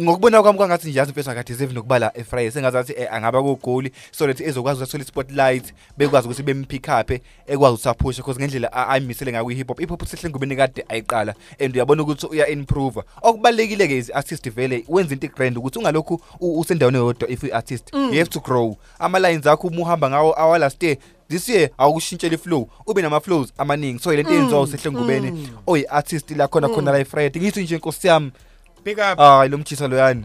ngokubona kwami kwangathi nje yazi mfethu akade seven nokubala efriday sengazathi eh, angaba kugoli. So that ezokwazi ukuthola spotlight bekwazi ukuthi bempick up ekwazi ukusaphusha because ngendlela a- ayimisele ngayo hip hop hip hop sihle ngubeni kade ayiqala. And uyabona ukuthi uya improve okubalekile ke is artist vele wenza into grand ukuthi ungalokhu u- usendaweni eyodwa if u artist Mm. you have to grow. Ama lines akho uma uhamba ngawo awa last year this year awukushintshela iflow ube nama flows amaningi. So lento Mm, yenziwa usehle ngubeni mm. oyi artist la khona khona Mm. la Friday ngithi nje inkosi yami Big up. hayi lo mjisa loyani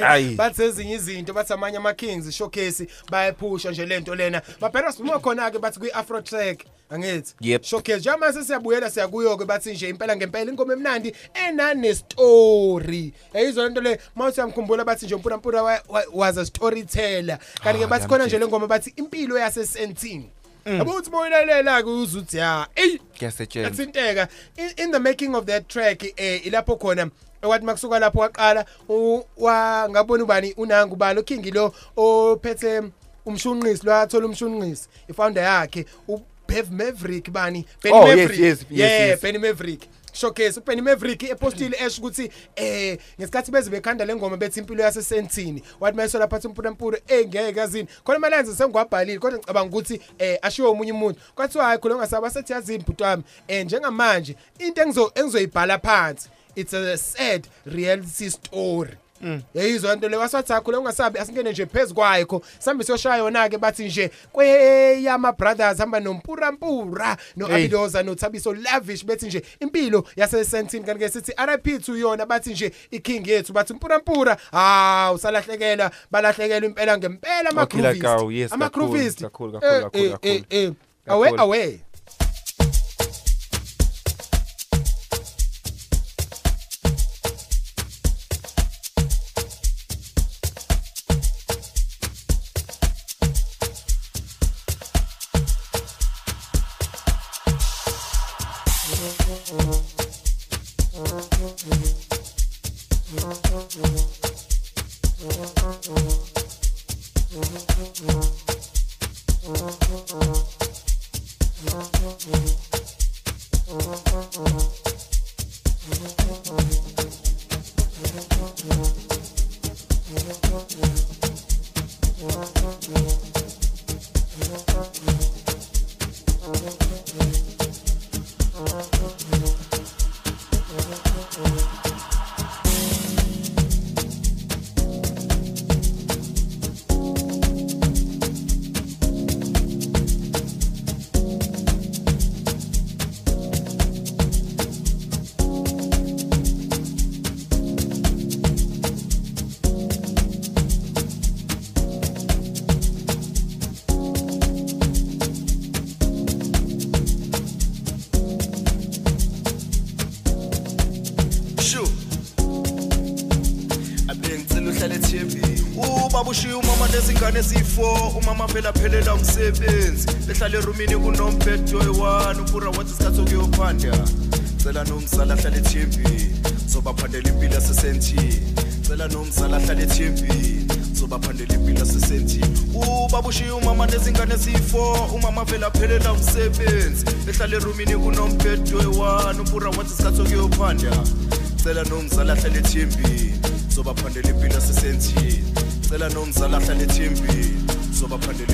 Hayi. <laughs> bathi ezinye izinto bathi amanye ama-kings showcase bayaphusha nje lento lena baphela siphuma khona-ke bathi kwi-afro track angithi Yep. showcase njengamanje sesiyabuyela siyakuyo-ke bathi nje impela ngempela ingoma emnandi enanestori yayizwa lento le ma usiyamkhumbula bathi nje umpurampura wa- wa- was a storyteller kanti-ke Ah, bathi khona nje le ngoma bathi impilo yasesentini Mm. Yabo uthi moyilalela-ke uze uthi ya eyi kuyasetshenzwa. yathinteka. In, the making of that track eh ilapho khona wathi makusuka lapho waqala wa ngabona ubani unangu balo king lo ophethe umshunqisi lo athola umshunqisi ifounder yakhe uBev Maverick bani Benny Oh, yes, Maverick. yeah. Benny Maverick. Showcase uBenny Maverick epostile esho ukuthi eh ngesikhathi beze bekhanda lengoma bethi impilo yasesentini wathi mayeso lapha umpurampura engeke yazini khona malenze sengwabhalile kodwa ngicabanga ukuthi eh ashiwo umunye umuntu. Kwathiwa hayi khona ngasaba sethi yazini bhuti wami eh njengamanje into engizo engizoyibhala phansi it's a sad reality story. Yayizwa into leyo wasathi akhule ungasabi asingene nje phezukwayo sambe siyoshaya yona ke bathi nje kweyama brothers hamba nompurampura no Hey. Abidoza no Thabiso Lavish. Bethi nje impilo yase Sentini kanti ke sithi RIP to yona. Bathi nje iking yethu. Bathi mpurampura ah usalahlekela balahlekela impela ngempela ama yes, ama kakhulu, groovists kakhulu, kakhulu, Eh, kakhulu, eh, kakhulu. eh, eh. Vele aphelela umsebenzi. Ehlala erumini kunomphetho oyi-one upura wathi isikhathi sokuyophanda cela nomzala ahlale ethembeni zobaphandela impilo yasesentini cela nomzala ahlale ethembeni zobaphandela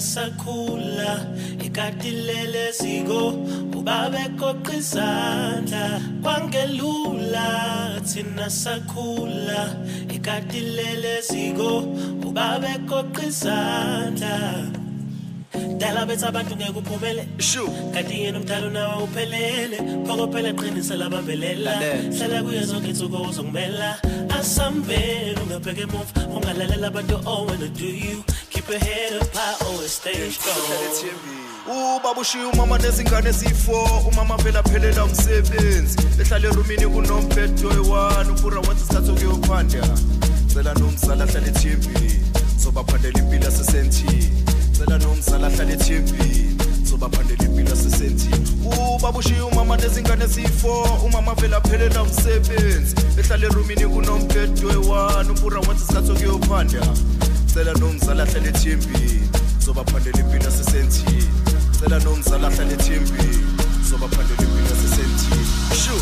sakhula ikatilele siko ubabekoqa izandla. Kwangelula thina sakhula ikatilele siko ubabekoqa izandla. Dala bethu abantu ngeke uphumele kanti yena umdala unawo uphelele phokopela qinisela bambelela hlala kuye zonke insuku uzongimela asambele ungabheke emuva. Ungalalela abantu all wanna do you? Keep your head up high always stay strong ubaba ushiye umama nezingane eziyi-4 umama vele aphelela umsebenzi. Ehlala erumini kunombhedo oyi-one upura wathi isikhathi okuyophanda cela nomzala ahlale ethembeni zobaphandela impilo yasesentini cela nomzala ahlale ethembeni zobaphandela impilo yasesentini ubaba ushiye umama nezingane eziyi-4 umama vele aphelela umsebenzi. Ehlala erumini kunombhedo oyi-one upura wathi isikhathi okuyophanda cela nomzala ahlale ethembeni zobaphandela impilo yasesentini cela nomzala ahlale ethembeni zobaphandela impilo yasesentini shu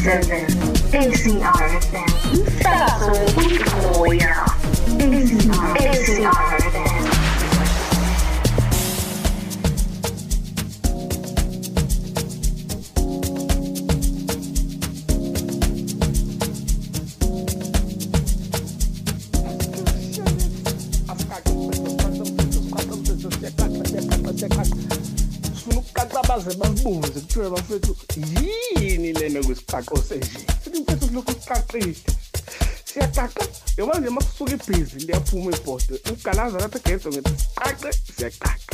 90.7 ACR FM umsakazo wobuntu moya ACR FM sifuna ukuqaqa baze basibuze kuthiwe bafethu yini kwisiqaqo senje sithi mfethu silokhu siqaqile siyaqaqa yoba nje uma kusuka ibhizi liyaphuma ibhodo ukugalaza lapha egedo ngithi siqaqe siyaqaqa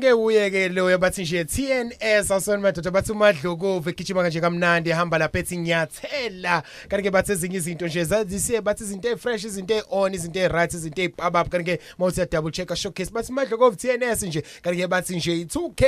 kanti-ke uye-ke loyo bathi nje tns awusoni madoda bathi umadlokovu egijima kanje kamnandi ehamba lapha ethi nyathela kanti-ke bathi ezinye izinto nje zazisiye bathi izinto ey'fresh izinto ey-on izinto ey-right izinto ey'pabap kanti-ke uma uthi double check showcase bathi umadlokovu tns nje. Kanti-ke bathi nje i-2 k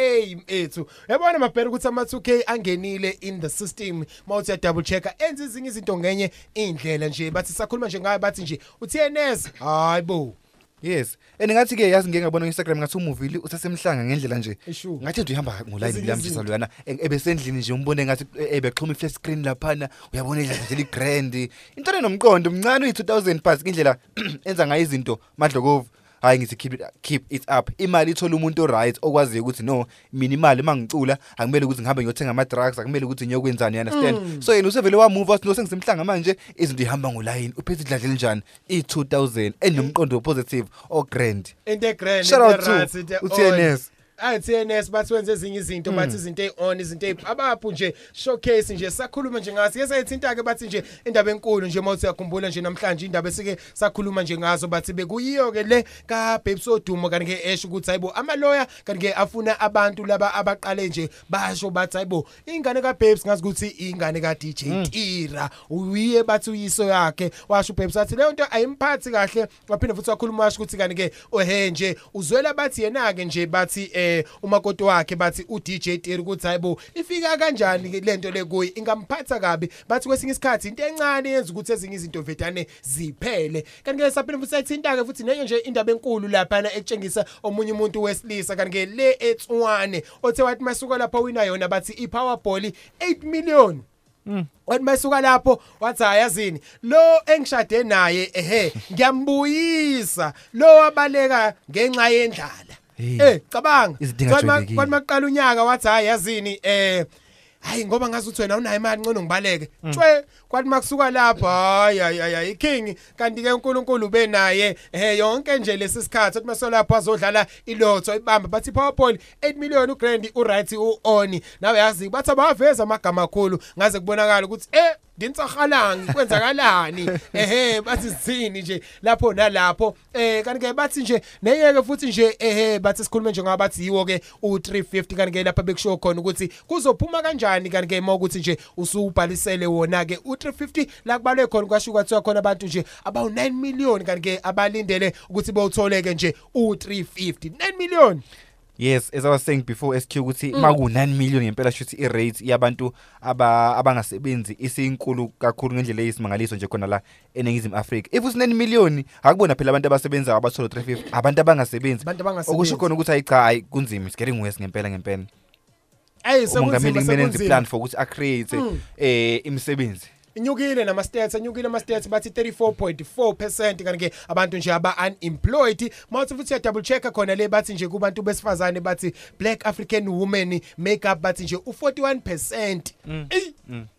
ethu. Yabona mabhela ukuthi ama-2 k angenile in the system. Uma uthi double check enza ezinye izinto ngenye indlela nje. Bathi sakhuluma nje ngayo bathi nje u-tns hayi bo. Yes. And ngathi ke yazi ngeke ngabona ku-instagram ngathi umuvili usesemhlanga ngendlela nje. Ngathi nje uhamba ngolayini Ezinye lamjisa izinto. loyana e- ebesendlini nje umbone ngathi e- ebexhuma i-flat screen laphana. Uyabona indlela nje ligrand into enomqondo mncane uyi-2000 pas indlela <clears throat> enza ngayo izinto madlokovu. Hayi ngithi keep it, keep it up. Imali ithola umuntu oright okwaziyo ukuthi no mina imali uma ngicula akumele ukuthi ngihambe ngiyothenga ama-drugs akumele ukuthi ngiyokwenzani you understand? Mm. so yena usevele wamove wathi no sengisemhlanga manje izinto ihamba ngolayini. Uphethe idladleli njani i-2000 enomqondo positive o-grand. Into egrand Shout out into to right, into u-TNS. On. hayi TNS bathi wenze ezinye izinto Mm. bathi izinto ey-on izinto abaphu nje showcase nje sakhuluma nje ngazo ke sayithinta ke bathi nje indaba enkulu nje mawuthi uyakhumbula nje namhlanje indaba esike sakhuluma nje ngazo bathi bekuyiyo ke le ka Babes Odumo kanti ke esho ukuthi hayibo amaloya kanti ke afuna abantu laba abaqale nje basho bathi hayibo ingane ka Babes ngazi ukuthi ingane ka DJ Tira uyiye bathi uyiso yakhe washo Babes athi leyo nto ayimphathi kahle waphinde futhi wakhuluma washo ukuthi kanti ke ohe nje uzwela bathi yena ke nje bathi eh umakoti wakhe bathi uDJ Tiri ukuthi hayibo ifika kanjani lento lekuyi ingamphatha kabi. Bathi kwesinye isikhathi into encane yenza ukuthi ezinye izinto vedane ziphele. Kanti ke saphinde futhi sayithinta ke futhi nenye nje indaba enkulu lapha etshengisa omunye umuntu wesilisa kanti ke le etswane othe wathi masuka lapha wina yona bathi iPowerball 8 million. Wathi mayisuka lapho wathi ayazini lo engishade naye ehe ngiyambuyisa. Lo wabaleka ngenxa yendlala. Eh. Cabanga. Izinto kwathi maqala unyaka wathi hayi yazini eh hayi ngoba ngazi ukuthi wena unayo imali ngcono ngibaleke. Tshwe kwathi makusuka lapho hayi hayi hayi, hayi king kanti ke uNkulunkulu benaye eh yonke nje lesi sikhathi ukuthi masolapho azodlala ilotho ibamba bathi powerball 8 million ugrand uright uoni nawe yazi bathi abaveza amagama amakhulu ngaze kubonakala ukuthi eh dintsakhalangi kwenzakalani? <laughs> Ehe bathi sithini nje lapho nalapho. Eh kanti ke bathi nje neyeke futhi nje ehe bathi sikhulume nje ngabathi yiwo ke u350 kanti ke lapha bekusho khona ukuthi kuzophuma kanjani kanti ke uma ukuthi nje usubhalisele wona ke u350 la kubalwe khona kwasho kwathiwa khona abantu nje abawu 9 million kanti ke abalindele ukuthi bawutholeke nje u350 9 million! Yes, as I was saying before SQ ukuthi Mm. maku 9 million ngempela shuthi i-rate yabantu aba abangasebenzi isinkulu kakhulu ngendlela eyisimangaliso nje khona la eningizimu Afrika. If usi 9 million akubona phela abantu abasebenza abathola 350 abantu abangasebenzi. Abantu abangasebenzi. Okusho khona ukuthi hayi cha hayi kunzima it's getting worse ngempela ngempela. Hey Umongameli sekunzima kumele enze sekunzima plan for ukuthi a create Mm. eh imisebenzi. Inyukile nama stats anyukile ama stats bathi 34.4% kanti ke abantu nje aba unemployed. Mawuthi futhi ya double check khona le bathi nje kubantu besifazane bathi black african women make up bathi nje u41% Ey,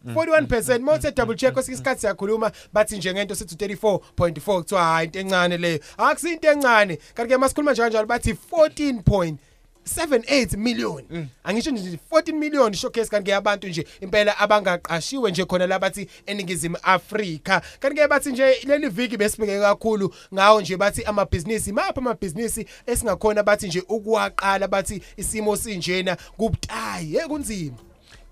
41% mawuthi ya double check kwesikhathi siyakhuluma bathi nje ngento sithi 34.4 kuthiwa hayi into encane leyo akusinto encane. Kanti ke masikhuluma nje kanjalo bathi 14. 78 million. Angisho nje 14 million showcase kanti ke abantu nje impela abangaqashiwe nje khona labathi eningizimu Afrika. Kanti ke bathi nje leli viki besibheke kakhulu ngawo nje bathi amabhizinisi mapha amabhizinisi esingakhona bathi nje ukuwaqala bathi isimo sinjena kubutayi. Hey kunzima.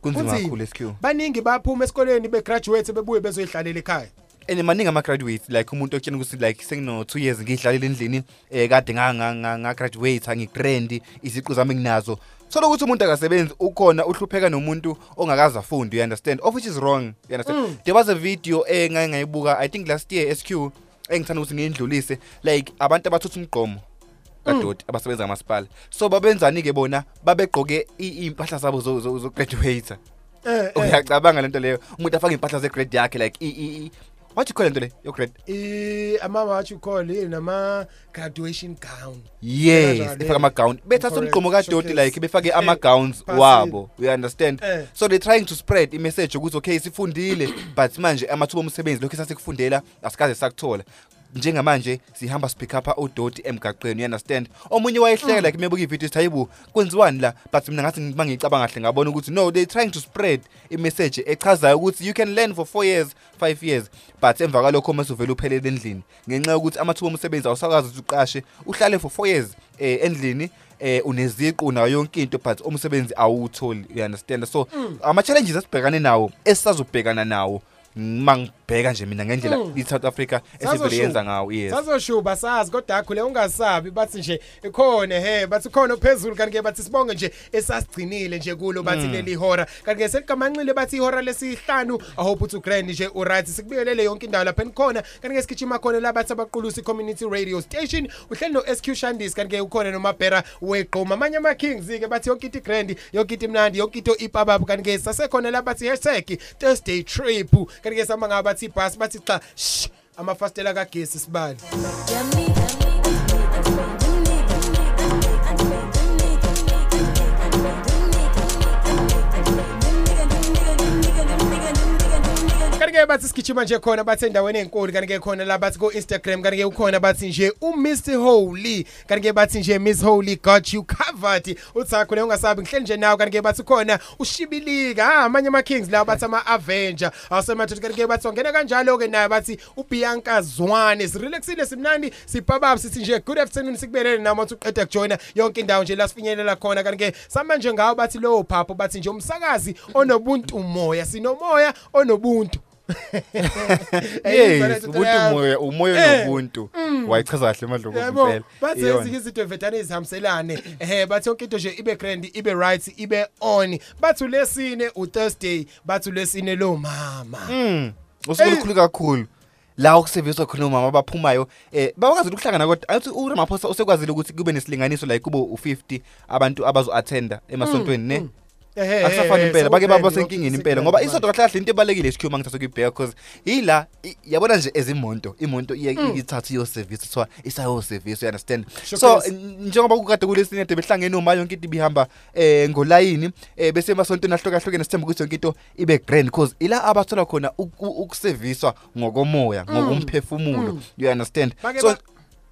Kunzima Kunzima. kakhulu SQ. baningi baphuma esikoleni begraduate bebuye bezoyihlalela ekhaya. And maningi ama graduates like umuntu okutshena ukuthi like sengino 2 years ngidlalela endlini eh kade nga nga nga graduate ngigrand iziqu zami nginazo. Thola ukuthi umuntu akasebenzi ukhona uhlupheka nomuntu ongakaza afundi you understand? Of which is wrong you understand? Mm. there was a video engake ngayibuka i think last year SQ engithanda ukuthi ngiyindlulise like abantu abathutha umgqomo kadoti abasebenza ngamasipala so babenzani ke bona babegqoke i- impahla zabo zo zo- zo graduate eh. Uyacabanga lento leyo? Umuntu afaka impahla ze grade yakhe like i i i- what you call lento le yo grade eh ama what you call it nama graduation gown yes Kanjalo, befaka ama gown bethatha Correct. umgqomo kadoti Showcase. like befake Eh, ama gowns phasi. wabo you understand Eh. so they trying to spread i message ukuthi okay sifundile but manje amathuba omsebenzi lokho sasikufundela asikaze sakuthola njengamanje sihamba speak up odoti emgaqweni you understand? Omunye wayehleka like mebuka ivideo sithi hayibo kwenziwani la? But mina ngathi mangicabanga kahle ngabona ukuthi no they trying to spread i message echazayo ukuthi you can learn for 4 years 5 years. But emva kwalokho mase uvela uphelele endlini ngenxa yokuthi amathuba omsebenzi awusakwazi ukuthi uqashe uhlale for 4 years eh endlini eh uneziqu unayo yonke into but umsebenzi awutholi you understand? So Mm. ama challenges asibhekane nawo esizobhekana nawo mangibheka nje mina ngendlela Mm. iSouth Africa Sazoshuba. esivele yenza ngawo yes sazoshuba sazi kodwa akhule ungasabi bathi nje ikhona he bathi khona phezulu kanti ke bathi sibonge nje esasigcinile nje kulo bathi Mm. leli hora kanti ke selikamanxile bathi ihora lesihlanu i hope uthi ugrand nje uright sikubiyelele yonke indawo lapha enikhona kanti ke sigijima khona la bathi abaqulusi community radio station uhleli no SQ Shandis kanti ke ukhona nomabhera weqhoma amanye ama kings ke bathi yonke into grand yonke into imnandi yonke into ipababa kanti ke sasekhona la bathi hashtag Thursday trip kanti ke sama ngaba bathi bus bathi cha shh amafastela kagesi sibali kanti ke bathi sigijima nje khona bathi endaweni enkulu kanti ke khona la bathi ko Instagram kanti ke ukhona bathi nje u Mr Holy kanti ke bathi nje Miss Holy got you covered. Uthakho le ungasabi ngihleli nje nawe. Kanti ke bathi khona ushibilika. Ha amanye ama Kings la bathi ama Avenger awusemathuthi kanti ke bathi ongena kanjalo ke naye bathi uBianca Zwane. Sirelaxile simnandi sipababa sithi nje good afternoon sikubelele nami uthi uqeda kujoina yonke indawo nje la sifinyelela khona. Kanti ke samanje ngawo bathi lowo phapho bathi nje umsakazi onobuntu moya sinomoya onobuntu. <laughs> yes ubuntu umoya umoya Eh, nobuntu. Mm. wayichaza kahle Yabo, impela bathi ezinye izinto vedane ezihambiselane eh bathi yonke into nje ibe grand ibe right ibe on. Bathi ulesine uThursday bathi ulesine lo mama. Mm. Usukulukhulu kakhulu. La okuseviswa khona umama abaphumayo eh bawakazi ukuhlangana kodwa athi uRamaphosa usekwazile ukuthi kube nesilinganiso like kube u50 abantu abazo attenda emasontweni ne. Ehhe, Akusafani ehhe, impela bake sekuphele baba senkingeni yonke impela isikhathi ngoba manje. isonto kahle kahle into ebalekile isikhiwa mangithatha kuyibheka because ila i- yabona nje ezimonto imoto iye Mm. ithatha iyo service so isayo service you understand so Showcase. n- njengoba kukade kulesine de behlangene uma yonke into ibihamba eh ngolayini eh bese emasontweni ahlukahlukene sithemba ukuthi yonke into ibe grand because ila abathola khona uku- ukuserviswa ngokomoya Mm. ngokomphefumulo Mm. you understand Bake so ba-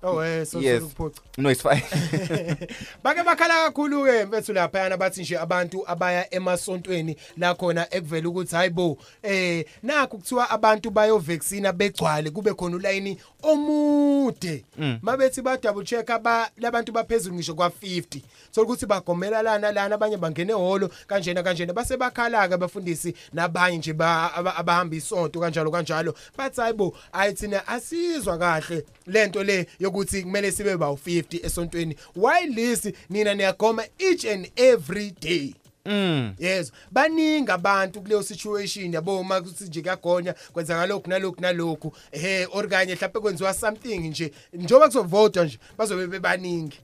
Oh eh so yes. sokuphuca no it's fine. <laughs> Bake bakhala kakhulu ke mfethu lapha bathi nje abantu abaya emasontweni la khona ekuvela ukuthi hayibo eh nakho kuthiwa abantu bayo vaccine begcwale kube khona ulayini omude. Mm. mabethi ba double check aba labantu baphezulu ngisho kwa 50 so ukuthi bagomela lana lana abanye bangene ehholo kanjena kanjena. Base bakhala ke abafundisi nabanye nje ba- aba- abahamba isonto kanjalo kanjalo. Bathi hayibo ayithina asizwa kahle lento le yokuthi kumele sibe ba 50 esontweni. Why list nina niyagoma each and every day? Mm. Yes, baningi abantu kuleyo situation yabo uma kuthi nje kuyagonya kwenzeka lokhu nalokhu nalokhu. Eh or kanye mhlawumbe kwenziwa something nje njoba kuzovota nje bazobe bebaningi.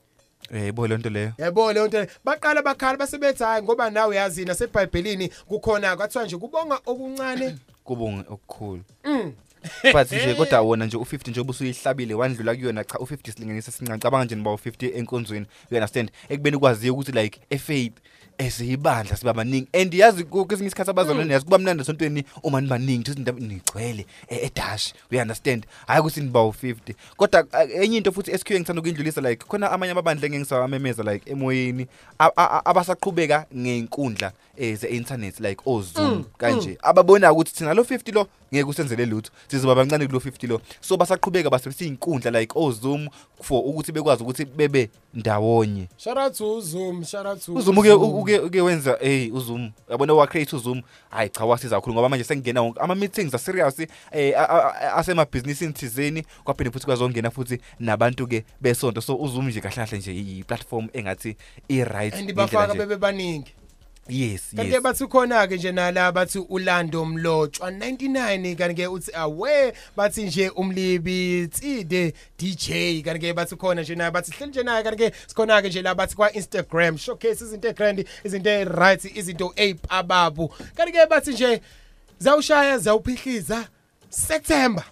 Eh bo lonto leyo. Yabo leyo nto le. baqala bakhala basebethi hayi ngoba nawe yazi naseBhayibhelini kukhona kwathiwa nje kubonga okuncane. <clears throat> Kubonge okukhulu. Mm. <laughs> but nje kodwa wona nje u50 nje obusuyihlabile wandlula kuyona cha u50 silinganisa sincane. Cabanga nje niba u50 enkonzweni you understand? Ekubeni kwaziyo ukuthi like efaith esiyibandla siba baningi and yazi ku- kwesinye isikhathi abazalwane yazi kuba mnandi esontweni uma nibaningi ukuthi indaba nigcwele e- edash you understand? Hayi ukuthi niba u50 kodwa uh, enye into futhi SQ engithanda ukuyindlulisa like khona amanye amabandla engisawamemeza like emoyeni a- a- a- abasaqhubeka ngenkundla eh, ze-internet like ozoom Mm, kanje. mm. ababona ukuthi thina lo 50 lo ngeke usenzele lutho. Sizoba bancane kulo 50 lo. So basaqhubeka basebenzisa izinkundla like ozoom for ukuthi bekwazi ukuthi bebe ndawonye. Shout out to Zoom shout out to uzoom uke uke uke wenza hey uzoom. Yabona wa create uzoom? Hayi cha wasiza kakhulu ngoba manje sengena wonke ama meetings a serious eh a- a- a- asema business thizeni kwaphinde futhi kwazongena futhi nabantu ke besonto. So uzoom nje kahle kahle nje i platform engathi i right and bafaka bebe baningi. Yes kanti yes. bathi khona ke nje nala bathi ulando mlotshwa 99 kanti ke uthi awe bathi nje umlibi tside DJ kanti ke bathi khona nje naye bathi hleli nje naye kanti ke sikhona ke nje la bathi kwa Instagram showcase izinto egrand izinto right izinto ape ababu kanti ke bathi nje zawushaya zawuphihliza September.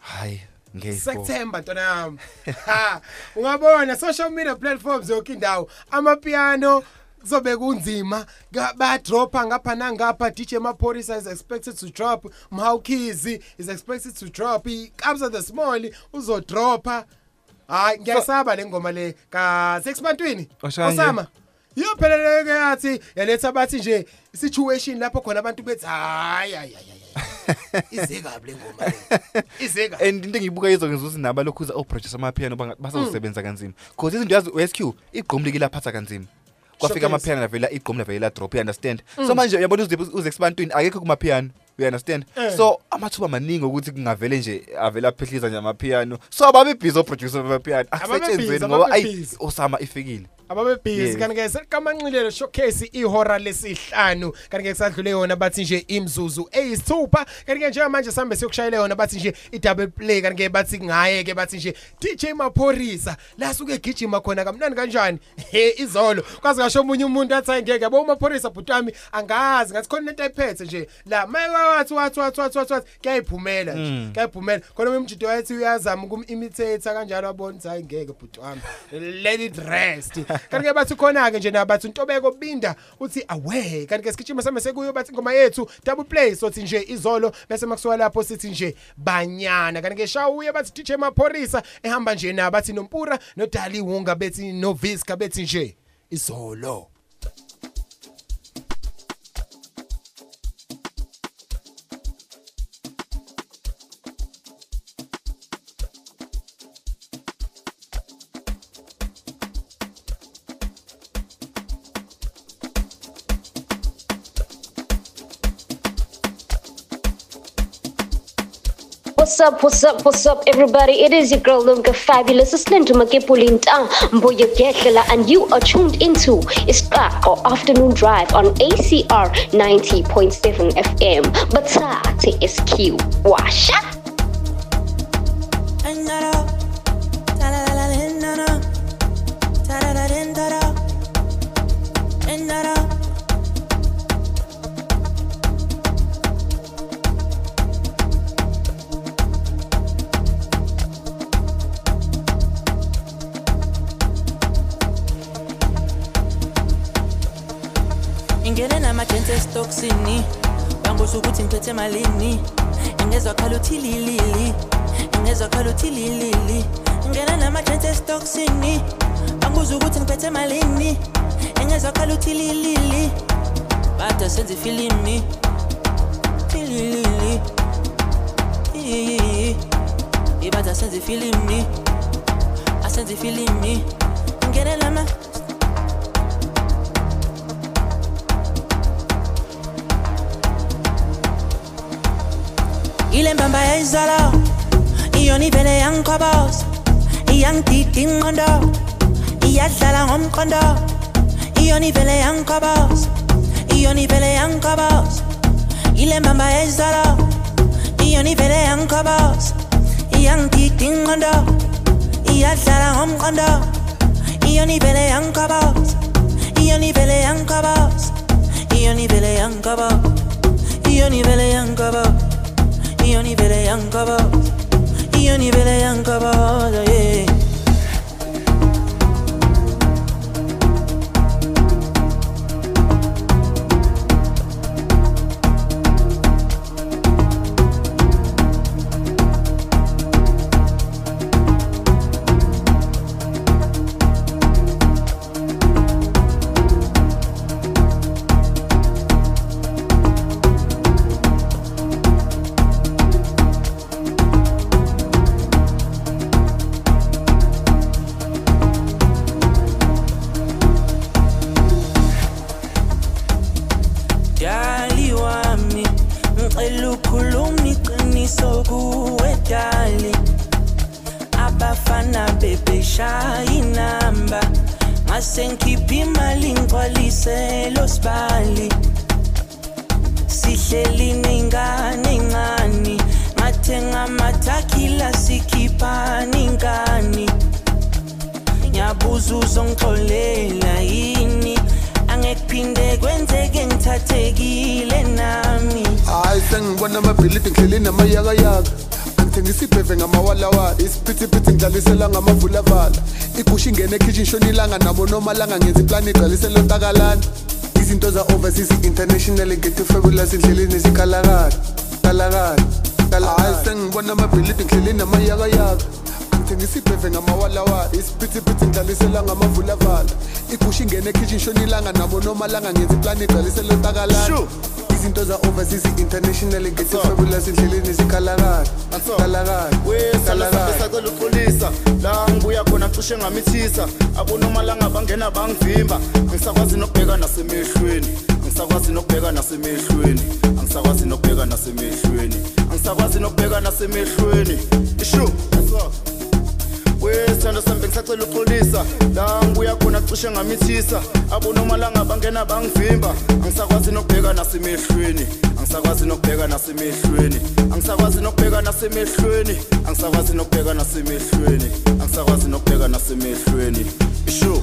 Hayi ngeke. September ntona yami ha <laughs> ungabona social media platforms yonke indawo amapiano kuzobe kunzima. Ga- bayadropha ngapha nangapha DJ Maphorisa is expected to drop. Mhawkizi is expected to drop. iKabza the Small uzodropha. Hayi ngiyasaba le ngoma le. Ka 6 bantwini Oshanje. Osama yopheleleke yathi yaletha bathi nje situation lapho khona abantu bethi hayi hayi hayi izekabi le ngoma le? Izeka and into engiyibuka izokwenza ukuthi nabo lokhuza oproducer amapiano banga- basazosebenza kanzima. Because izinto yazi u-SQ igqomu liki laphatha kanzima. Kwafika Showcase. amapiano lavela igqomu lavela drop you understand Mm. so manje uyabona uze uze kubantwini akekho kumapiano you understand Eh. so amathuba maningi ukuthi kungavele nje avela aphehliza nje amapiano so ababe busy oproducer bamapiano Ababe akusetshenzeni busy, ngoba ababe ayi busy. osama ifikile ababe busy. Yes. kanti ke selikamanxilelo showcase ihora lesihlanu. Kanti ke kusadlule yona bathi nje imzuzu eyisithupha. Kanti ke njengamanje sambe siyokushayela yona bathi nje i-double play. Kanti ke bathi ngaye ke bathi nje DJ Maphorisa la suke egijima khona kamnandi kanjani? <laughs> He izolo. Kwazi ngasho omunye umuntu athi hayi ngeke yabo Maphorisa bhutami angazi. Ngathi khona into ayiphethe nje la maye wathi wathi wathi wathi wathi wathi kuyayiphumela nje Mm. kuyayiphumela. Khona umjito wathi uyazama ukum-imitate kanjalo abona ukuthi hayi ngeke bhutami let it rest. Kanti ke bathi khona ke nje nabathi untobeko binda uthi awe kanti ke sigijima same sekuyo bathi ingoma yethu double play sothi nje izolo bese makusuka lapho sithi nje banyana. Kanti ke shawuye bathi DJ Maphorisa ehamba nje na bathi nompura nodali wunga bethi no Visca bethi nje izolo. What's up, what's up, what's up, everybody? It is your girl Lumka Fabulous. It's Linda Makepulinta Mboya Gekela, and you are tuned into Iskak or Afternoon Drive on ACR 90.7 FM. Batate is Q. Washa. Ivele yangikhobos iyangidida ingqondo iyadlala ngomqondo iyona ivele yangikhobos iyona ivele yangikhobos iyona ivele yangikhobos iyona ivele yangikhobos Io ni vele yankaba Io ni vele yankaba yeah. Ingene ekhishini shona ilanga nabo nomalanga ngenza iplani igcwalisela ontakalana izinto za-overseas international ngethi fabulous endleleni zikhalakala kalakala hayi sengibona amabhilidi ngihleli namayakayaka angithengisa ibheve ngamawalawala isiphithiphithi ngidlalisela ngamavulavala igusha ingene ekhishini shona ilanga nabo nomalanga ngenza iplani igcwalisela ontakalana izinto za-overseas international ngethi fabulous endleleni zikhalakala kalakala wesalasabe uxolisa la ngibuya khona cishe ngamithisa abonomalanga bangena bangivimba angisakwazi nokubheka nasemehlweni angisakwazi nokubheka nasemehlweni angisakwazi nokubheka nasemehlweni angisakwazi nokubheka nasemehlweni ishu wesithando sambe ngisacela uxolisa la ngibuya khona cishe ngamithisa. Abonomalanga bangena bangivimba. Angisakwazi nokubheka nasemehlweni angisakwazi nokubheka nasemehlweni angisakwazi nokubheka nasemehlweni angisakwazi nokubheka nasemehlweni angisakwazi nokubheka nasemehlweni ishu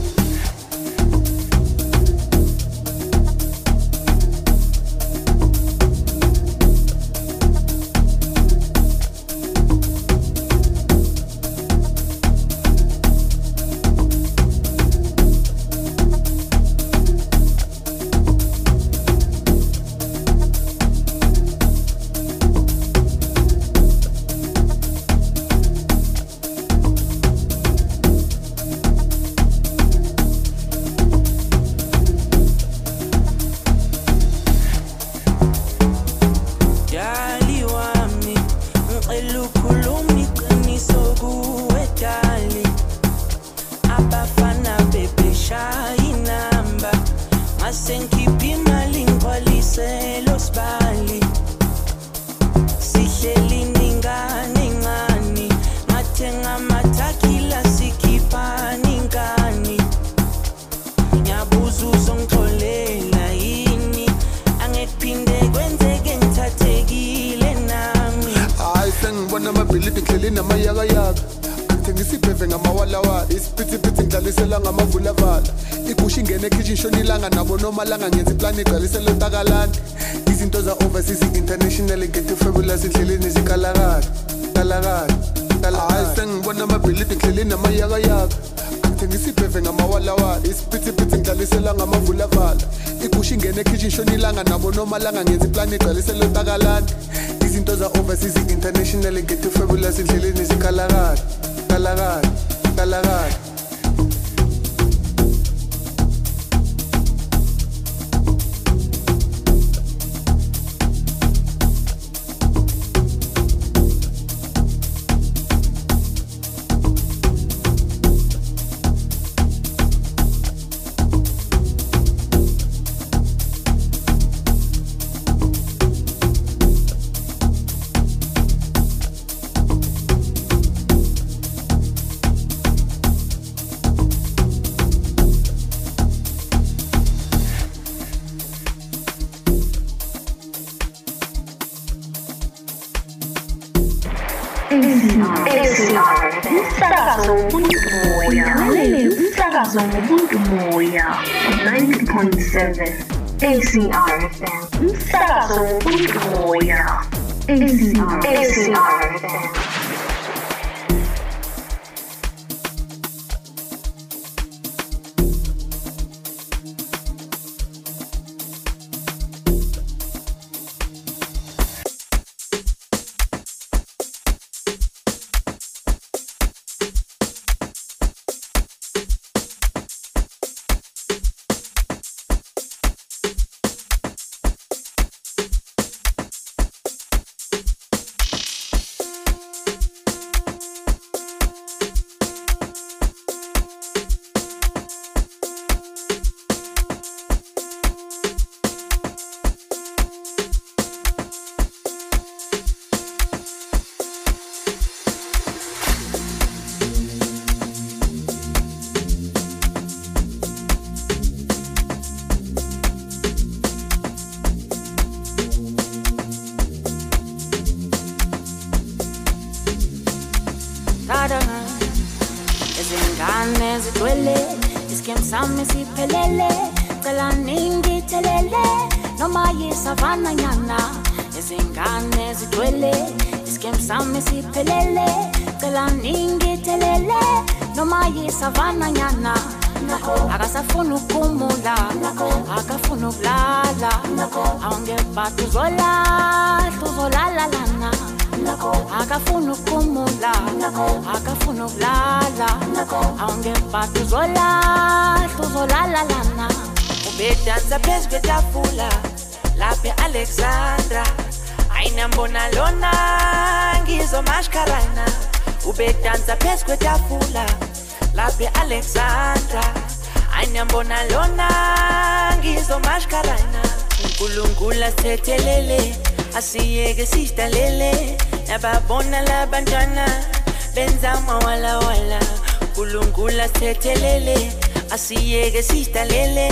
siye-ke sidlalele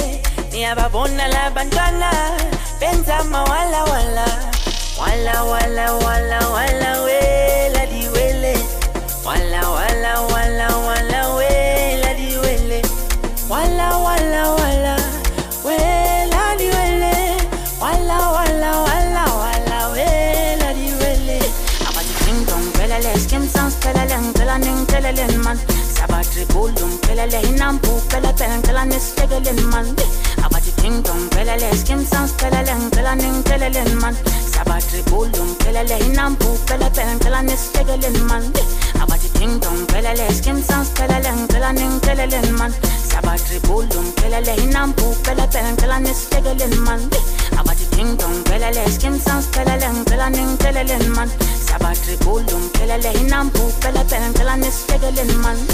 niyababona labantwana benzama wala wala wala wala wala ngicela nesilekeleni mani abathi kingdom ngiphelele iskim sam siphelele ngicela ningiceleleni mani sabatribulu ngiphelele inambu upelepele ngicela nesilekeleni mani abathi kingdom ngiphelele iskim sam siphelele ngicela ningiceleleni mani sabatribulu ngiphelele inambu upelepele ngicela nesilekeleni mani abathi kingdom ngiphelele iskim sam siphelele ngicela ningiceleleni mani sabatribulu ngiphelele inambu upelepele ngicela nesilekeleni mani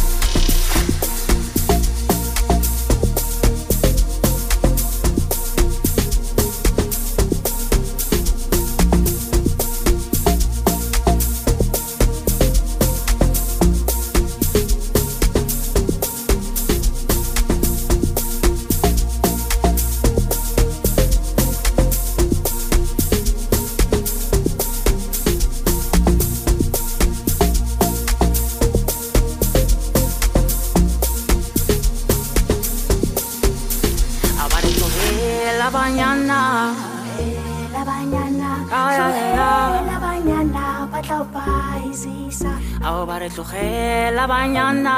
ao ba re tlogela banyana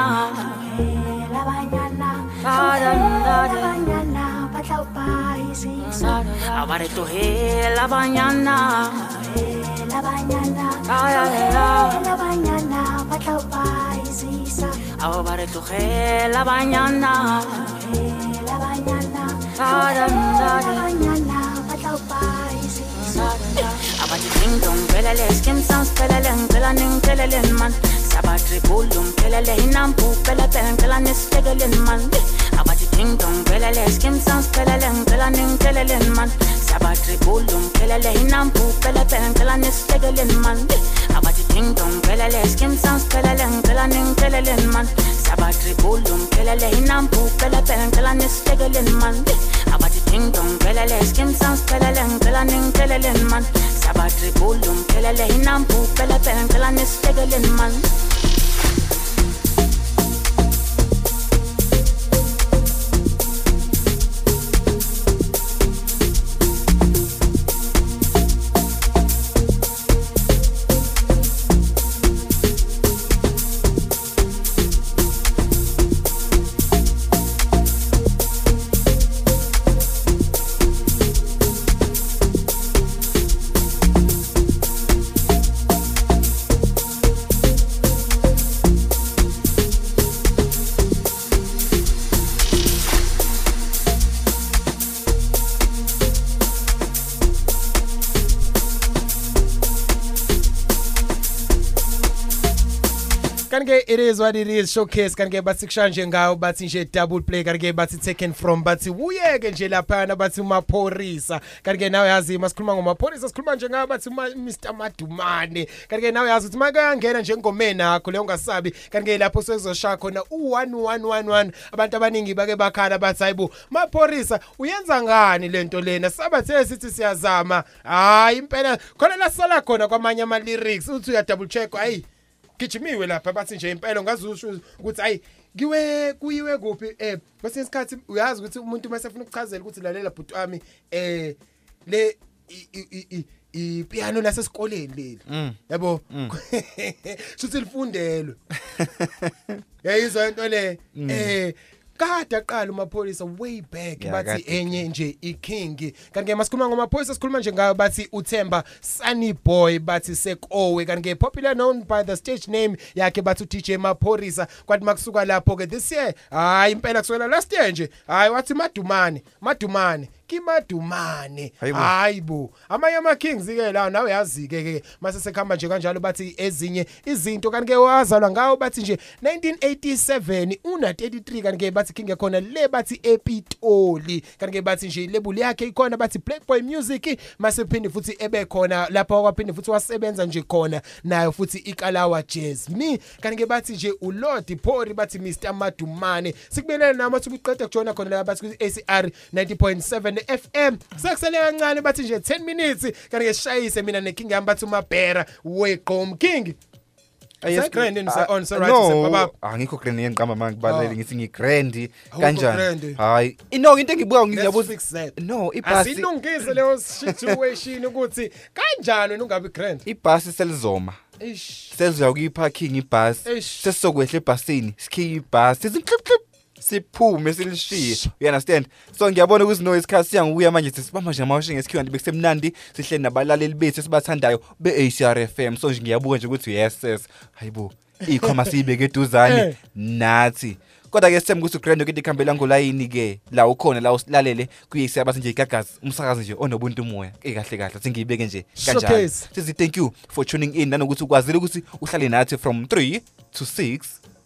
labanyana Da, da, da, da. labanyana ba tla o paisisa ao ba re tlogela banyana labanyana Ay, ay, ay. labanyana ba tla o paisisa ao ba re tlogela banyana labanyana Da, da, da, da. labanyana ba tla o paisisa abathi ding dong pelele skim sounds pelele ngicela ningipheleleni man sabatribula umphelele inampu phela phela ngicela nisihlekeleni man. Abathi ding dong pelele skim sounds pelele ngicela ningipheleleni man. Sabatribula umphelele inampu phela phela ngicela nisihlekeleni man. Abathi ding dong pelele skim sounds pelele ngicela ningipheleleni man. Sabatribula umphelele inampu phela phela ngicela nisihlekeleni man. Abathi ding dong pelele skim sounds pelele ngicela ningipheleleni man. Sabatribula umphelele inampu phela phela ngicela nisihlekeleni man. Kanti-ke it is what it is. Showcase kanti-ke bathi kusha nje ngayo bathi nje double play kanti-ke bathi taken from bathi uyeke nje laphana bathi maphorisa kanti-ke nawe yazi masikhuluma ngomaphorisa sikhuluma nje ngayo bathi ma- mr madumane. Kanti-ke nawe yazi ukuthi makangena nje engomeni akho leyo ungasabi kanti-ke lapho sekuzoshaya khona u-one one one one abantu abaningi bake bakhala bathi hayi bo maphorisa uyenza ngani le nto lena? Sabathe sithi siyazama. Hayi impela khona la sala khona kwamanye ama-lyrics uthi uya-double check hayi. Gijimiwe lapha bathi nje impela ngazusho ukuthi hayi kiwe kuyiwe kuphi eh kwesinye isikhathi uyazi ukuthi umuntu mase efuna ukuchazela ukuthi lalela bhuti wami eh le ipiano lasesikoleni leli Mm. yabo Mm. <laughs> shuthi lifundelwe <laughs> yayizwa into le Mm. eh kade aqala umapholisa way back Ya, bathi kade. enye nje iking. Kanti ke masikhuluma ngomapholisa sikhuluma nje ngayo bathi uThemba Sunny Boy bathi sekowe. Kanti ke popular known by the stage name yakhe bathi uDJ Maphorisa kwathi makusuka lapho ke this year hayi impela kusukela last year nje hayi wathi madumane madumane. Kimadumane. Hayi bo. hayi bo. Amanye ama kings ke la nawe yazi ke ke mase sekhamba nje kanjalo bathi ezinye izinto kanti ke wazalwa ngawo bathi nje 1987 una 33 kanti ke bathi king ekhona le bathi epitoli. Kanti ke bathi nje label yakhe ikhona bathi Black Boy Music mase phinde futhi ebe khona lapho kwaphinde futhi wasebenza nje khona nayo futhi ikalawa jazz me kanti ke bathi nje uLord Phori bathi Mr Madumane. Sikubelele nami ukuthi uqeda kujona khona la bathi ku ACR 90.7 FM sekusele kancane bathi nje 10 minutes kanti ke shayise mina neking yami bathi umabhera weqom king Segrand in Ah, on so right no, baba angikho grand ngiqamba manje kubalele Oh. ngithi ngigrand Awukho kanjani grand. hayi ino into engibuka Let's ngiyabuza fix that. no ibhasi asilungise leyo situation ukuthi kanjani wena ungabi grand ibhasi selizoma Eish. selizoya kuyiparking ibhasi Eish. sesizokwehla ebhasini sikhiye ibhasi sithi clip clip siphume silishiye you understand? So ngiyabona ukuthi no isikhathi siyanguya manje sisibamba nje amawashingi esikhiwa nje bekusemnandi sihleli nabalaleli bethu esibathandayo be-ACR FM so nje ngiyabuka nje ukuthi yes yes hayibo ikhoma siyibeke eduzane. <laughs> Nathi. Kodwa ke sithemba ukuthi ugrand into ikhambela ngolayini ke la ukhona la usilalele kuyisa bathi nje igagazi umsakazi nje onobuntu umoya. Ke kahle singiyibeke nje kanjalo. sithi thank you for tuning in nanokuthi ukwazile ukuthi uhlale nathi from 3 to 6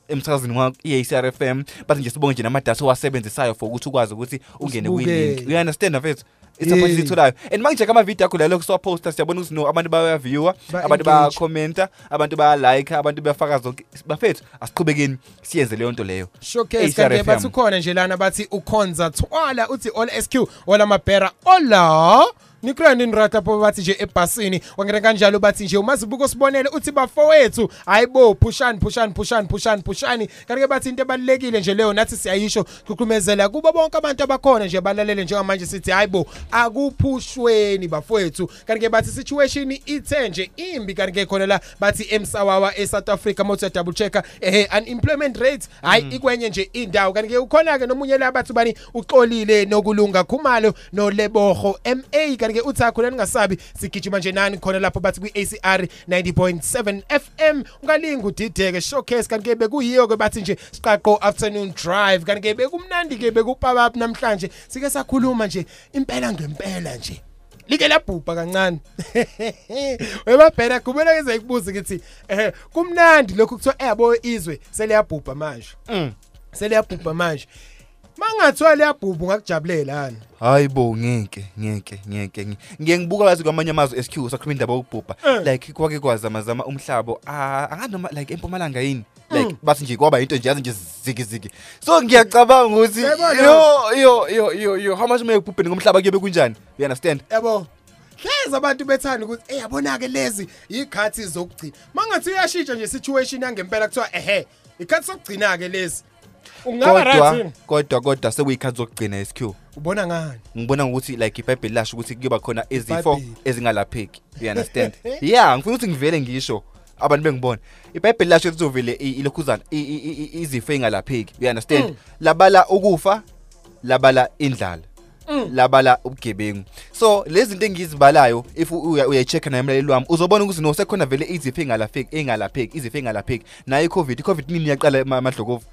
emsakazini wakho i-ACR FM bathi nje sibonge nje namadata owasebenzisayo for ukuthi ukwazi ukuthi ungene Usibukele. kwilink you understand mfethu it's Yeah. a point sitholayo and manje kama video akho lelo kusiwaposta siyabona ukuthi no abantu bayaviewer Ba- abantu engage. bayakhomenta abantu bayalike abantu bayafaka zonke bafethu asiqhubekeni siyenze leyo nto leyo showcase ACR kanti FM. bathi ukhona nje lana bathi ukhonza thwala uthi all SQ ola mabhera ola nikrandi nirata pho bathi nje ebhasini wangena kanjalo bathi nje umazibuko sibonele uthi bafowethu hayibo pushani pushani pushani pushani pushani. Kanti ke bathi into ebalekile nje leyo nathi siyayisho kuqhumezela kubo bonke abantu abakhona nje balalele njengamanje sithi hayibo akuphushweni bafowethu. Kanti ke bathi situation ithe nje imbi kanti ke khona la bathi emsawawa eSouth Africa motho double checker eh unemployment rate hayi ikwenye nje indawo. Kanti ke ukhona ke nomunye la bathi bani uxolile nokulunga khumalo noleboho MA kanti ke uthakho leningasabi sigijima nje nani khona lapho bathi kwi ACR 90.7 FM ungalinga udideke showcase kanti ke bekuyiyo ke bathi nje siqaqo afternoon drive. Kanti ke bekumnandi ke bekupapa namhlanje. Sike sakhuluma nje impela ngempela nje. Like labhubha kancane. <laughs> Webabhena kubona keze ikubuza ukuthi eh kumnandi lokhu kuthiwa eyabo izwe seliyabhubha manje. Seliyabhubha manje. Mangathiwa liyabhubha ungakujabulela yani hayibo ngeke ngeke ngeke. Ngi- ngiye ngibuka kazi kwamanye amazwe SQ sakhuluma indaba yokubhubha. Like kwake kwazamazama umhlabo ah, anganoma like empumalanga yini? Like bathi nje kwaba into nje yazi nje ziki ziki so ngiyacabanga ukuthi Yabona. yo yo yo yo yo how much may ubhubhe ngomhlaba kuyobe kunjani? You understand? Yabo. Hleze abantu bethanda ukuthi eh yabona ke lezi ikhathi zokugcina. Mangathi uyashintsha nje situation yangempela kuthiwa ehe ikhathi sokugcina ke lezi. Ungaba right kodwa yini? kodwa kodwa sekuyikhathi zokugcina SQ ubona ngani? Ngibona ngokuthi like iBhayibheli lasho ukuthi kuyoba khona izifo iBhayibheli. ezingalapheki you understand? <laughs> Yeah ngifuna ukuthi ngivele ngisho. Abantu bengibona iBhayibheli lasho ukuthi uzovele i- ilokhuzana i- i- i- izifo ezingalapheki you understand? Mm. labala ukufa labala indlala Mm. labala ubugebengu. So lezi zinto engizibalayo if uya- uyayi-check naye emlaleli wami uzobona ukuthi no sekhona vele izifo engalapheki engalapheki izifo engalapheki nayo i-covid i-covid nini yaqala ema- amadlokovu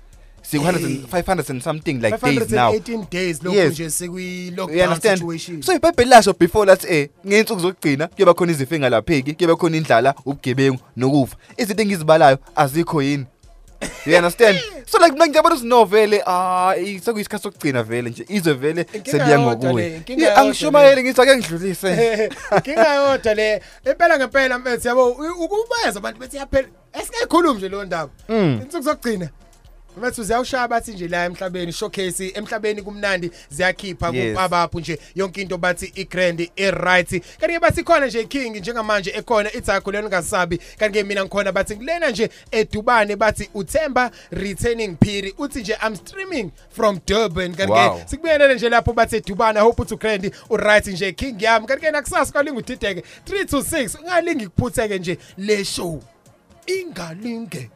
siku-500 and something like days now 518 days lokhu Yes. nje sekwi You lockdown understand? situation So iBhayibheli lasho before lathi eh ngeensuku zokugcina kuyoba khona izifo engalapheki, kuyoba khona indlala, ubugebengu nokufa. Izinto engizibalayo azikho yini? You understand? <laughs> So like mina ngiyabona ukuthi no vele ah sekuyisikhathi sokugcina vele nje izwe vele Inkinga seliya yodwa le, ngokuwe. inkinga Yeah, yodwa Angishumayeli ngithi ake ngidlulise. <laughs> inkinga yodwa le impela ngempela mfethu yabo u- ukubayeza abantu bethi yaphela esikekhulumi nje lo ndaba Mm. insuku zokugcina Mfethu ziyawushaya bathi nje la emhlabeni showcase emhlabeni kumnandi ziyakhipha kupabaphu nje yonke into bathi i-grand i-right. Kanti ke bathi khona nje king njengamanje ekhona ithakho leni ngasabi kanti ke mina ngikhona bathi kulena nje edubane bathi uthemba returning phiri. Uthi nje i'm streaming from Durban. Kanti ke sikubuyelele nje lapho bathi edubane i hope uthi ugrand uright nje king yami. Kanti ke nakusasa kwalinga udideke. 3 to 6 ungalingi kuphutheke nje le show. Ingalinge.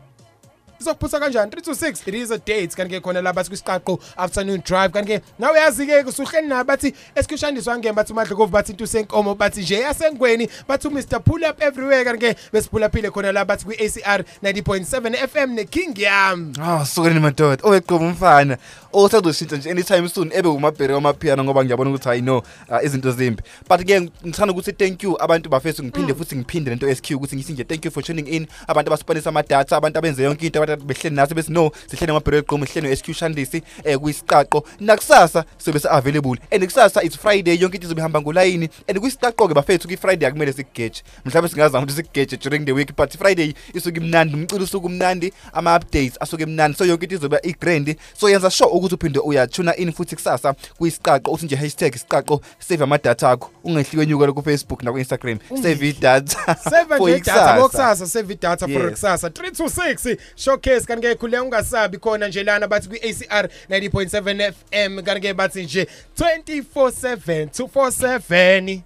Izokuphutha kanjani? 3 to 6 it is a date. Kanti ke khona la bathi kwisiqaqo afternoon drive. Kanti ke nawe yazi ke usuhleli nabo bathi esikushandiswa ngemba bathi umadlokovu bathi into senkomo bathi nje yasengweni. Bathi Mr pull up everywhere. Kanti ke besiphula phile khona la bathi kwi ACR 90.7 FM ne King Yam. Ah sukeni madoda. Oweqobo umfana. Osazoshintsha nje anytime soon ebe umabheri wamapiano ngoba ngiyabona ukuthi hayi no ah, izinto zimbi. But ke ngithanda ukuthi thank you abantu bafethu ngiphinde futhi ngiphinde lento SQ ukuthi ngithi nje thank you for tuning in. Abantu abasipanisa ama data abantu abenze yonke into abantu behleli nathi bese no sihlele amabheri weqomo ihlelo SQ Shandisi eh kuyisiqaqo nakusasa sobe se available and kusasa it's Friday yonke into izobe ihamba ngolayini. And kuyisiqaqo ke bafethu ki Friday akumele sikugeje. Mhlawumbe singazama ukuthi sikugeje during the week but Friday isuke imnandi umculo usuke umnandi ama updates asuke imnandi so yonke into izoba igrand. So yenza sure ukuthi uphinde uyatuna in futhi kusasa kuyisiqaqo uthi nje hashtag isiqaqo save ama data akho ungehliwe nyuka ku Facebook na ku Instagram save data Save for nje data ikusasa. bokusasa save data for Yes. kusasa 326 showcase kanti ke khule ungasabi khona nje lana bathi kwi ACR 90.7 FM kanti ke bathi nje 24/7 247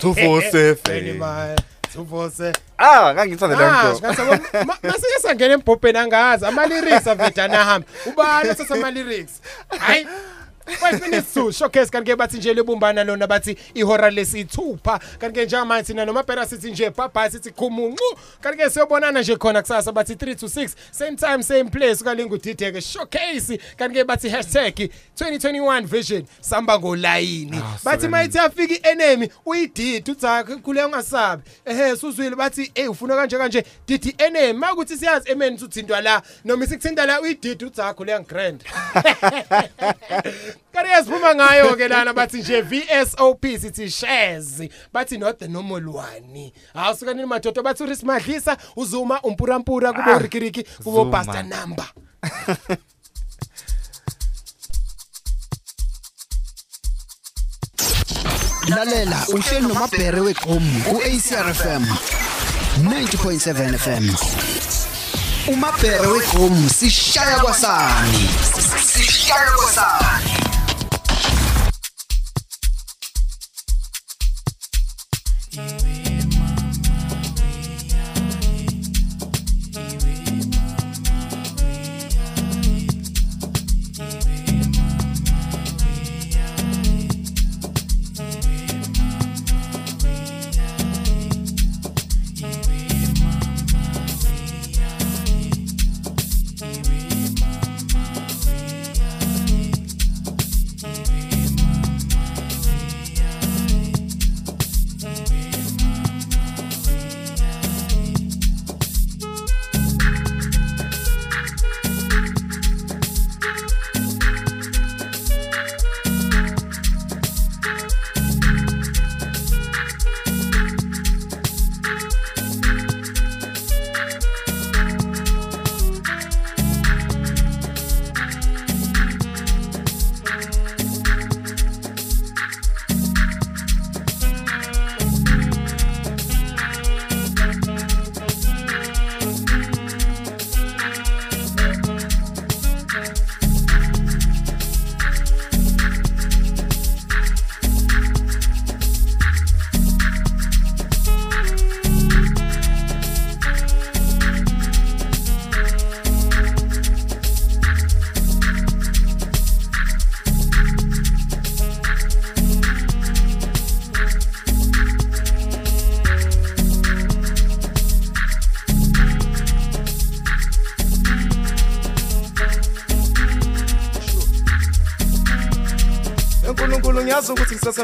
247. 247 Ah ngangithanda Ah, le yabo, ma- masike sangena embhobheni angazi. Ama lyrics avedana ahamba ubani ama lyrics hayi 5 minutes to showcase. Kanti ke bathi nje lebumbana lona bathi ihora lesithupha. Kanti ke njengamanje thina noma phela sithi nje bye sithi khumuncu. Kanti ke siyobonana nje khona kusasa bathi 3 to 6 same time same place kalinga udideke. Showcase. Kanti ke bathi hashtag 2021 vision samba ngolayini. Bathi mayithi afika i-enemy uyididi uthi khule ungasabi. Ehe suzwile bathi hey ufuna kanje kanje didi enemy. Makuthi siyazi emeni uthintwa la noma isikuthinta la uyididi uthi khule ngigrand <laughs> kanti yasiphuma ngayo ke lana bathi nje VSOP sithi shares bathi not the normal one. Awusuka nini madoda bathi uRis Madlisa uzuma umpurampura kubo Ah, Rikiriki kubo. Pastor Number lalela uhleli nomabhere weqom ku-acr fm 90.7 fm umabhere weqom sishaya kwasani. Sishaya kwasani.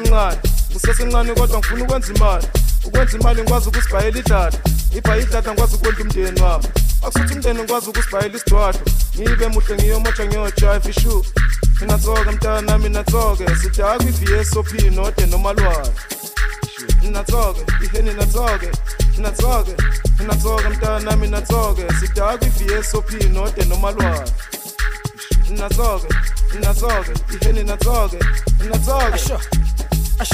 Ngiyazi ukuthi ngisesemncane ngisesemncane kodwa ngifuna ukwenza imali. Ukwenza imali ngikwazi ukusibhayela idlada ngibhaye idlada ngikwazi ukondla umndeni wami. Akusuthi umndeni ngikwazi ukusibhayela isidwadlo ngibe muhle ngiyomotsha ngiyojive ishu nginatsoke mntana nami natsoke sidakwa i-vsop node nomalwane natsoke iheni natsoke natsoke natsoke mntana nami natsoke sidakwa i-vsop node nomalwane natsoke natsoke iheni natsoke natsoke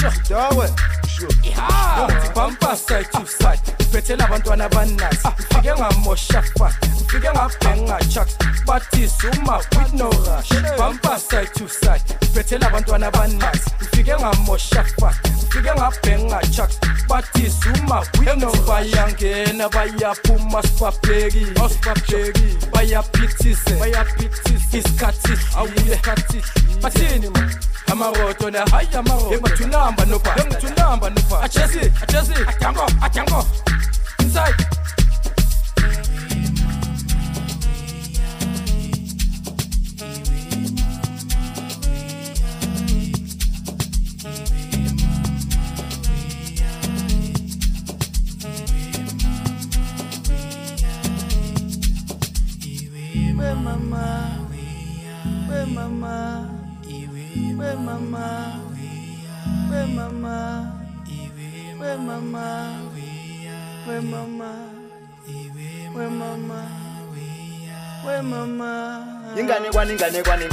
asho asho dawe bampa side to side iphethela abantwana abaninasi ufike ngamosha fat ufike ngabhenga chucks bathi suma with no rush bampa side to side iphethela abantwana abaninasi ufike ngamosha fat ufike ngabhenga chucks bathi suma with no bayangena bayaphuma sibabheki awusibabheki bayaphithise bayaphithise isikhathi awuye isikhathi bathini ma amaroto na hayi amaroto. Engathunamba noba engathunamba noba achesi achesi adango adango inside.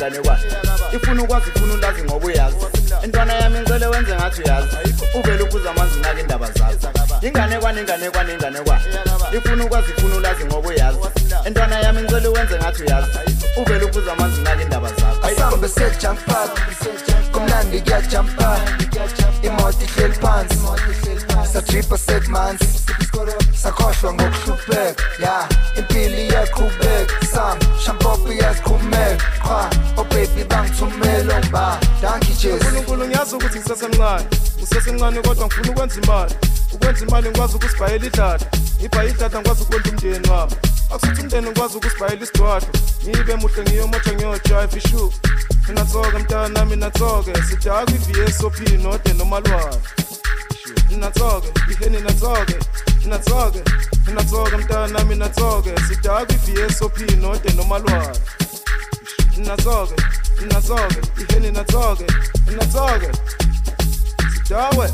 Inganekwane inganekwane ifuna ukwazi ifuna ulazi ngoba uyazi. Intwana yami ngicele wenze ngathi uyazi. Uvele uphuza amanzi unake indaba zazi inganekwane inganekwane inganekwane ifuna ukwazi ifuna ulazi ngoba uyazi. Intwana yami ngicele wenze ngathi uyazi. Uvele uphuza amanzi unake indaba zakho. Asambe sejampa kumnandi kuyajampa imoto ihleli phansi. Satripa segmansi sakhohlwa ngokuhlupheka. Ngiyazi ukuthi ngisesemncane. Ngisesemncane kodwa ngifuna ukwenza imali ukwenza imali ngikwazi ukusibhayela idlada ngibhaye idlada ngikwazi ukondla umndeni wami. Akusuthi umndeni ngikwazi ukusibhayela isidwadlo ngibe muhle ngiyomotsha ngiyojive ishu nginatsoke mntana nami natsoke sidakwa i-vsop node nomalwane natsoke iheni natsoke natsoke natsoke mntana nami natsoke sidakwa i-vsop node nomalwane natsoke natsoke iheni natsoke natsoke sidawe